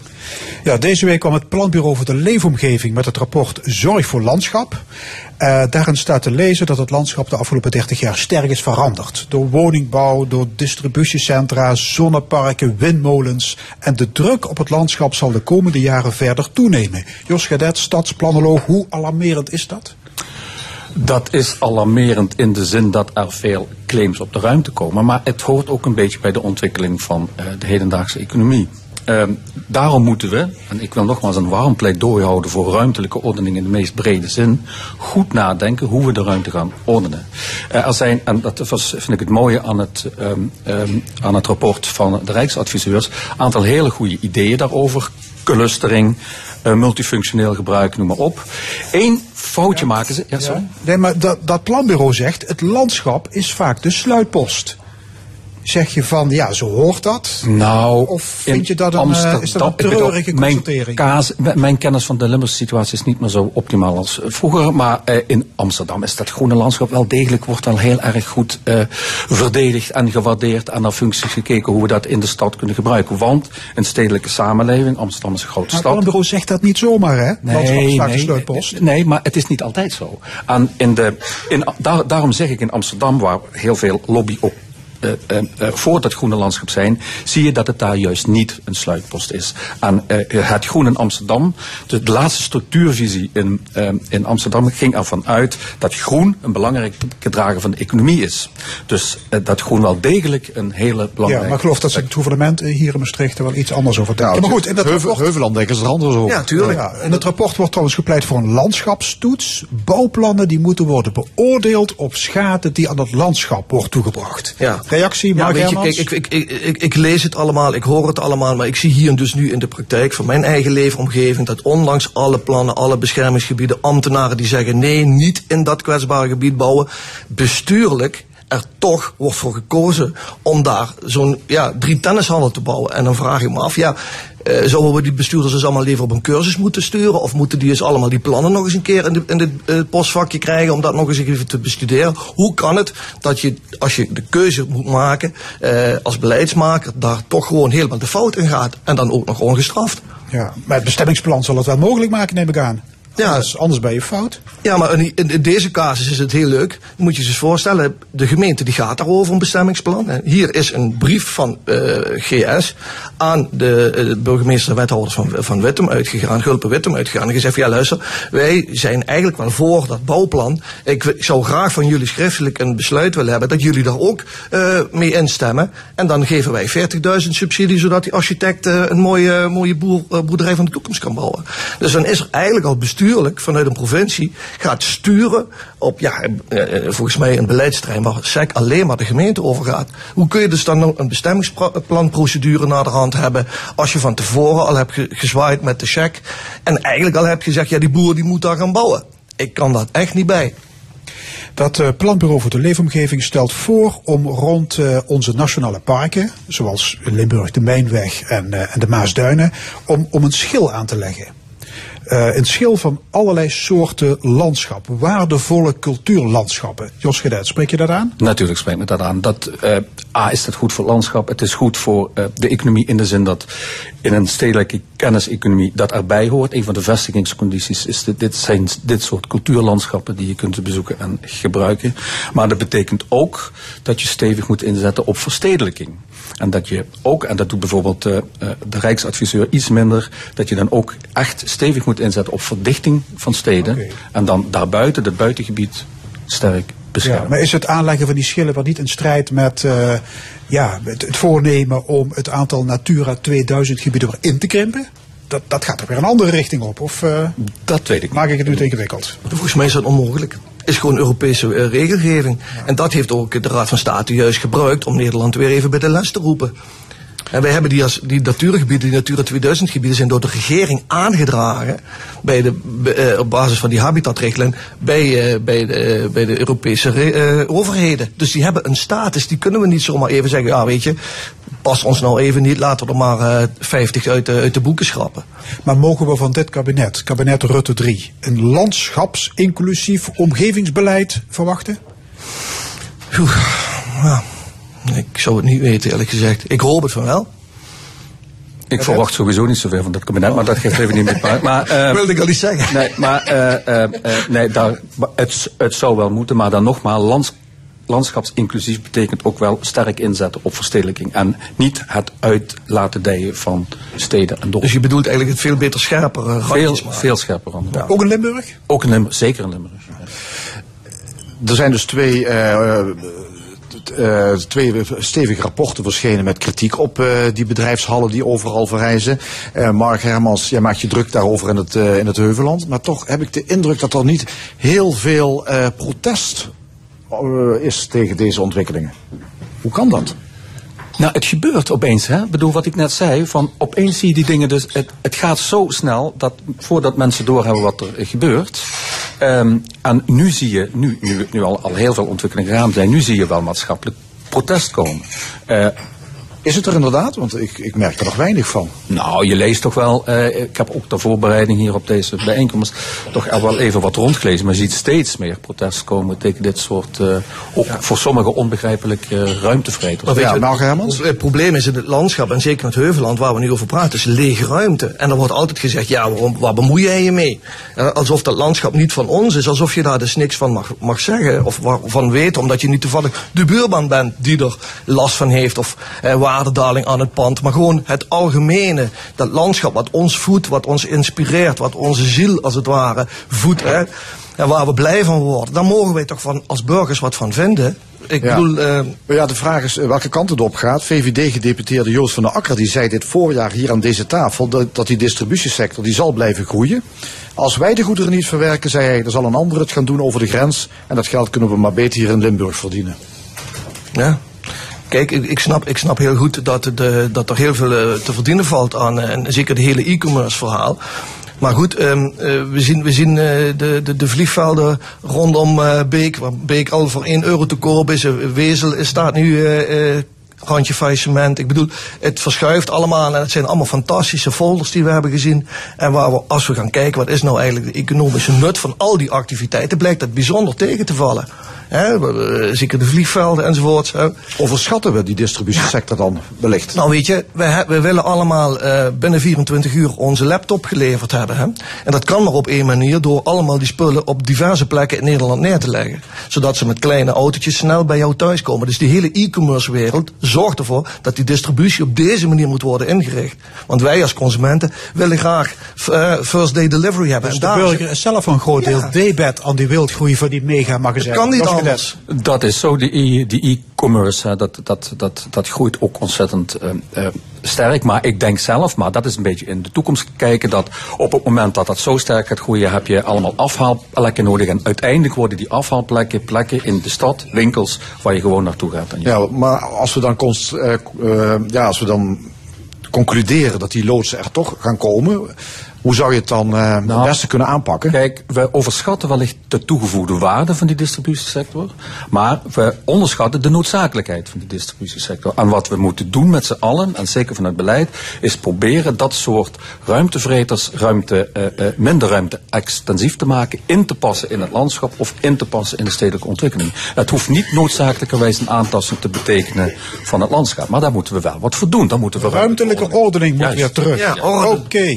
Ja, deze week kwam het Planbureau voor de Leefomgeving met het rapport Zorg voor Landschap. Eh, daarin staat te lezen dat het landschap de afgelopen 30 jaar sterk is veranderd. Door woningbouw, door distributiecentra, zonneparken, windmolens. En de druk op het landschap zal de komende jaren verder toenemen. Jos Gadet, stadsplanoloog, hoe alarmerend is dat? Dat is alarmerend in de zin dat er veel claims op de ruimte komen. Maar het hoort ook een beetje bij de ontwikkeling van eh, de hedendaagse economie. Ehm, daarom moeten we, en ik wil nogmaals een warm pleidooi houden voor ruimtelijke ordening in de meest brede zin, goed nadenken hoe we de ruimte gaan ordenen. Eh, er zijn, en dat was, vind ik het mooie aan het, ehm, ehm, aan het rapport van de Rijksadviseurs, een aantal hele goede ideeën daarover. Clustering, eh, multifunctioneel gebruik, noem maar op. Eén foutje maken ze. Ja, sorry. Nee, maar dat, dat planbureau zegt, het landschap is vaak de sluitpost. Zeg je van, ja, zo hoort dat? Nou, Of vind in je dat een, eh, is dat een bedoel, mijn, kaas- mijn kennis van de Limburgse situatie is niet meer zo optimaal als vroeger. Maar eh, in Amsterdam is dat groene landschap wel degelijk, wordt wel heel erg goed eh, verdedigd en gewaardeerd. En naar functies gekeken hoe we dat in de stad kunnen gebruiken. Want een stedelijke samenleving, Amsterdam is een grote Maar het stad. planbureau zegt dat niet zomaar, hè? vaak de sluitpost. Nee, maar het is niet altijd zo. En in de, in, daar, daarom zeg ik in Amsterdam, waar heel veel lobby op. eh, eh, eh, voor dat groene landschap zijn, zie je dat het daar juist niet een sluitpost is. En eh, het groen in Amsterdam, de, de laatste structuurvisie in, in Amsterdam ging ervan uit dat groen een belangrijke drager van de economie is. Dus dat groen wel degelijk een hele Ja, belangrijke... maar ik geloof dat ze het gouvernement hier in Maastricht er wel iets anders over denken. maar goed, in dat Heuvel, rapport... Heuveland denken ze er anders over. Ja, tuurlijk. Ja, in het rapport wordt trouwens gepleit voor een landschapstoets. Bouwplannen die moeten worden beoordeeld op schade die aan het landschap wordt toegebracht. Ja. Reactie, Ja, Mark weet je, kijk, ik, ik, ik, ik, ik lees het allemaal, ik hoor het allemaal, maar ik zie hier dus nu in de praktijk van mijn eigen leefomgeving dat ondanks alle plannen, alle beschermingsgebieden, ambtenaren die zeggen nee, niet in dat kwetsbare gebied bouwen, bestuurlijk er toch wordt voor gekozen om daar zo'n ja, drie tennishallen te bouwen. En dan vraag ik me af, ja, eh, zouden we die bestuurders dus allemaal liever op een cursus moeten sturen? Of moeten die eens allemaal die plannen nog eens een keer in, in dit eh, postvakje krijgen om dat nog eens even te bestuderen? Hoe kan het dat je, als je de keuze moet maken, eh, als beleidsmaker, daar toch gewoon helemaal de fout in gaat? En dan ook nog ongestraft? Ja, maar het bestemmingsplan zal het wel mogelijk maken, neem ik aan. Ja. Anders, anders ben je fout. Ja, maar in, in, deze casus is het heel leuk. Moet je je eens voorstellen, de gemeente die gaat daarover een bestemmingsplan. En Hier is een brief van eh, GS aan de eh, burgemeester en wethouders van, van Wittem uitgegaan, Gulpen Wittem uitgegaan. En gezegd, ja luister, wij zijn eigenlijk wel voor dat bouwplan. Ik, zou graag van jullie schriftelijk een besluit willen hebben dat jullie daar ook eh, mee instemmen. En dan geven wij 40.000 subsidie, zodat die architect een mooie, mooie boer, boerderij van de toekomst kan bouwen. Dus dan is er eigenlijk al bestuurlijk vanuit een provincie gaat sturen op, ja, eh, eh, volgens mij een beleidsterrein waar SEC alleen maar de gemeente over gaat. Hoe kun je dus dan nog een bestemmingsplanprocedure naar de hand hebben als je van tevoren al hebt ge- gezwaaid met de check en eigenlijk al hebt gezegd, ja die boer die moet daar gaan bouwen. Ik kan dat echt niet bij. Dat eh, Planbureau voor de Leefomgeving stelt voor om rond onze nationale parken, zoals Limburg de Mijnweg en de Maasduinen, om, om een schil aan te leggen. Eh, een schil van allerlei soorten landschappen, waardevolle cultuurlandschappen. Jos Gedet, spreek je dat aan? Natuurlijk spreekt me dat aan. Dat, eh, A, is het goed voor landschap. Het is goed voor eh, de economie in de zin dat in een stedelijke kenniseconomie dat erbij hoort. Een van de vestigingscondities is dit, dit zijn dit soort cultuurlandschappen die je kunt bezoeken en gebruiken. Maar dat betekent ook dat je stevig moet inzetten op verstedelijking. En dat je ook, en dat doet bijvoorbeeld eh, eh, de Rijksadviseur iets minder, dat je dan ook echt stevig moet inzetten op verdichting van steden. En dan daarbuiten, het buitengebied, sterk beschermen. Ja, maar is het aanleggen van die schillen wel niet in strijd met eh, ja, het, het voornemen om het aantal Natura 2000 gebieden weer in te krimpen? Dat, dat gaat er weer een andere richting op. Of eh, dat weet ik maak ik het nu te ingewikkeld? Volgens mij is dat onmogelijk. Is gewoon Europese eh, regelgeving. En dat heeft ook de Raad van State juist gebruikt om Nederland weer even bij de les te roepen. En wij hebben die, als, die natuurgebieden, die Natura 2000 gebieden, zijn door de regering aangedragen bij de, bij, eh, op basis van die habitatrichtlijn bij, eh, bij, de, bij de Europese overheden. Dus die hebben een status, die kunnen we niet zomaar even zeggen, ja weet je, pas ons nou even niet, laten we er maar eh 50 uit de, uit de boeken schrappen. Maar mogen we van dit kabinet, kabinet Rutte 3, een landschapsinclusief omgevingsbeleid verwachten? Oeh, ja, ik zou het niet weten eerlijk gezegd. Ik hoop het van wel. Ik verwacht sowieso niet zoveel van dat kabinet, maar dat geeft even niet meer uit. Maar, eh, Wilde ik al niet zeggen. Nee, maar eh, eh, eh, nee, daar, het, het zou wel moeten, maar dan nogmaals, lands, landschapsinclusief betekent ook wel sterk inzetten op verstedelijking. En niet het uit laten dijen van steden en dorpen. Dus je bedoelt eigenlijk het veel beter scherper uh, veel, veel scherper dan. Ook in Limburg? Ook in Limburg, zeker in Limburg. Er zijn dus twee, eh, eh, twee stevige rapporten verschenen met kritiek op eh, die bedrijfshallen die overal verrijzen. Eh, Mark Hermans, jij maakt je druk daarover in het, eh, in het Heuveland. Maar toch heb ik de indruk dat er niet heel veel eh, protest is tegen deze ontwikkelingen. Hoe kan dat? Nou, het gebeurt opeens, hè? Ik bedoel, wat ik net zei, van opeens zie je die dingen dus, het, het gaat zo snel dat voordat mensen doorhebben wat er eh, gebeurt. Ehm, en nu zie je, nu, nu, nu al, al heel veel ontwikkelingen gaande zijn, nu zie je wel maatschappelijk protest komen. Eh, Is het er inderdaad? Want ik, ik merk er nog weinig van. nou, je leest toch wel, eh, ik heb ook de voorbereiding hier op deze bijeenkomst toch wel even wat rondgelezen. Maar je ziet steeds meer protest komen tegen dit soort, eh, ook voor sommigen onbegrijpelijke ruimtevrijheid. Maar weet je, Het probleem is in het landschap, en zeker in het Heuvelland waar we nu over praten, is lege ruimte. En er wordt altijd gezegd, ja, waarom, waar bemoei jij je mee? Eh, alsof dat landschap niet van ons is, alsof je daar dus niks van mag, mag zeggen of wa- van weten, omdat je niet toevallig de buurman bent die er last van heeft of eh, waardedaling aan het pand. Maar gewoon het algemene, dat landschap wat ons voedt, wat ons inspireert, wat onze ziel als het ware voedt. Hè? En waar we blij van worden, daar mogen wij toch van, als burgers wat van vinden. Ik Ja. bedoel, eh, ja, de vraag is eh, welke kant het op gaat. VVD-gedeputeerde Joost van der Akker die zei dit voorjaar hier aan deze tafel dat, dat die distributiesector die zal blijven groeien. Als wij de goederen niet verwerken, zei hij, dan zal een ander het gaan doen over de grens. En dat geld kunnen we maar beter hier in Limburg verdienen. Ja. Kijk, ik, snap, ik snap heel goed dat, de, dat er heel veel eh, te verdienen valt aan, eh, en zeker het hele e-commerce verhaal. Maar goed, ehm, eh, we zien, we zien de, de, de vliegvelden rondom Beek, waar Beek al voor 1 euro te koop is. Wezel staat nu randje faillissement. Ik bedoel, het verschuift allemaal en het zijn allemaal fantastische folders die we hebben gezien. En waar we, als we gaan kijken, wat is nou eigenlijk de economische nut van al die activiteiten, blijkt dat bijzonder tegen te vallen. Hè, we- eh, zeker de vliegvelden enzovoort. Hè. Overschatten we die distributiesector dan wellicht? Nou weet je, he- wij willen allemaal eh, binnen 24 uur onze laptop geleverd hebben. Hè? En dat kan maar op één manier door allemaal die spullen op diverse plekken in Nederland neer te leggen. Zodat ze met kleine autootjes snel bij jou thuis komen. Dus die hele e-commerce wereld zorgt ervoor dat die distributie op deze manier moet worden ingericht. Want wij als consumenten willen graag eh, first day delivery hebben. Dus en de daar burger is zelf een groot deel debet aan die wildgroei van die megamagazijnen. Het kan niet Dat Dat is zo, die die e-commerce, dat, dat, dat, dat groeit ook ontzettend eh, eh, sterk. Maar ik denk zelf, maar dat is een beetje in de toekomst kijken, dat op het moment dat dat zo sterk gaat groeien, heb je allemaal afhaalplekken nodig. En uiteindelijk worden die afhaalplekken plekken in de stad, winkels, waar je gewoon naartoe gaat. Ja, maar als we dan, const, eh, ja, als we dan concluderen dat die loodsen er toch gaan komen. Hoe zou je het dan eh, het beste kunnen aanpakken? Kijk, we overschatten wellicht de toegevoegde waarde van die distributiesector. Maar we onderschatten de noodzakelijkheid van die distributiesector. En wat we moeten doen met z'n allen, en zeker vanuit beleid, is proberen dat soort ruimtevreters ruimte, eh, eh, minder ruimte extensief te maken, in te passen in het landschap of in te passen in de stedelijke ontwikkeling. Het hoeft niet noodzakelijkerwijs een aantasting te betekenen van het landschap. Maar daar moeten we wel wat voor doen. Daar moeten we Ruimtelijke ordening moet Juist. weer terug. Ja. Oké.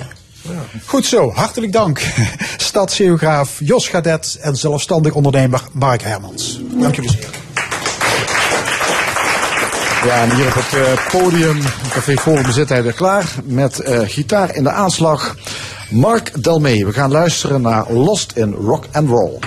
Goed zo, hartelijk dank. Stadsgeograaf Jos Gadet en zelfstandig ondernemer Mark Hermans. Dank jullie zeer. Ja, en hier op het eh, podium, Café Forum, zit hij weer klaar met eh, gitaar in de aanslag. Mark Delmee. We gaan luisteren naar Lost in Rock and Roll.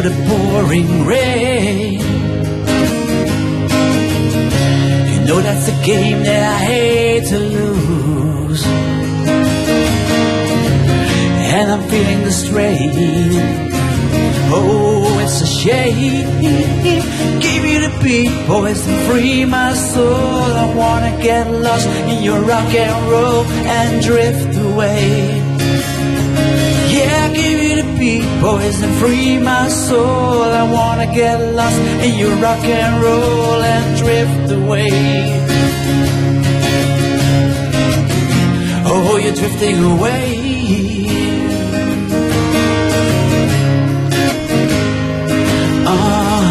Through the pouring rain. You know that's a game that I hate to lose. And I'm feeling the strain. Oh, it's a shame. Give me the beat, boys, and free my soul. I wanna get lost in your rock and roll and drift away. Boys, and free my soul. I wanna get lost in your rock and roll and drift away. Oh, you're drifting away. Ah.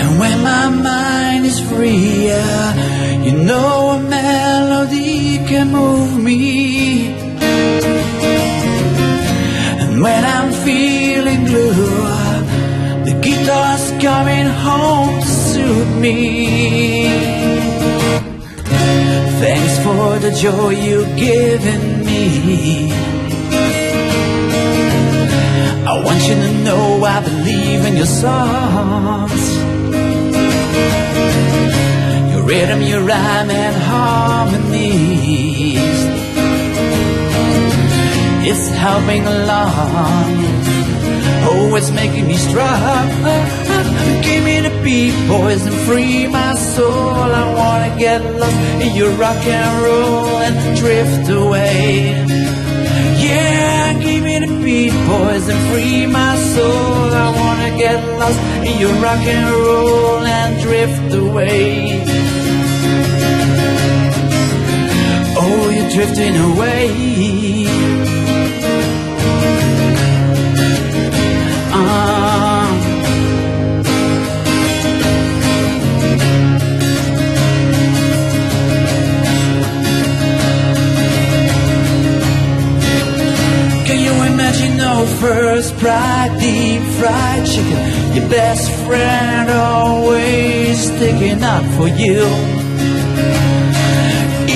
And when my mind is free, yeah, a melody can move me. And when I'm feeling blue, the guitar's coming home to soothe me. Thanks for the joy you've given me. I want you to know I believe in your songs. Rhythm, your rhyme, and harmonies. It's helping along. Oh, it's making me strong. Give me the beat, boys, and free my soul. I wanna get lost in your rock and roll and drift away. Yeah, give me the beat, boys, and free my soul. I wanna get lost in your rock and roll and drift away. Oh, you're drifting away. Ah. Can you imagine no first pride, deep fried chicken? Your best friend always sticking up for you.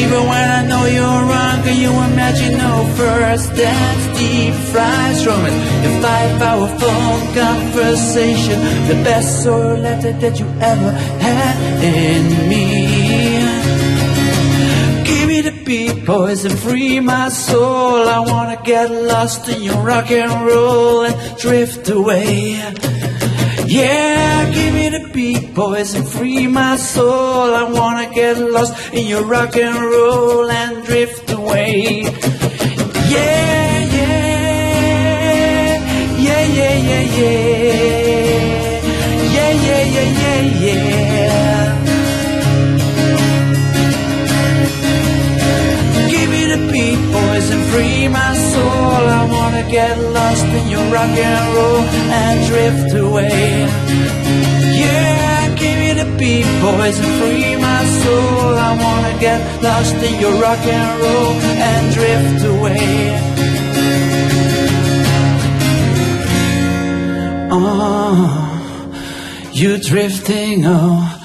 Even when I know you're wrong, can you imagine no first dance, deep fried romance? The five hour phone conversation, the best soul letter that you ever had in me. Give me the beat, boys, and free my soul. I wanna get lost in your rock and roll and drift away. Yeah, give me the beat, boys, and free my soul. I wanna get lost in your rock and roll and drift away. Yeah, yeah, yeah, yeah, yeah, yeah, yeah, yeah, yeah, yeah, yeah. Give me the beat, boys, and free my soul. I wanna get lost in your rock and roll and drift away. Beat, boys, and free my soul. I wanna get lost in your rock and roll and drift away. Oh, you're drifting, oh,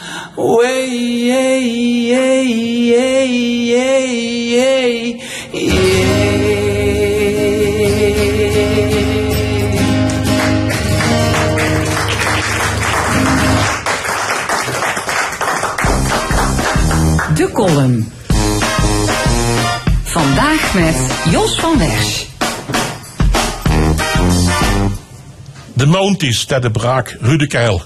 Vandaag met Jos van Wersch. De Mounties ter de braak Rudekeil.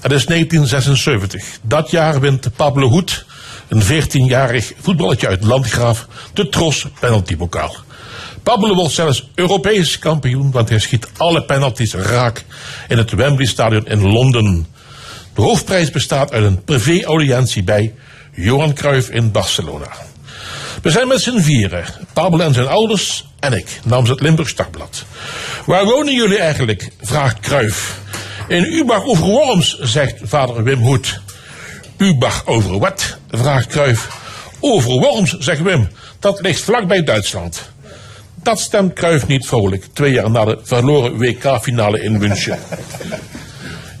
Het is 1976. Dat jaar wint Pablo Hoed, een 14-jarig voetballetje uit Landgraaf, de Tros penaltybokaal. Pablo wordt zelfs Europees kampioen, want hij schiet alle penalties raak in het Wembley Stadion in Londen. De hoofdprijs bestaat uit een privé-audiëntie bij Johan Cruijff in Barcelona. We zijn met z'n vieren, Pablo en zijn ouders en ik, namens het Limburgs Dagblad. Waar wonen jullie eigenlijk? vraagt Cruijff. In Ubach over Worms, zegt vader Wim Hoed. Ubach over wat? vraagt Cruijff. Over Worms, zegt Wim. Dat ligt vlakbij Duitsland. Dat stemt Cruijff niet vrolijk, twee jaar na de verloren WK-finale in München.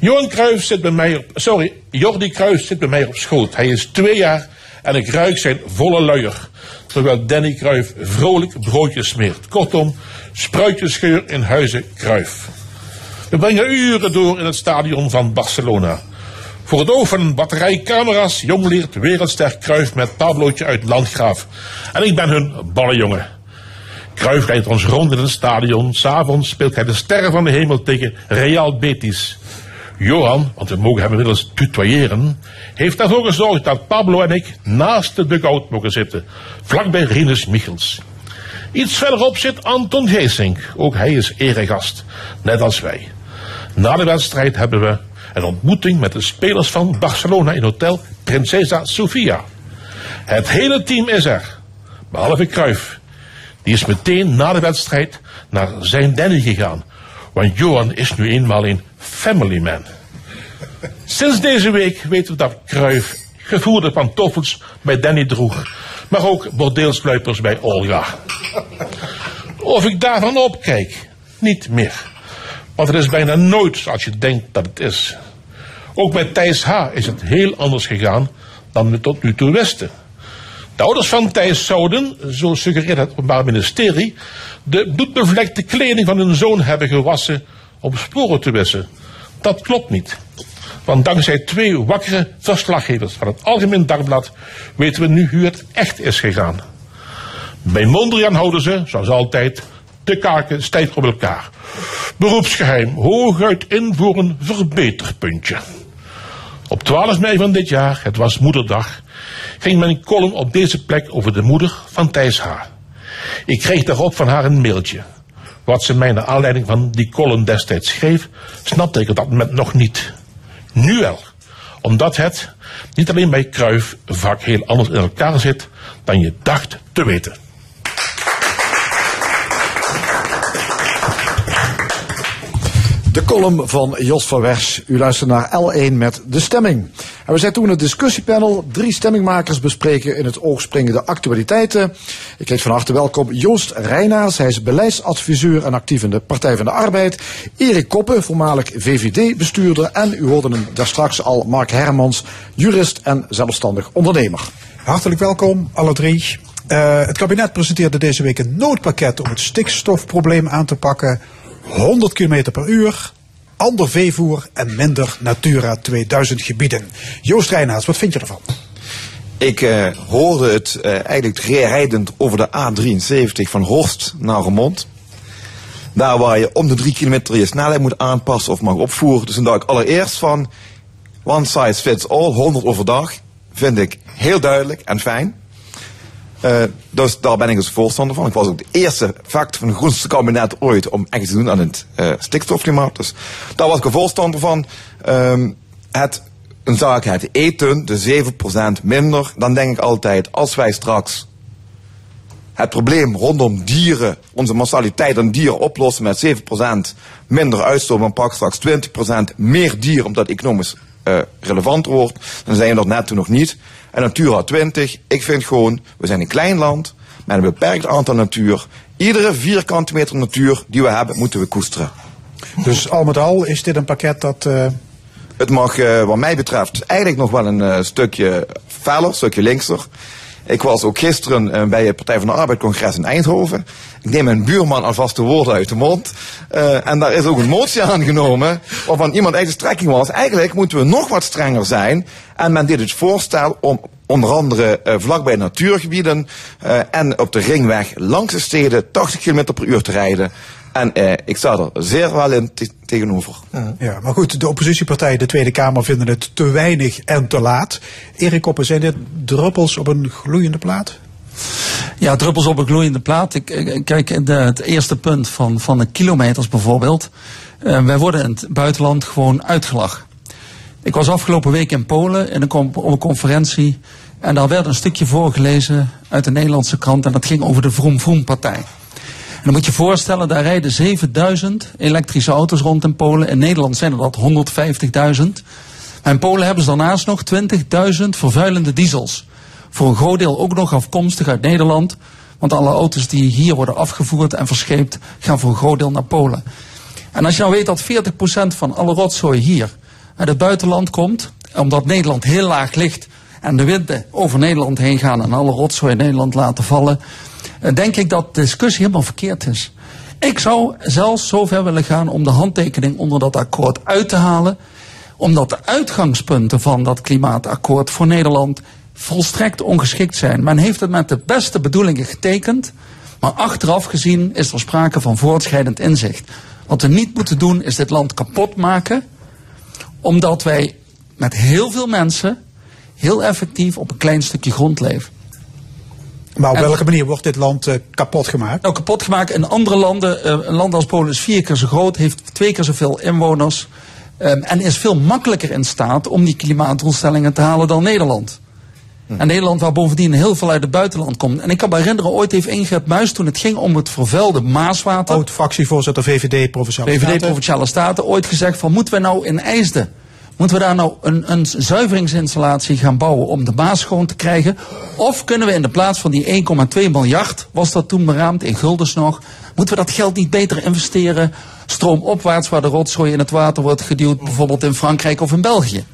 Johan Cruijff zit bij mij op, sorry, Jordi Cruijff zit bij mij op schoot. Hij is twee jaar en ik ruik zijn volle luier. Terwijl Danny Cruijff vrolijk broodjes smeert. Kortom, spruitjesgeur in huizen Cruijff. We brengen uren door in het stadion van Barcelona. Voor het oog van een batterij jongleert wereldster Cruijff met Pablootje uit Landgraaf. En ik ben hun ballenjongen. Cruijff leidt ons rond in het stadion. S'avonds speelt hij de sterren van de hemel tegen Real Betis. Johan, want we mogen hem inmiddels tutoyeren, heeft ervoor gezorgd dat Pablo en ik naast de dugout mogen zitten, vlakbij Rinus Michels. Iets verderop zit Anton Geesink, ook hij is eregast, net als wij. Na de wedstrijd hebben we een ontmoeting met de spelers van Barcelona in hotel Princesa Sofia. Het hele team is er, behalve Cruijff. Die is meteen na de wedstrijd naar zijn Danny gegaan, want Johan is nu eenmaal een family man. Sinds deze week weten we dat Cruijff gevoerde pantoffels bij Danny droeg, maar ook bordeelsluipers bij Olga. Of ik daarvan opkijk? Niet meer. Want het is bijna nooit zoals je denkt dat het is. Ook bij Thijs H. is het heel anders gegaan dan we tot nu toe wisten. De ouders van Thijs zouden, zo suggereert het Openbaar Ministerie, de bloedbevlekte kleding van hun zoon hebben gewassen om sporen te wissen. Dat klopt niet. Want dankzij twee wakkere verslaggevers van het Algemeen Dagblad weten we nu hoe het echt is gegaan. Bij Mondriaan houden ze, zoals altijd, de kaken stijf op elkaar. Beroepsgeheim, hooguit in voor een verbeterpuntje. Op 12 mei van dit jaar, het was moederdag, ging mijn column op deze plek over de moeder van Thijs H. Ik kreeg daarop van haar een mailtje. Wat ze mij naar aanleiding van die column destijds schreef, snapte ik op dat moment nog niet. Nu wel. Omdat het, niet alleen bij Kruif, vaak heel anders in elkaar zit dan je dacht te weten. De column van Jos van Wers. U luistert naar L1 met De Stemming. En we zijn toen het discussiepanel. Drie stemmingmakers bespreken in het oog springende actualiteiten. Ik heet van harte welkom Joost Reinaars. Hij is beleidsadviseur en actief in de Partij van de Arbeid. Erik Koppen, voormalig VVD-bestuurder. En u hoorde hem daar straks al, Mark Hermans, jurist en zelfstandig ondernemer. Hartelijk welkom, alle drie. Uh, het kabinet presenteerde deze week een noodpakket om het stikstofprobleem aan te pakken. 100 km per uur, ander veevoer en minder Natura 2000 gebieden. Joost Reinaerts, wat vind je ervan? Ik uh, hoorde het uh, eigenlijk rijdend over de A73 van Horst naar Remond. Daar waar je om de drie kilometer je snelheid moet aanpassen of mag opvoeren. Dus dan dacht ik allereerst van one size fits all, 100 overdag. Vind ik heel duidelijk en fijn. Uh, dus daar ben ik dus voorstander van. Ik was ook de eerste fact van het groenste kabinet ooit om echt te doen aan het uh, stikstofklimaat. Dus daar was ik een voorstander van. Um, het, een zaak het eten, de 7% minder. Dan denk ik altijd, als wij straks het probleem rondom dieren, onze mortaliteit aan dieren oplossen met 7% minder uitstoot, dan pak straks 20% meer dieren omdat economisch uh, relevant wordt, dan zijn we dat net toen nog niet. En Natura 20, ik vind gewoon, we zijn een klein land met een beperkt aantal natuur. Iedere vierkante meter natuur die we hebben, moeten we koesteren. Dus al met al is dit een pakket dat uh, Het mag, eh, wat mij betreft, eigenlijk nog wel een eh, stukje feller, een stukje linkser. Ik was ook gisteren eh, bij het Partij van de Arbeid congres in Eindhoven. Ik neem mijn buurman alvast de woorden uit de mond. Eh, en daar is ook een motie aangenomen waarvan iemand eigenlijk de strekking was. Eigenlijk moeten we nog wat strenger zijn. En men deed het voorstel om onder andere eh, vlakbij natuurgebieden en op de ringweg langs de steden 80 km per uur te rijden. En eh, ik sta er zeer wel in te- tegenover. Ja, maar goed, de oppositiepartijen, de Tweede Kamer, vinden het te weinig en te laat. Erik Koppen, zijn dit druppels op een gloeiende plaat? Ja, druppels op een gloeiende plaat. Ik, kijk, de, het eerste punt van, van de kilometers bijvoorbeeld. Eh, wij worden in het buitenland gewoon uitgelachen. Ik was afgelopen week in Polen in een, op een conferentie. En daar werd een stukje voorgelezen uit de Nederlandse krant. En dat ging over de Vroom Vroom partij. En dan moet je voorstellen, daar rijden 7000 elektrische auto's rond in Polen. In Nederland zijn er dat 150.000. Maar in Polen hebben ze daarnaast nog 20.000 vervuilende diesels. Voor een groot deel ook nog afkomstig uit Nederland. Want alle auto's die hier worden afgevoerd en verscheept, gaan voor een groot deel naar Polen. En als je nou weet dat 40% van alle rotzooi hier uit het buitenland komt, omdat Nederland heel laag ligt en de winden over Nederland heen gaan en alle rotzooi in Nederland laten vallen, denk ik dat de discussie helemaal verkeerd is. Ik zou zelfs zover willen gaan om de handtekening onder dat akkoord uit te halen, omdat de uitgangspunten van dat klimaatakkoord voor Nederland volstrekt ongeschikt zijn. Men heeft het met de beste bedoelingen getekend, maar achteraf gezien is er sprake van voortschrijdend inzicht. Wat we niet moeten doen is dit land kapot maken, omdat wij met heel veel mensen heel effectief op een klein stukje grond leven. Maar op En- welke manier wordt dit land eh, kapot gemaakt? Nou, kapot gemaakt in andere landen. eh, een land als Polen is vier keer zo groot, heeft twee keer zoveel inwoners. ehm, en is veel makkelijker in staat om die klimaatdoelstellingen te halen dan Nederland. En Nederland, waar bovendien heel veel uit het buitenland komt. En ik kan me herinneren, ooit heeft Ingrid Muis, toen het ging om het vervuilde Maaswater. Oud fractievoorzitter VVD, Provinciale VVD Staten. Provinciale Staten ooit gezegd van moeten we nou in IJsden, moeten we daar nou een, een zuiveringsinstallatie gaan bouwen om de Maas schoon te krijgen? Of kunnen we in de plaats van die 1,2 miljard, was dat toen beraamd in guldens nog, moeten we dat geld niet beter investeren stroomopwaarts waar de rotzooi in het water wordt geduwd, bijvoorbeeld in Frankrijk of in België?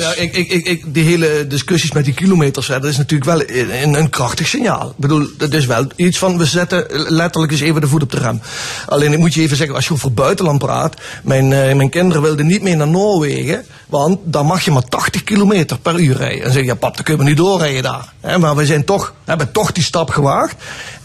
Ja, ik, ik, ik, die hele discussies met die kilometers, hè, dat is natuurlijk wel een, een, krachtig signaal. Ik bedoel, dat is wel iets van, we zetten letterlijk eens even de voet op de rem. Alleen ik moet je even zeggen, als je over buitenland praat, mijn, eh, mijn kinderen wilden niet meer naar Noorwegen, want dan mag je maar 80 kilometer per uur rijden. En dan zeg je, ja pap, dan kunnen we niet doorrijden daar. Hè, maar we zijn toch, hebben toch die stap gewaagd.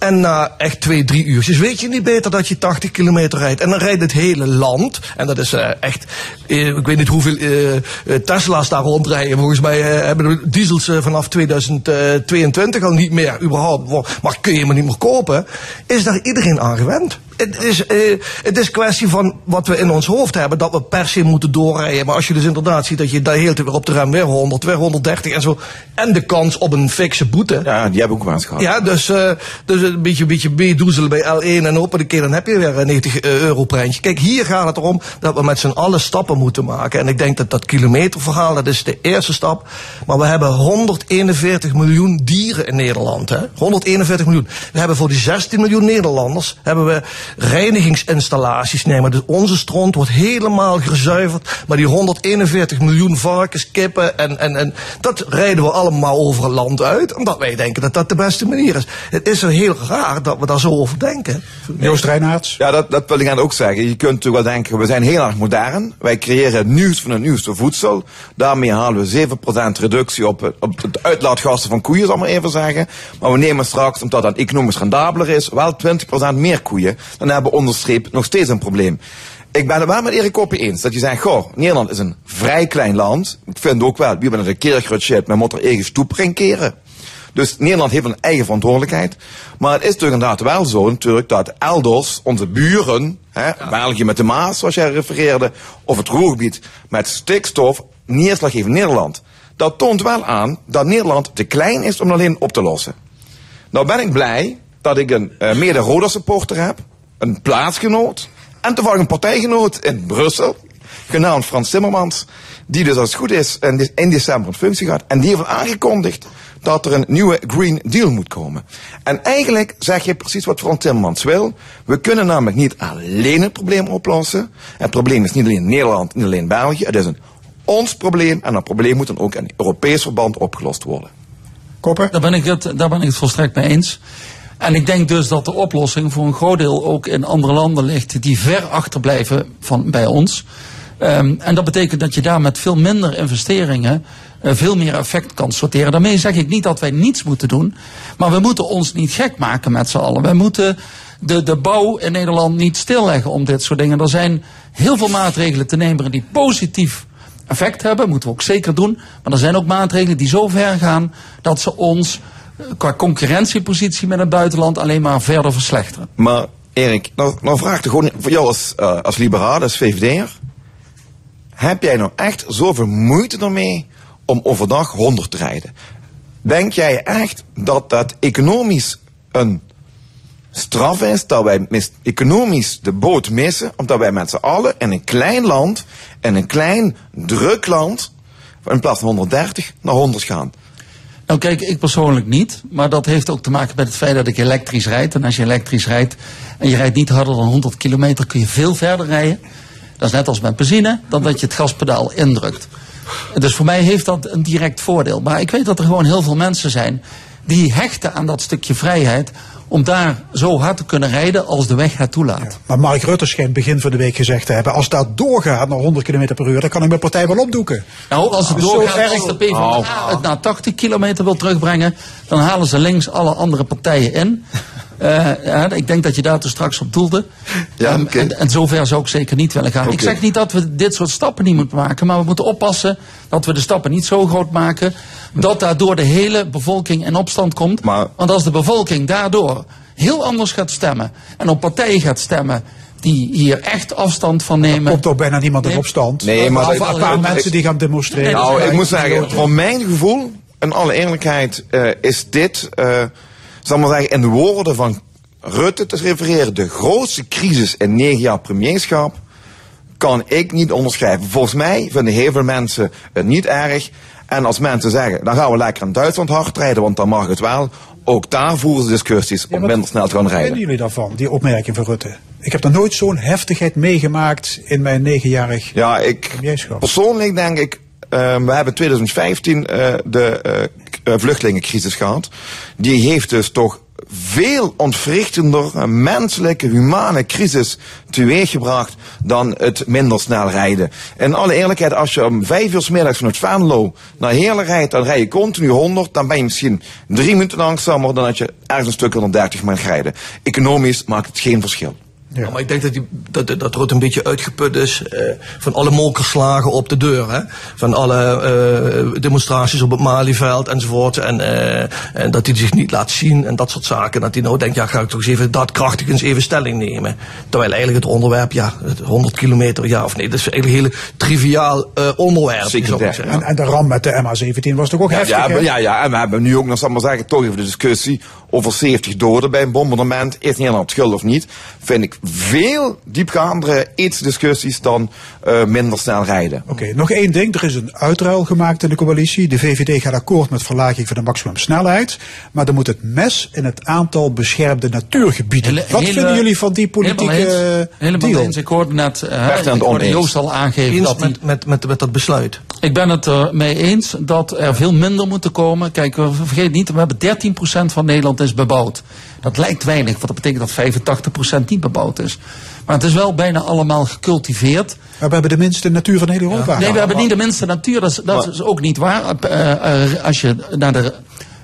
En na echt twee, drie uurtjes weet je niet beter dat je 80 kilometer rijdt. En dan rijdt het hele land, en dat is eh, echt, eh, ik weet niet hoeveel eh, Tesla's daar rondrijden. Volgens mij hebben de diesels vanaf 2022 al niet meer überhaupt. Maar kun je maar niet meer kopen. Is daar iedereen aan gewend? Het is, eh, het is kwestie van wat we in ons hoofd hebben, dat we per se moeten doorrijden. Maar als je dus inderdaad ziet dat je daar heel te weer op de rem weer 100, weer 130 en zo. En de kans op een fikse boete. Ja, die hebben ook wel eens gehad. Ja, dus, eh, dus een beetje, beetje meedoezelen bij L1 en op een keer dan heb je weer een 90 euro prentje. Kijk, hier gaat het erom dat we met z'n allen stappen moeten maken. En ik denk dat dat kilometerverhaal, dat is de eerste stap. Maar we hebben 141 miljoen dieren in Nederland. Hè? 141 miljoen. We hebben voor die 16 miljoen Nederlanders hebben we reinigingsinstallaties. Maar dus onze stront wordt helemaal gezuiverd. Maar die 141 miljoen varkens, kippen en, en, en dat rijden we allemaal over het land uit. Omdat wij denken dat dat de beste manier is. Het is zo heel raar dat we daar zo over denken. Joost Reinaerts. Ja, dat, dat wil ik aan ook zeggen. Je kunt natuurlijk wel denken, we zijn heel erg modern. Wij creëren het nieuws van het nieuwste voedsel. Daarmee halen we 7% reductie op, het- op het uitlaatgassen van koeien, zal ik maar even zeggen. Maar we nemen straks, omdat dat economisch rendabeler is, wel 20% meer koeien. Dan hebben we onderstreep nog steeds een probleem. Ik ben het wel met Erik Koppen eens. Dat je zegt, goh, Nederland is een vrij klein land. Ik vind ook wel, wie ben een shit, men moet er eigen stoep keren. Dus Nederland heeft een eigen verantwoordelijkheid. Maar het is natuurlijk inderdaad wel zo natuurlijk dat elders onze buren, hè, België met de Maas zoals jij refereerde, of het Roergebied met stikstof, neerslag geven Nederland. Dat toont wel aan dat Nederland te klein is om alleen op te lossen. Nou ben ik blij dat ik een uh, mede-Roda supporter heb, een plaatsgenoot en toevallig een partijgenoot in Brussel, genaamd Frans Timmermans, die dus als het goed is in, de- in december in functie gaat. En die heeft al aangekondigd dat er een nieuwe Green Deal moet komen. En eigenlijk zeg je precies wat Frans Timmermans wil. We kunnen namelijk niet alleen het probleem oplossen. Het probleem is niet alleen Nederland, niet alleen België. Het is een ons probleem en dat probleem moet dan ook in Europees verband opgelost worden. Kopper? Daar ben, ik het, daar ben ik het volstrekt mee eens. En ik denk dus dat de oplossing voor een groot deel ook in andere landen ligt die ver achterblijven van, bij ons. Ehm, en dat betekent dat je daar met veel minder investeringen eh, veel meer effect kan sorteren. Daarmee zeg ik niet dat wij niets moeten doen, maar we moeten ons niet gek maken met z'n allen. Wij moeten de, de bouw in Nederland niet stilleggen om dit soort dingen. Er zijn heel veel maatregelen te nemen die positief effect hebben, moeten we ook zeker doen. Maar er zijn ook maatregelen die zo ver gaan dat ze ons qua concurrentiepositie met het buitenland alleen maar verder verslechteren. Maar Erik, nou, nou vraag ik gewoon voor jou als, eh, als liberaal, als VVD'er. Heb jij nou echt zoveel moeite ermee om overdag 100 te rijden? Denk jij echt dat dat economisch een straf is dat wij mis, economisch de boot missen, omdat wij met z'n allen in een klein land, in een klein druk land, in plaats van 130 naar 100 gaan? Nou kijk, ik persoonlijk niet. Maar dat heeft ook te maken met het feit dat ik elektrisch rijd. En als je elektrisch rijdt en je rijdt niet harder dan 100 kilometer, kun je veel verder rijden. Dat is net als met benzine, dan dat je het gaspedaal indrukt. Dus voor mij heeft dat een direct voordeel. Maar ik weet dat er gewoon heel veel mensen zijn die hechten aan dat stukje vrijheid om daar zo hard te kunnen rijden als de weg het toelaat. Maar Mark Rutte schijnt begin van de week gezegd te hebben... als dat doorgaat naar 100 km per uur... dan kan ik mijn partij wel opdoeken. Nou, als het Dus doorgaat, als de PvdA het naar 80 kilometer wil terugbrengen, dan halen ze links alle andere partijen in. Eh, ja, ik denk dat je daar toen straks op doelde. Ehm, en, en zover zou ik zeker niet willen gaan. Ik zeg niet dat we dit soort stappen niet moeten maken, maar we moeten oppassen dat we de stappen niet zo groot maken dat daardoor de hele bevolking in opstand komt. Want als de bevolking daardoor heel anders gaat stemmen en op partijen gaat stemmen die hier echt afstand van nemen. komt toch bijna niemand in opstand? Nee, maar dat- een paar ik- mensen die gaan demonstreren. Nou, ik moet Ja, zeggen, voor mijn gevoel, in alle eerlijkheid, eh, is dit, eh zal maar zeggen, in de woorden van Rutte te refereren, de grootste crisis in negen jaar premierschap, kan ik niet onderschrijven. Volgens mij vinden heel veel mensen het niet erg. En als mensen zeggen, dan gaan we lekker in Duitsland hard rijden, want dan mag het wel. Ook daar voeren ze discussies om minder snel te gaan Wat rijden. vinden jullie daarvan, die opmerking van Rutte? Ik heb er nooit zo'n heftigheid meegemaakt in mijn negenjarig Ja, ik premierschap. persoonlijk denk ik, eh, we hebben in 2015 eh, de eh, eh, vluchtelingencrisis gehad. Die heeft dus toch veel ontwrichtender, menselijke, humane crisis teweeggebracht dan het minder snel rijden. In alle eerlijkheid, als je om vijf uur middags vanuit Venlo naar Heerlen rijdt, dan rij je continu 100, dan ben je misschien drie minuten langzamer dan dat je ergens een stuk 130 mag rijden. Economisch maakt het geen verschil. Ja. maar ik denk dat, die, dat, dat Rutte een beetje uitgeput is eh, van alle molkerslagen op de deur. Hè? Van alle eh, demonstraties op het Malieveld enzovoort. En, eh, en dat hij zich niet laat zien en dat soort zaken. Dat hij nou denkt, ja ga ik toch eens even daadkrachtig eens even stelling nemen. Terwijl eigenlijk het onderwerp, ja, het 100 kilometer, ja of nee. Dat is eigenlijk een hele triviaal eh, onderwerp. zeggen. En, en de ram met de MH17 was toch ook Ja, heftig, ja, hè? ja, ja, en we hebben nu ook nog, zal maar zeggen, toch even de discussie over 70 doden bij een bombardement. Is Nederland schuld of niet? Vind ik veel diepgaandere iets discussies dan eh, minder snel rijden. Oké, nog één ding. Er is een uitruil gemaakt in de coalitie. De VVD gaat akkoord met verlaging van de maximumsnelheid. Maar er moet het mes in het aantal beschermde natuurgebieden. Hele- Wat hele- vinden jullie van die politieke Helemaal eens. eh, Helemaal deal? eens. Ik hoorde net, eh, ik hoorde. Joost al aangeven Eens dat met, met, met, met dat besluit. Ik ben het er mee eens dat er veel minder moeten komen. Kijk, we vergeet niet, we hebben 13% van Nederland is bebouwd. Dat lijkt weinig, want dat betekent dat 85% niet bebouwd is. Maar het is wel bijna allemaal gecultiveerd. Maar we hebben de minste natuur van heel Europa. Nee, we hebben niet de minste natuur, dat is, dat is ook niet waar. Eh, eh, als je naar de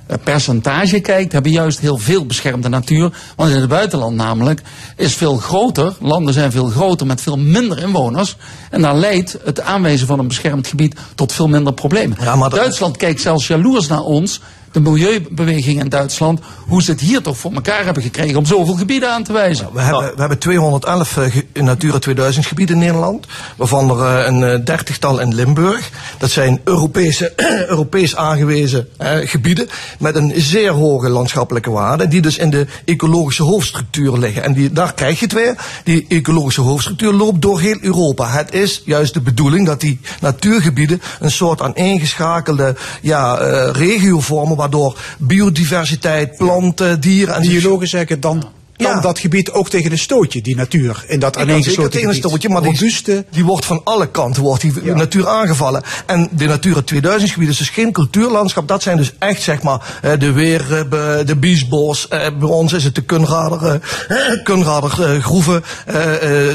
eh, percentage kijkt, hebben we juist heel veel beschermde natuur. Want in het buitenland namelijk is veel groter, landen zijn veel groter met veel minder inwoners. En daar leidt het aanwijzen van een beschermd gebied tot veel minder problemen. Duitsland kijkt zelfs jaloers naar ons, de milieubeweging in Duitsland, hoe ze het hier toch voor elkaar hebben gekregen om zoveel gebieden aan te wijzen. We hebben, we hebben 211 eh, Natura 2000 gebieden in Nederland. Waarvan er eh, een eh, dertigtal in Limburg. Dat zijn Europese, Europees aangewezen eh, gebieden. Met een zeer hoge landschappelijke waarde. Die dus in de ecologische hoofdstructuur liggen. En die, daar krijg je het weer. Die ecologische hoofdstructuur loopt door heel Europa. Het is juist de bedoeling dat die natuurgebieden een soort aan ingeschakelde ja, eh, regio vormen. Waardoor biodiversiteit, planten, dieren en Biologen zeggen dan kan Ja. dat gebied ook tegen een stootje, die natuur, in dat aaneengesloten tegen een stootje, maar die, Robuuste, die wordt van alle kanten wordt die natuur aangevallen. En de Natura 2000 gebieden dus geen cultuurlandschap. Dat zijn dus echt, zeg maar, eh, de Weerribben, de Biesbos. eh, Bij ons is het de Kunrader, eh, Kunrader groeven,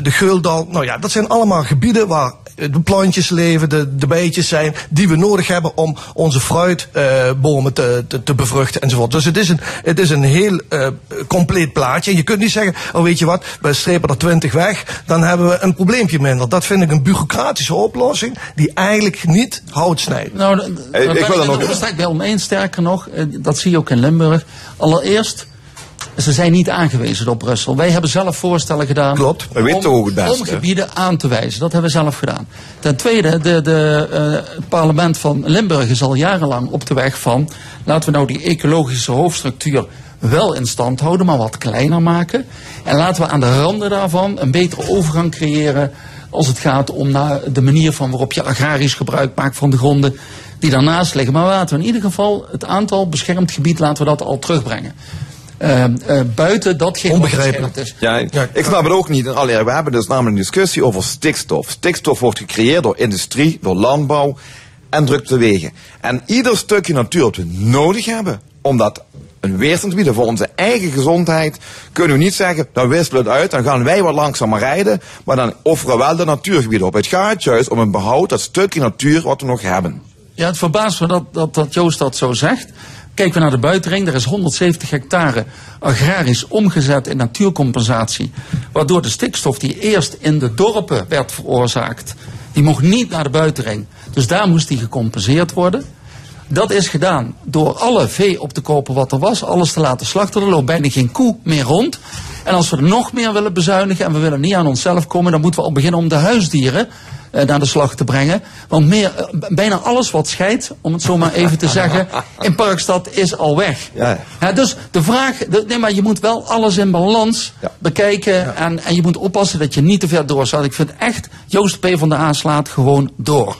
de Geuldal. Nou ja, dat zijn allemaal gebieden waar de plantjes leven, de, de bijtjes zijn, die we nodig hebben om onze fruitbomen te, te, te bevruchten enzovoort. Dus het is een, het is een heel eh, compleet plaatje. En je kunt niet zeggen, oh weet je wat, we strepen er twintig weg, dan hebben we een probleempje minder. Dat vind ik een bureaucratische oplossing die eigenlijk niet hout snijdt. Nou, d- d- daar ben ik het overstrekt wel mee eens. Sterker nog, eh, dat zie je ook in Limburg. Allereerst, ze zijn niet aangewezen op Brussel. Wij hebben zelf voorstellen gedaan. Klopt, we weten om, het. Om gebieden aan te wijzen. Dat hebben we zelf gedaan. Ten tweede, de, de, eh, het parlement van Limburg is al jarenlang op de weg van. Laten we nou die ecologische hoofdstructuur wel in stand houden, maar wat kleiner maken. En laten we aan de randen daarvan een betere overgang creëren. Als het gaat om naar de manier van waarop je agrarisch gebruik maakt van de gronden die daarnaast liggen. Maar laten we in ieder geval het aantal beschermd gebied laten we dat al terugbrengen. Eh, eh, buiten datgene wat beschermd is. Ja, ik snap het ook niet. Allee, we hebben dus namelijk een discussie over stikstof. Stikstof wordt gecreëerd door industrie, door landbouw en druk te wegen. En ieder stukje natuur dat we nodig hebben, omdat een weerstand te bieden voor onze eigen gezondheid, kunnen we niet zeggen, dan wisselen we het uit, dan gaan wij wat langzamer rijden, maar dan offeren we wel de natuurgebieden op. Het gaat juist om een behoud, dat stukje natuur wat we nog hebben. Ja, het verbaast me dat, dat, dat Joost dat zo zegt. Kijken we naar de buitenring, er is 170 hectare agrarisch omgezet in natuurcompensatie. Waardoor de stikstof die eerst in de dorpen werd veroorzaakt, die mocht niet naar de buitenring. Dus daar moest die gecompenseerd worden. Dat is gedaan door alle vee op te kopen wat er was, alles te laten slachten. Er loopt bijna geen koe meer rond. En als we er nog meer willen bezuinigen en we willen niet aan onszelf komen, dan moeten we al beginnen om de huisdieren naar de slag te brengen. Want meer, eh, bijna alles wat scheidt, om het zo maar even te zeggen, in Parkstad is al weg. Ja. Ja, dus de vraag, de- nee, maar je moet wel alles in balans bekijken en, en je moet oppassen dat je niet te ver doorslaat. Ik vind echt, Joost P. van der A slaat gewoon door.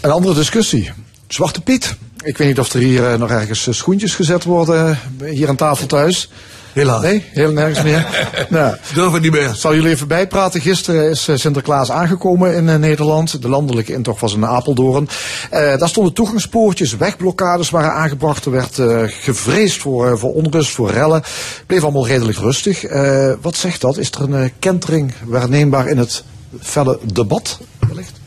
Een andere discussie. Zwarte Piet. Ik weet niet of er hier eh, nog ergens eh, schoentjes gezet worden, eh, hier aan tafel thuis. Helaas. Nee, heel nergens meer. nou, Durf het niet meer. zal jullie even bijpraten. Gisteren is eh, Sinterklaas aangekomen in eh, Nederland. De landelijke intocht was in Apeldoorn. Eh, daar stonden toegangspoortjes, wegblokkades waren aangebracht. Er werd eh, gevreesd voor, voor onrust, voor rellen. Bleef allemaal redelijk rustig. Wat zegt dat? Is er een kentering waarneembaar in het felle debat? Wellicht?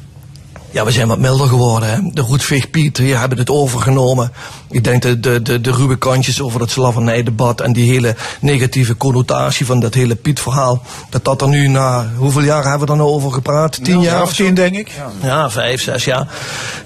Ja, we zijn wat milder geworden. Hè? De Roetveegpiet, die hebben het overgenomen. Ik denk de, de, de, de ruwe kantjes over het slavernijdebat en die hele negatieve connotatie van dat hele Piet-verhaal. Dat dat er nu na, hoeveel jaar hebben we er nou over gepraat? Tien Ja, jaar of tien, denk ik. Ja, vijf, zes jaar.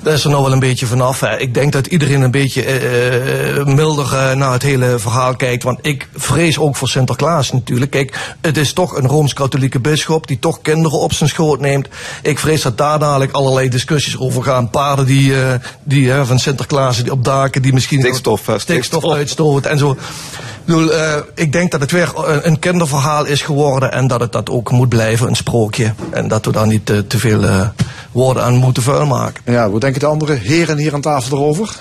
Daar is er nou wel een beetje vanaf. Hè. Ik denk dat iedereen een beetje eh, eh, milder eh, naar het hele verhaal kijkt. Want ik vrees ook voor Sinterklaas natuurlijk. Kijk, het is toch een Rooms-Katholieke bisschop die toch kinderen op zijn schoot neemt. Ik vrees dat daar dadelijk allerlei discussies over gaan. Paarden die, eh, die eh, van Sinterklaas die op daken die misschien Stikstof, hè, stikstof uitstoten en zo. Ik, bedoel, eh, ik denk dat het weer een, een kinderverhaal is geworden en dat het dat ook moet blijven, een sprookje. En dat we daar niet eh, te veel eh, woorden aan moeten vuil maken. Ja, hoe denken de andere heren hier aan tafel erover?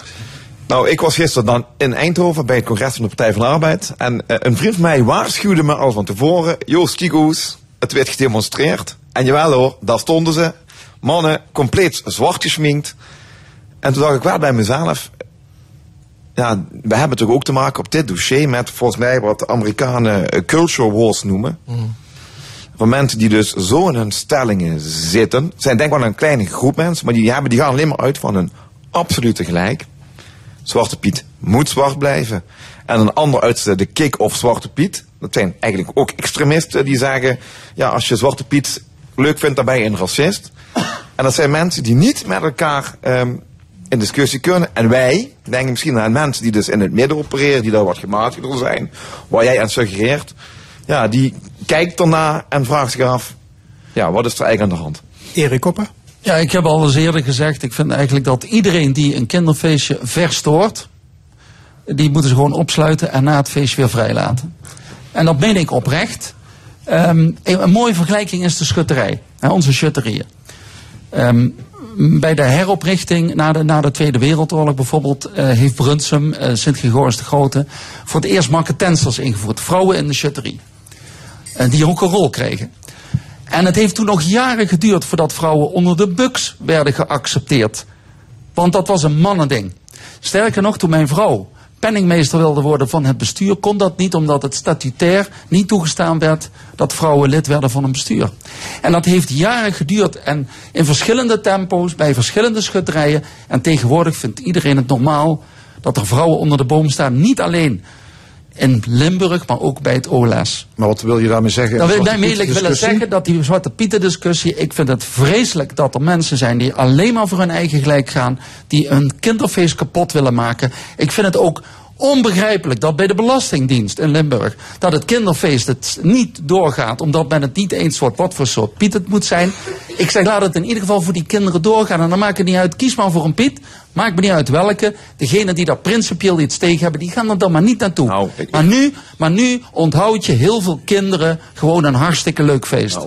Nou, ik was gisteren dan in Eindhoven bij het congres van de Partij van de Arbeid. En eh, een vriend van mij waarschuwde me al van tevoren. Joost Kikoes, het werd gedemonstreerd. En jawel hoor, daar stonden ze. Mannen, compleet zwart geschminkt. En toen dacht ik wel bij mezelf. Ja, we hebben toch ook te maken op dit dossier met volgens mij wat de Amerikanen eh, culture wars noemen. Van mensen die dus zo in hun stellingen zitten. Het zijn denk ik wel een kleine groep mensen, maar die, hebben, die gaan alleen maar uit van een absolute gelijk. Zwarte Piet moet zwart blijven. En een ander uit de kick-off Zwarte Piet. Dat zijn eigenlijk ook extremisten die zeggen... ja, als je Zwarte Piet leuk vindt, dan ben je een racist. En dat zijn mensen die niet met elkaar ehm, in discussie kunnen. En wij denken misschien aan mensen die dus in het midden opereren... die daar wat gematigder zijn. Waar jij aan suggereert. Ja, die kijkt ernaar en vraagt zich af... ja, wat is er eigenlijk aan de hand? Erik Koppen. Ja, ik heb al eens eerder gezegd, ik vind eigenlijk dat iedereen die een kinderfeestje verstoort, die moeten ze gewoon opsluiten en na het feestje weer vrijlaten. En dat meen ik oprecht. Ehm, een, mooie vergelijking is de schutterij, onze schutterieën. Ehm, bij de heroprichting na de, na de Tweede Wereldoorlog bijvoorbeeld eh, heeft Brunsum, eh, Sint-Gregorius de Grote, voor het eerst marketensers ingevoerd. Vrouwen in de chutterie. En die ook een rol kregen. En het heeft toen nog jaren geduurd voordat vrouwen onder de buks werden geaccepteerd. Want dat was een mannending. Sterker nog, toen mijn vrouw penningmeester wilde worden van het bestuur, kon dat niet omdat het statutair niet toegestaan werd dat vrouwen lid werden van een bestuur. En dat heeft jaren geduurd en in verschillende tempo's, bij verschillende schutterijen. En tegenwoordig vindt iedereen het normaal dat er vrouwen onder de boom staan. Niet alleen in Limburg, maar ook bij het OLS. Maar wat wil je daarmee zeggen? Dan wil ik daarmee willen zeggen dat die Zwarte Pieten discussie, ik vind het vreselijk dat er mensen zijn die alleen maar voor hun eigen gelijk gaan, die een kinderfeest kapot willen maken. Ik vind het ook onbegrijpelijk dat bij de Belastingdienst in Limburg, dat het kinderfeest het niet doorgaat, omdat men het niet eens wordt wat voor soort Piet het moet zijn. Ik zeg laat het in ieder geval voor die kinderen doorgaan en dan maakt het niet uit, kies maar voor een Piet, maakt me niet uit welke. Degenen die daar principieel iets tegen hebben, die gaan er dan maar niet naartoe. maar, nu, maar nu onthoud je heel veel kinderen gewoon een hartstikke leuk feest.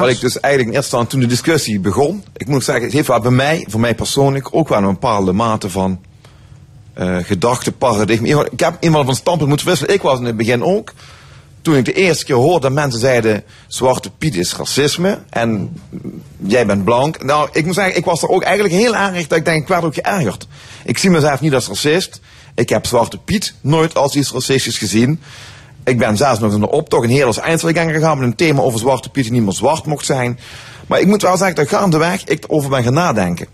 Wat ik dus eigenlijk in eerste instantie toen de discussie begon. Ik moet zeggen, het heeft wel bij mij, voor mij persoonlijk, ook wel een bepaalde mate van eh gedachtenparadigma. Ik heb eenmaal van standpunt moeten wisselen. Ik was in het begin ook. Toen ik de eerste keer hoorde dat mensen zeiden: Zwarte Piet is racisme en jij bent blank. Nou, ik moet zeggen, ik was er ook eigenlijk heel erg dat ik denk, ik werd ook geërgerd. Ik zie mezelf niet als racist. Ik heb Zwarte Piet nooit als iets racistisch gezien. Ik ben zelfs nog in de optocht in Heerlijks Eindselgang gegaan met een thema over Zwarte Piet die niet meer zwart mocht zijn. Maar ik moet wel zeggen dat gaandeweg ik erover ben gaan nadenken.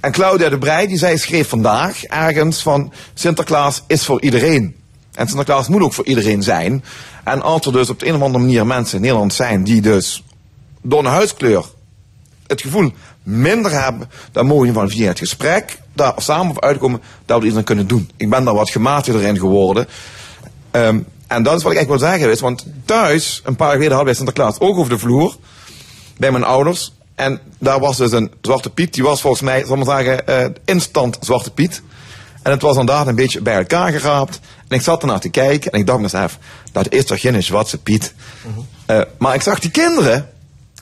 En Claudia de Breij, die zei, schreef vandaag ergens van Sinterklaas is voor iedereen. En Sinterklaas moet ook voor iedereen zijn. En als er dus op de een of andere manier mensen in Nederland zijn die dus door een huidskleur het gevoel minder hebben, dan mogen we van via het gesprek daar samen op uitkomen dat we iets aan kunnen doen. Ik ben daar wat gematigder in geworden. Ehm, en dat is wat ik echt wil zeggen. Is, want thuis, een paar jaar geleden hadden wij Sinterklaas ook over de vloer. Bij mijn ouders. En daar was dus een Zwarte Piet. Die was volgens mij, zal ik maar zeggen, eh, instant Zwarte Piet. En het was inderdaad een beetje bij elkaar geraapt. En ik zat ernaar te kijken en ik dacht mezelf, dat is toch geen Zwarte Piet. Eh, maar ik zag die kinderen,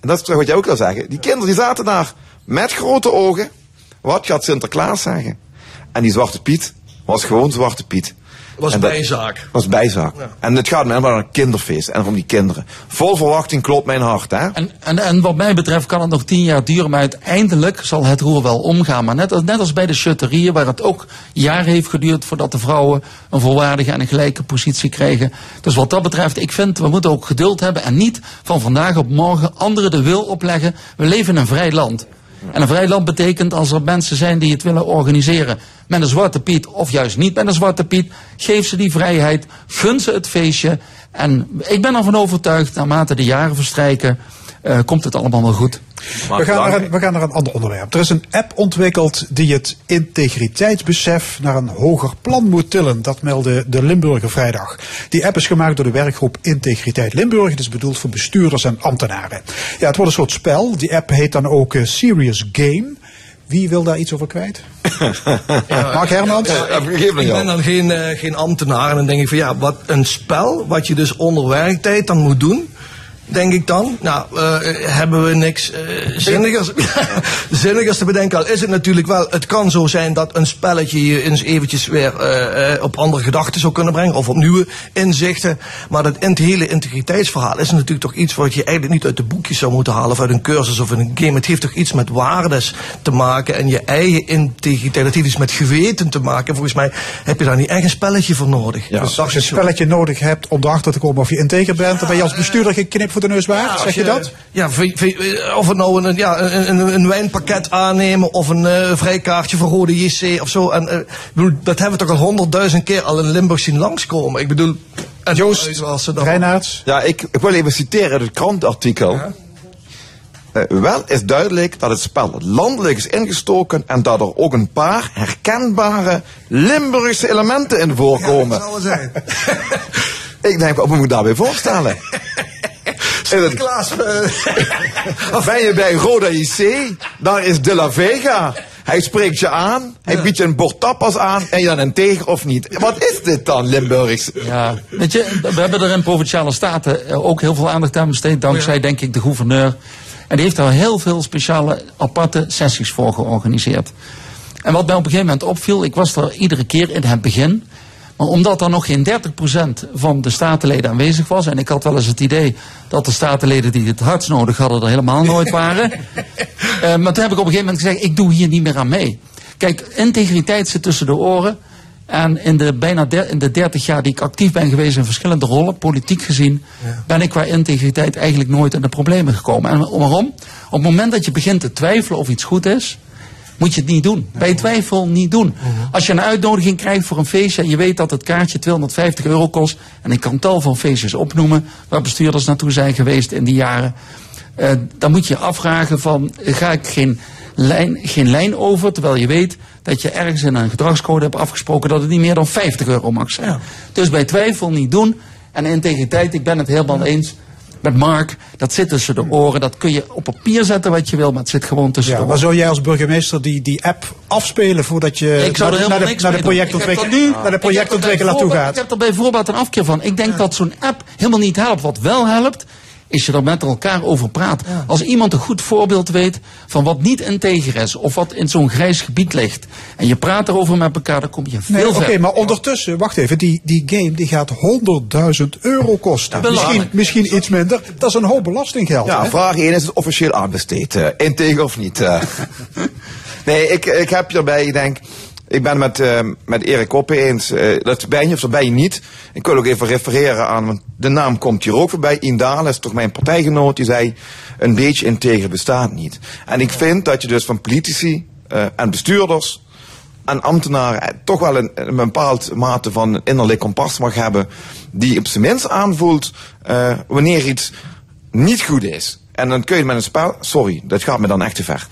en dat is wat jij ook wil zeggen. Die kinderen die zaten daar met grote ogen. Wat gaat Sinterklaas zeggen? En die Zwarte Piet was gewoon Zwarte Piet. Was En dat- bijzaak. was bijzaak. En het gaat me helemaal om een kinderfeest en om die kinderen. Vol verwachting klopt mijn hart, hè? En, en, en wat mij betreft kan het nog tien jaar duren, maar uiteindelijk zal het roer wel omgaan. Maar net als, net als bij de schutterieën, waar het ook jaren heeft geduurd voordat de vrouwen een volwaardige en een gelijke positie kregen. Dus wat dat betreft, ik vind, we moeten ook geduld hebben en niet van vandaag op morgen anderen de wil opleggen. We leven in een vrij land. En een vrij land betekent als er mensen zijn die het willen organiseren met een zwarte piet of juist niet met een zwarte piet, geef ze die vrijheid, gun ze het feestje. En ik ben ervan overtuigd, naarmate de jaren verstrijken, eh, komt het allemaal wel goed. We gaan, naar een, we gaan naar een ander onderwerp. Er is een app ontwikkeld die het integriteitsbesef naar een hoger plan moet tillen. Dat meldde de Limburger vrijdag. Die app is gemaakt door de werkgroep Integriteit Limburg. Het is bedoeld voor bestuurders en ambtenaren. Ja, het wordt een soort spel. Die app heet dan ook eh, Serious Game. Wie wil daar iets over kwijt? Mark Hermans? ik ben dan geen, eh, geen ambtenaar en dan denk ik van ja, wat een spel wat je dus onder werktijd dan moet doen. Denk ik dan. Nou, eh, hebben we niks eh, zinnigers, zinnigers te bedenken. Al is het natuurlijk wel, het kan zo zijn dat een spelletje je eens eventjes weer eh, eh, op andere gedachten zou kunnen brengen. Of op nieuwe inzichten. Maar dat in- hele integriteitsverhaal is natuurlijk toch iets wat je eigenlijk niet uit de boekjes zou moeten halen. Of uit een cursus of in een game. Het heeft toch iets met waardes te maken. En je eigen integriteit. Het heeft iets met geweten te maken. Volgens mij heb je daar niet echt een spelletje voor nodig. Dus als je een spelletje nodig hebt om erachter te komen of je integer bent, dan ben je als bestuurder geen knip voor de neus waard. zeg je dat? Ja, v- of het nou een, ja, een, een, een wijnpakket aannemen of een eh, vrijkaartje voor Rode JC of zo. En, eh, ik bedoel, dat hebben we toch al honderdduizend keer al in Limburg zien langskomen. Ik bedoel, en Joost, zoals ze dat Reinaerts? Ja, ik, ik wil even citeren uit het krantartikel. Eh, wel is duidelijk dat het spel landelijk is ingestoken en dat er ook een paar herkenbare Limburgse elementen in voorkomen. zal het zijn. ik denk, wat moet ik daarbij voorstellen? Sinterklaas. Ben je bij Roda JC? Daar is De La Vega. Hij spreekt je aan, hij biedt je een bord tapas aan en je dan een teger of niet. Wat is dit dan, Limburgs? Ja, weet je, we hebben er in Provinciale Staten eh, ook heel veel aandacht aan besteed, dankzij denk ik de gouverneur. En die heeft daar heel veel speciale aparte sessies voor georganiseerd. En wat mij op een gegeven moment opviel, ik was er iedere keer in het begin. Maar omdat er nog geen 30% van de statenleden aanwezig was, en ik had wel eens het idee dat de statenleden die het hardst nodig hadden er helemaal nooit waren. Eh, maar toen heb ik op een gegeven moment gezegd, ik doe hier niet meer aan mee. Kijk, integriteit zit tussen de oren. En in de bijna der- in de 30 jaar die ik actief ben geweest in verschillende rollen, politiek gezien, ben ik qua integriteit eigenlijk nooit in de problemen gekomen. En waarom? Op het moment dat je begint te twijfelen of iets goed is, moet je het niet doen. Bij twijfel niet doen. Als je een uitnodiging krijgt voor een feestje en je weet dat het kaartje 250 euro kost, en ik kan tal van feestjes opnoemen waar bestuurders naartoe zijn geweest in die jaren, eh, dan moet je je afvragen van, ga ik geen lijn, geen lijn over, terwijl je weet dat je ergens in een gedragscode hebt afgesproken dat het niet meer dan 50 euro mag zijn. Dus bij twijfel niet doen. En integriteit, ik ben het helemaal eens met Mark, dat zit tussen de oren. Dat kun je op papier zetten wat je wil, maar het zit gewoon tussen Ja, de maar zou jij als burgemeester die, die app afspelen voordat je Ik zou naar, er de- naar de, naar projectontwikkelaar naar de toe gaat? Ik heb er bijvoorbeeld een afkeer van. Ik denk dat zo'n app helemaal niet helpt. Wat wel helpt, is je er met elkaar over praat. Als iemand een goed voorbeeld weet van wat niet integer is, of wat in zo'n grijs gebied ligt, en je praat erover met elkaar, dan kom je veel Nee, oké, maar ondertussen, wacht even, die, die game die gaat 100.000 euro kosten. Ja, misschien, belangrijk. misschien iets minder. Dat is een hoop belastinggeld. Ja, hè? vraag 1 is het officieel aanbesteed. eh, integer of niet? eh? nee, ik, ik heb hierbij, ik denk, ik ben met, eh, met Erik Koppen eens. eh, dat ben je of dat ben je niet. Ik wil ook even refereren aan, want de naam komt hier ook voorbij. Indale is toch mijn partijgenoot, die zei, een beetje integer bestaat niet. En ik vind dat je dus van politici eh, en bestuurders en ambtenaren toch wel een, een bepaald mate van innerlijk kompas mag hebben. Die op zijn minst aanvoelt wanneer iets niet goed is. En dan kun je met een spel, sorry, dat gaat me dan echt te ver.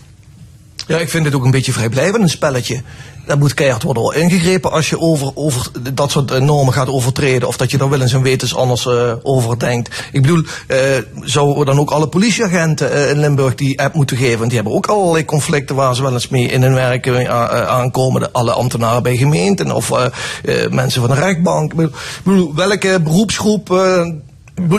Ja, ik vind het ook een beetje vrijblijvend, een spelletje. Daar moet keihard worden ingegrepen als je over, over dat soort eh, normen gaat overtreden. Of dat je daar willens en wetens anders eh, over denkt. Ik bedoel, eh, zouden we dan ook alle politieagenten eh, in Limburg die app moeten geven? Want die hebben ook allerlei conflicten waar ze wel eens mee in hun werk aankomen. Alle ambtenaren bij gemeenten of mensen van de rechtbank. Ik bedoel, welke beroepsgroep...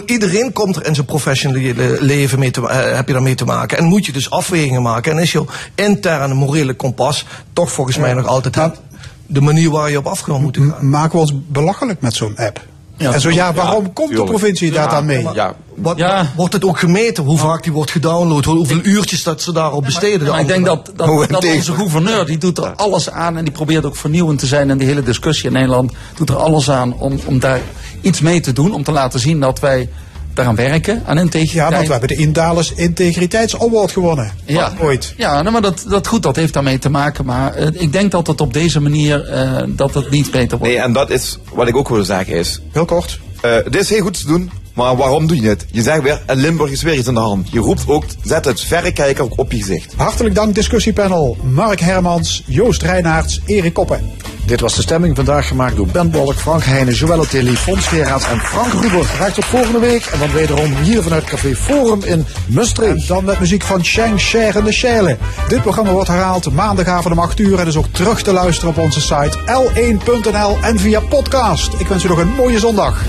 Iedereen komt er in zijn professionele leven mee te, eh, heb je daarmee te maken. En moet je dus afwegingen maken. En is jouw interne morele kompas toch volgens mij nog altijd de manier waar je op af kan moeten gaan. Maken we ons belachelijk met zo'n app? Ja, en zo ja, waarom ja, komt de provincie daar Ja, dan mee? maar Wat, Wordt het ook gemeten? Hoe vaak die wordt gedownload? hoe- Hoeveel uurtjes dat ze daarop besteden? Maar ik denk dat, dat, Oh, dat onze gouverneur, die doet er alles aan en die probeert ook vernieuwend te zijn in die hele discussie in Nederland, doet er alles aan om, om daar iets mee te doen, om te laten zien dat wij daaraan werken, aan integriteit. Ja, want we hebben de Indales Integriteitsaward gewonnen. Ja, Ooit. ja nou, maar dat, dat goed, dat heeft daarmee te maken. Maar eh, ik denk dat het op deze manier eh, dat het niet beter wordt. Nee, en dat is wat ik ook wil zeggen is. Heel kort. dit is heel goed te doen, maar waarom doe je het? Je zegt weer, en Limburg is weer iets aan de hand. Je roept ook, zet het verrekijker ook op je gezicht. Hartelijk dank discussiepanel. Mark Hermans, Joost Reinaerts, Erik Koppen. Dit was de stemming vandaag gemaakt door Ben Bolk, Frank Heijnen, Joëlle Tilly, Fons Geraerts en Frank Ruber. Graag tot volgende week en dan wederom hier vanuit Café Forum in Mustreek. En dan met muziek van Shang Cher en de Shelle. Dit programma wordt herhaald maandagavond om 8 uur en is ook terug te luisteren op onze site l1.nl en via podcast. Ik wens u nog een mooie zondag.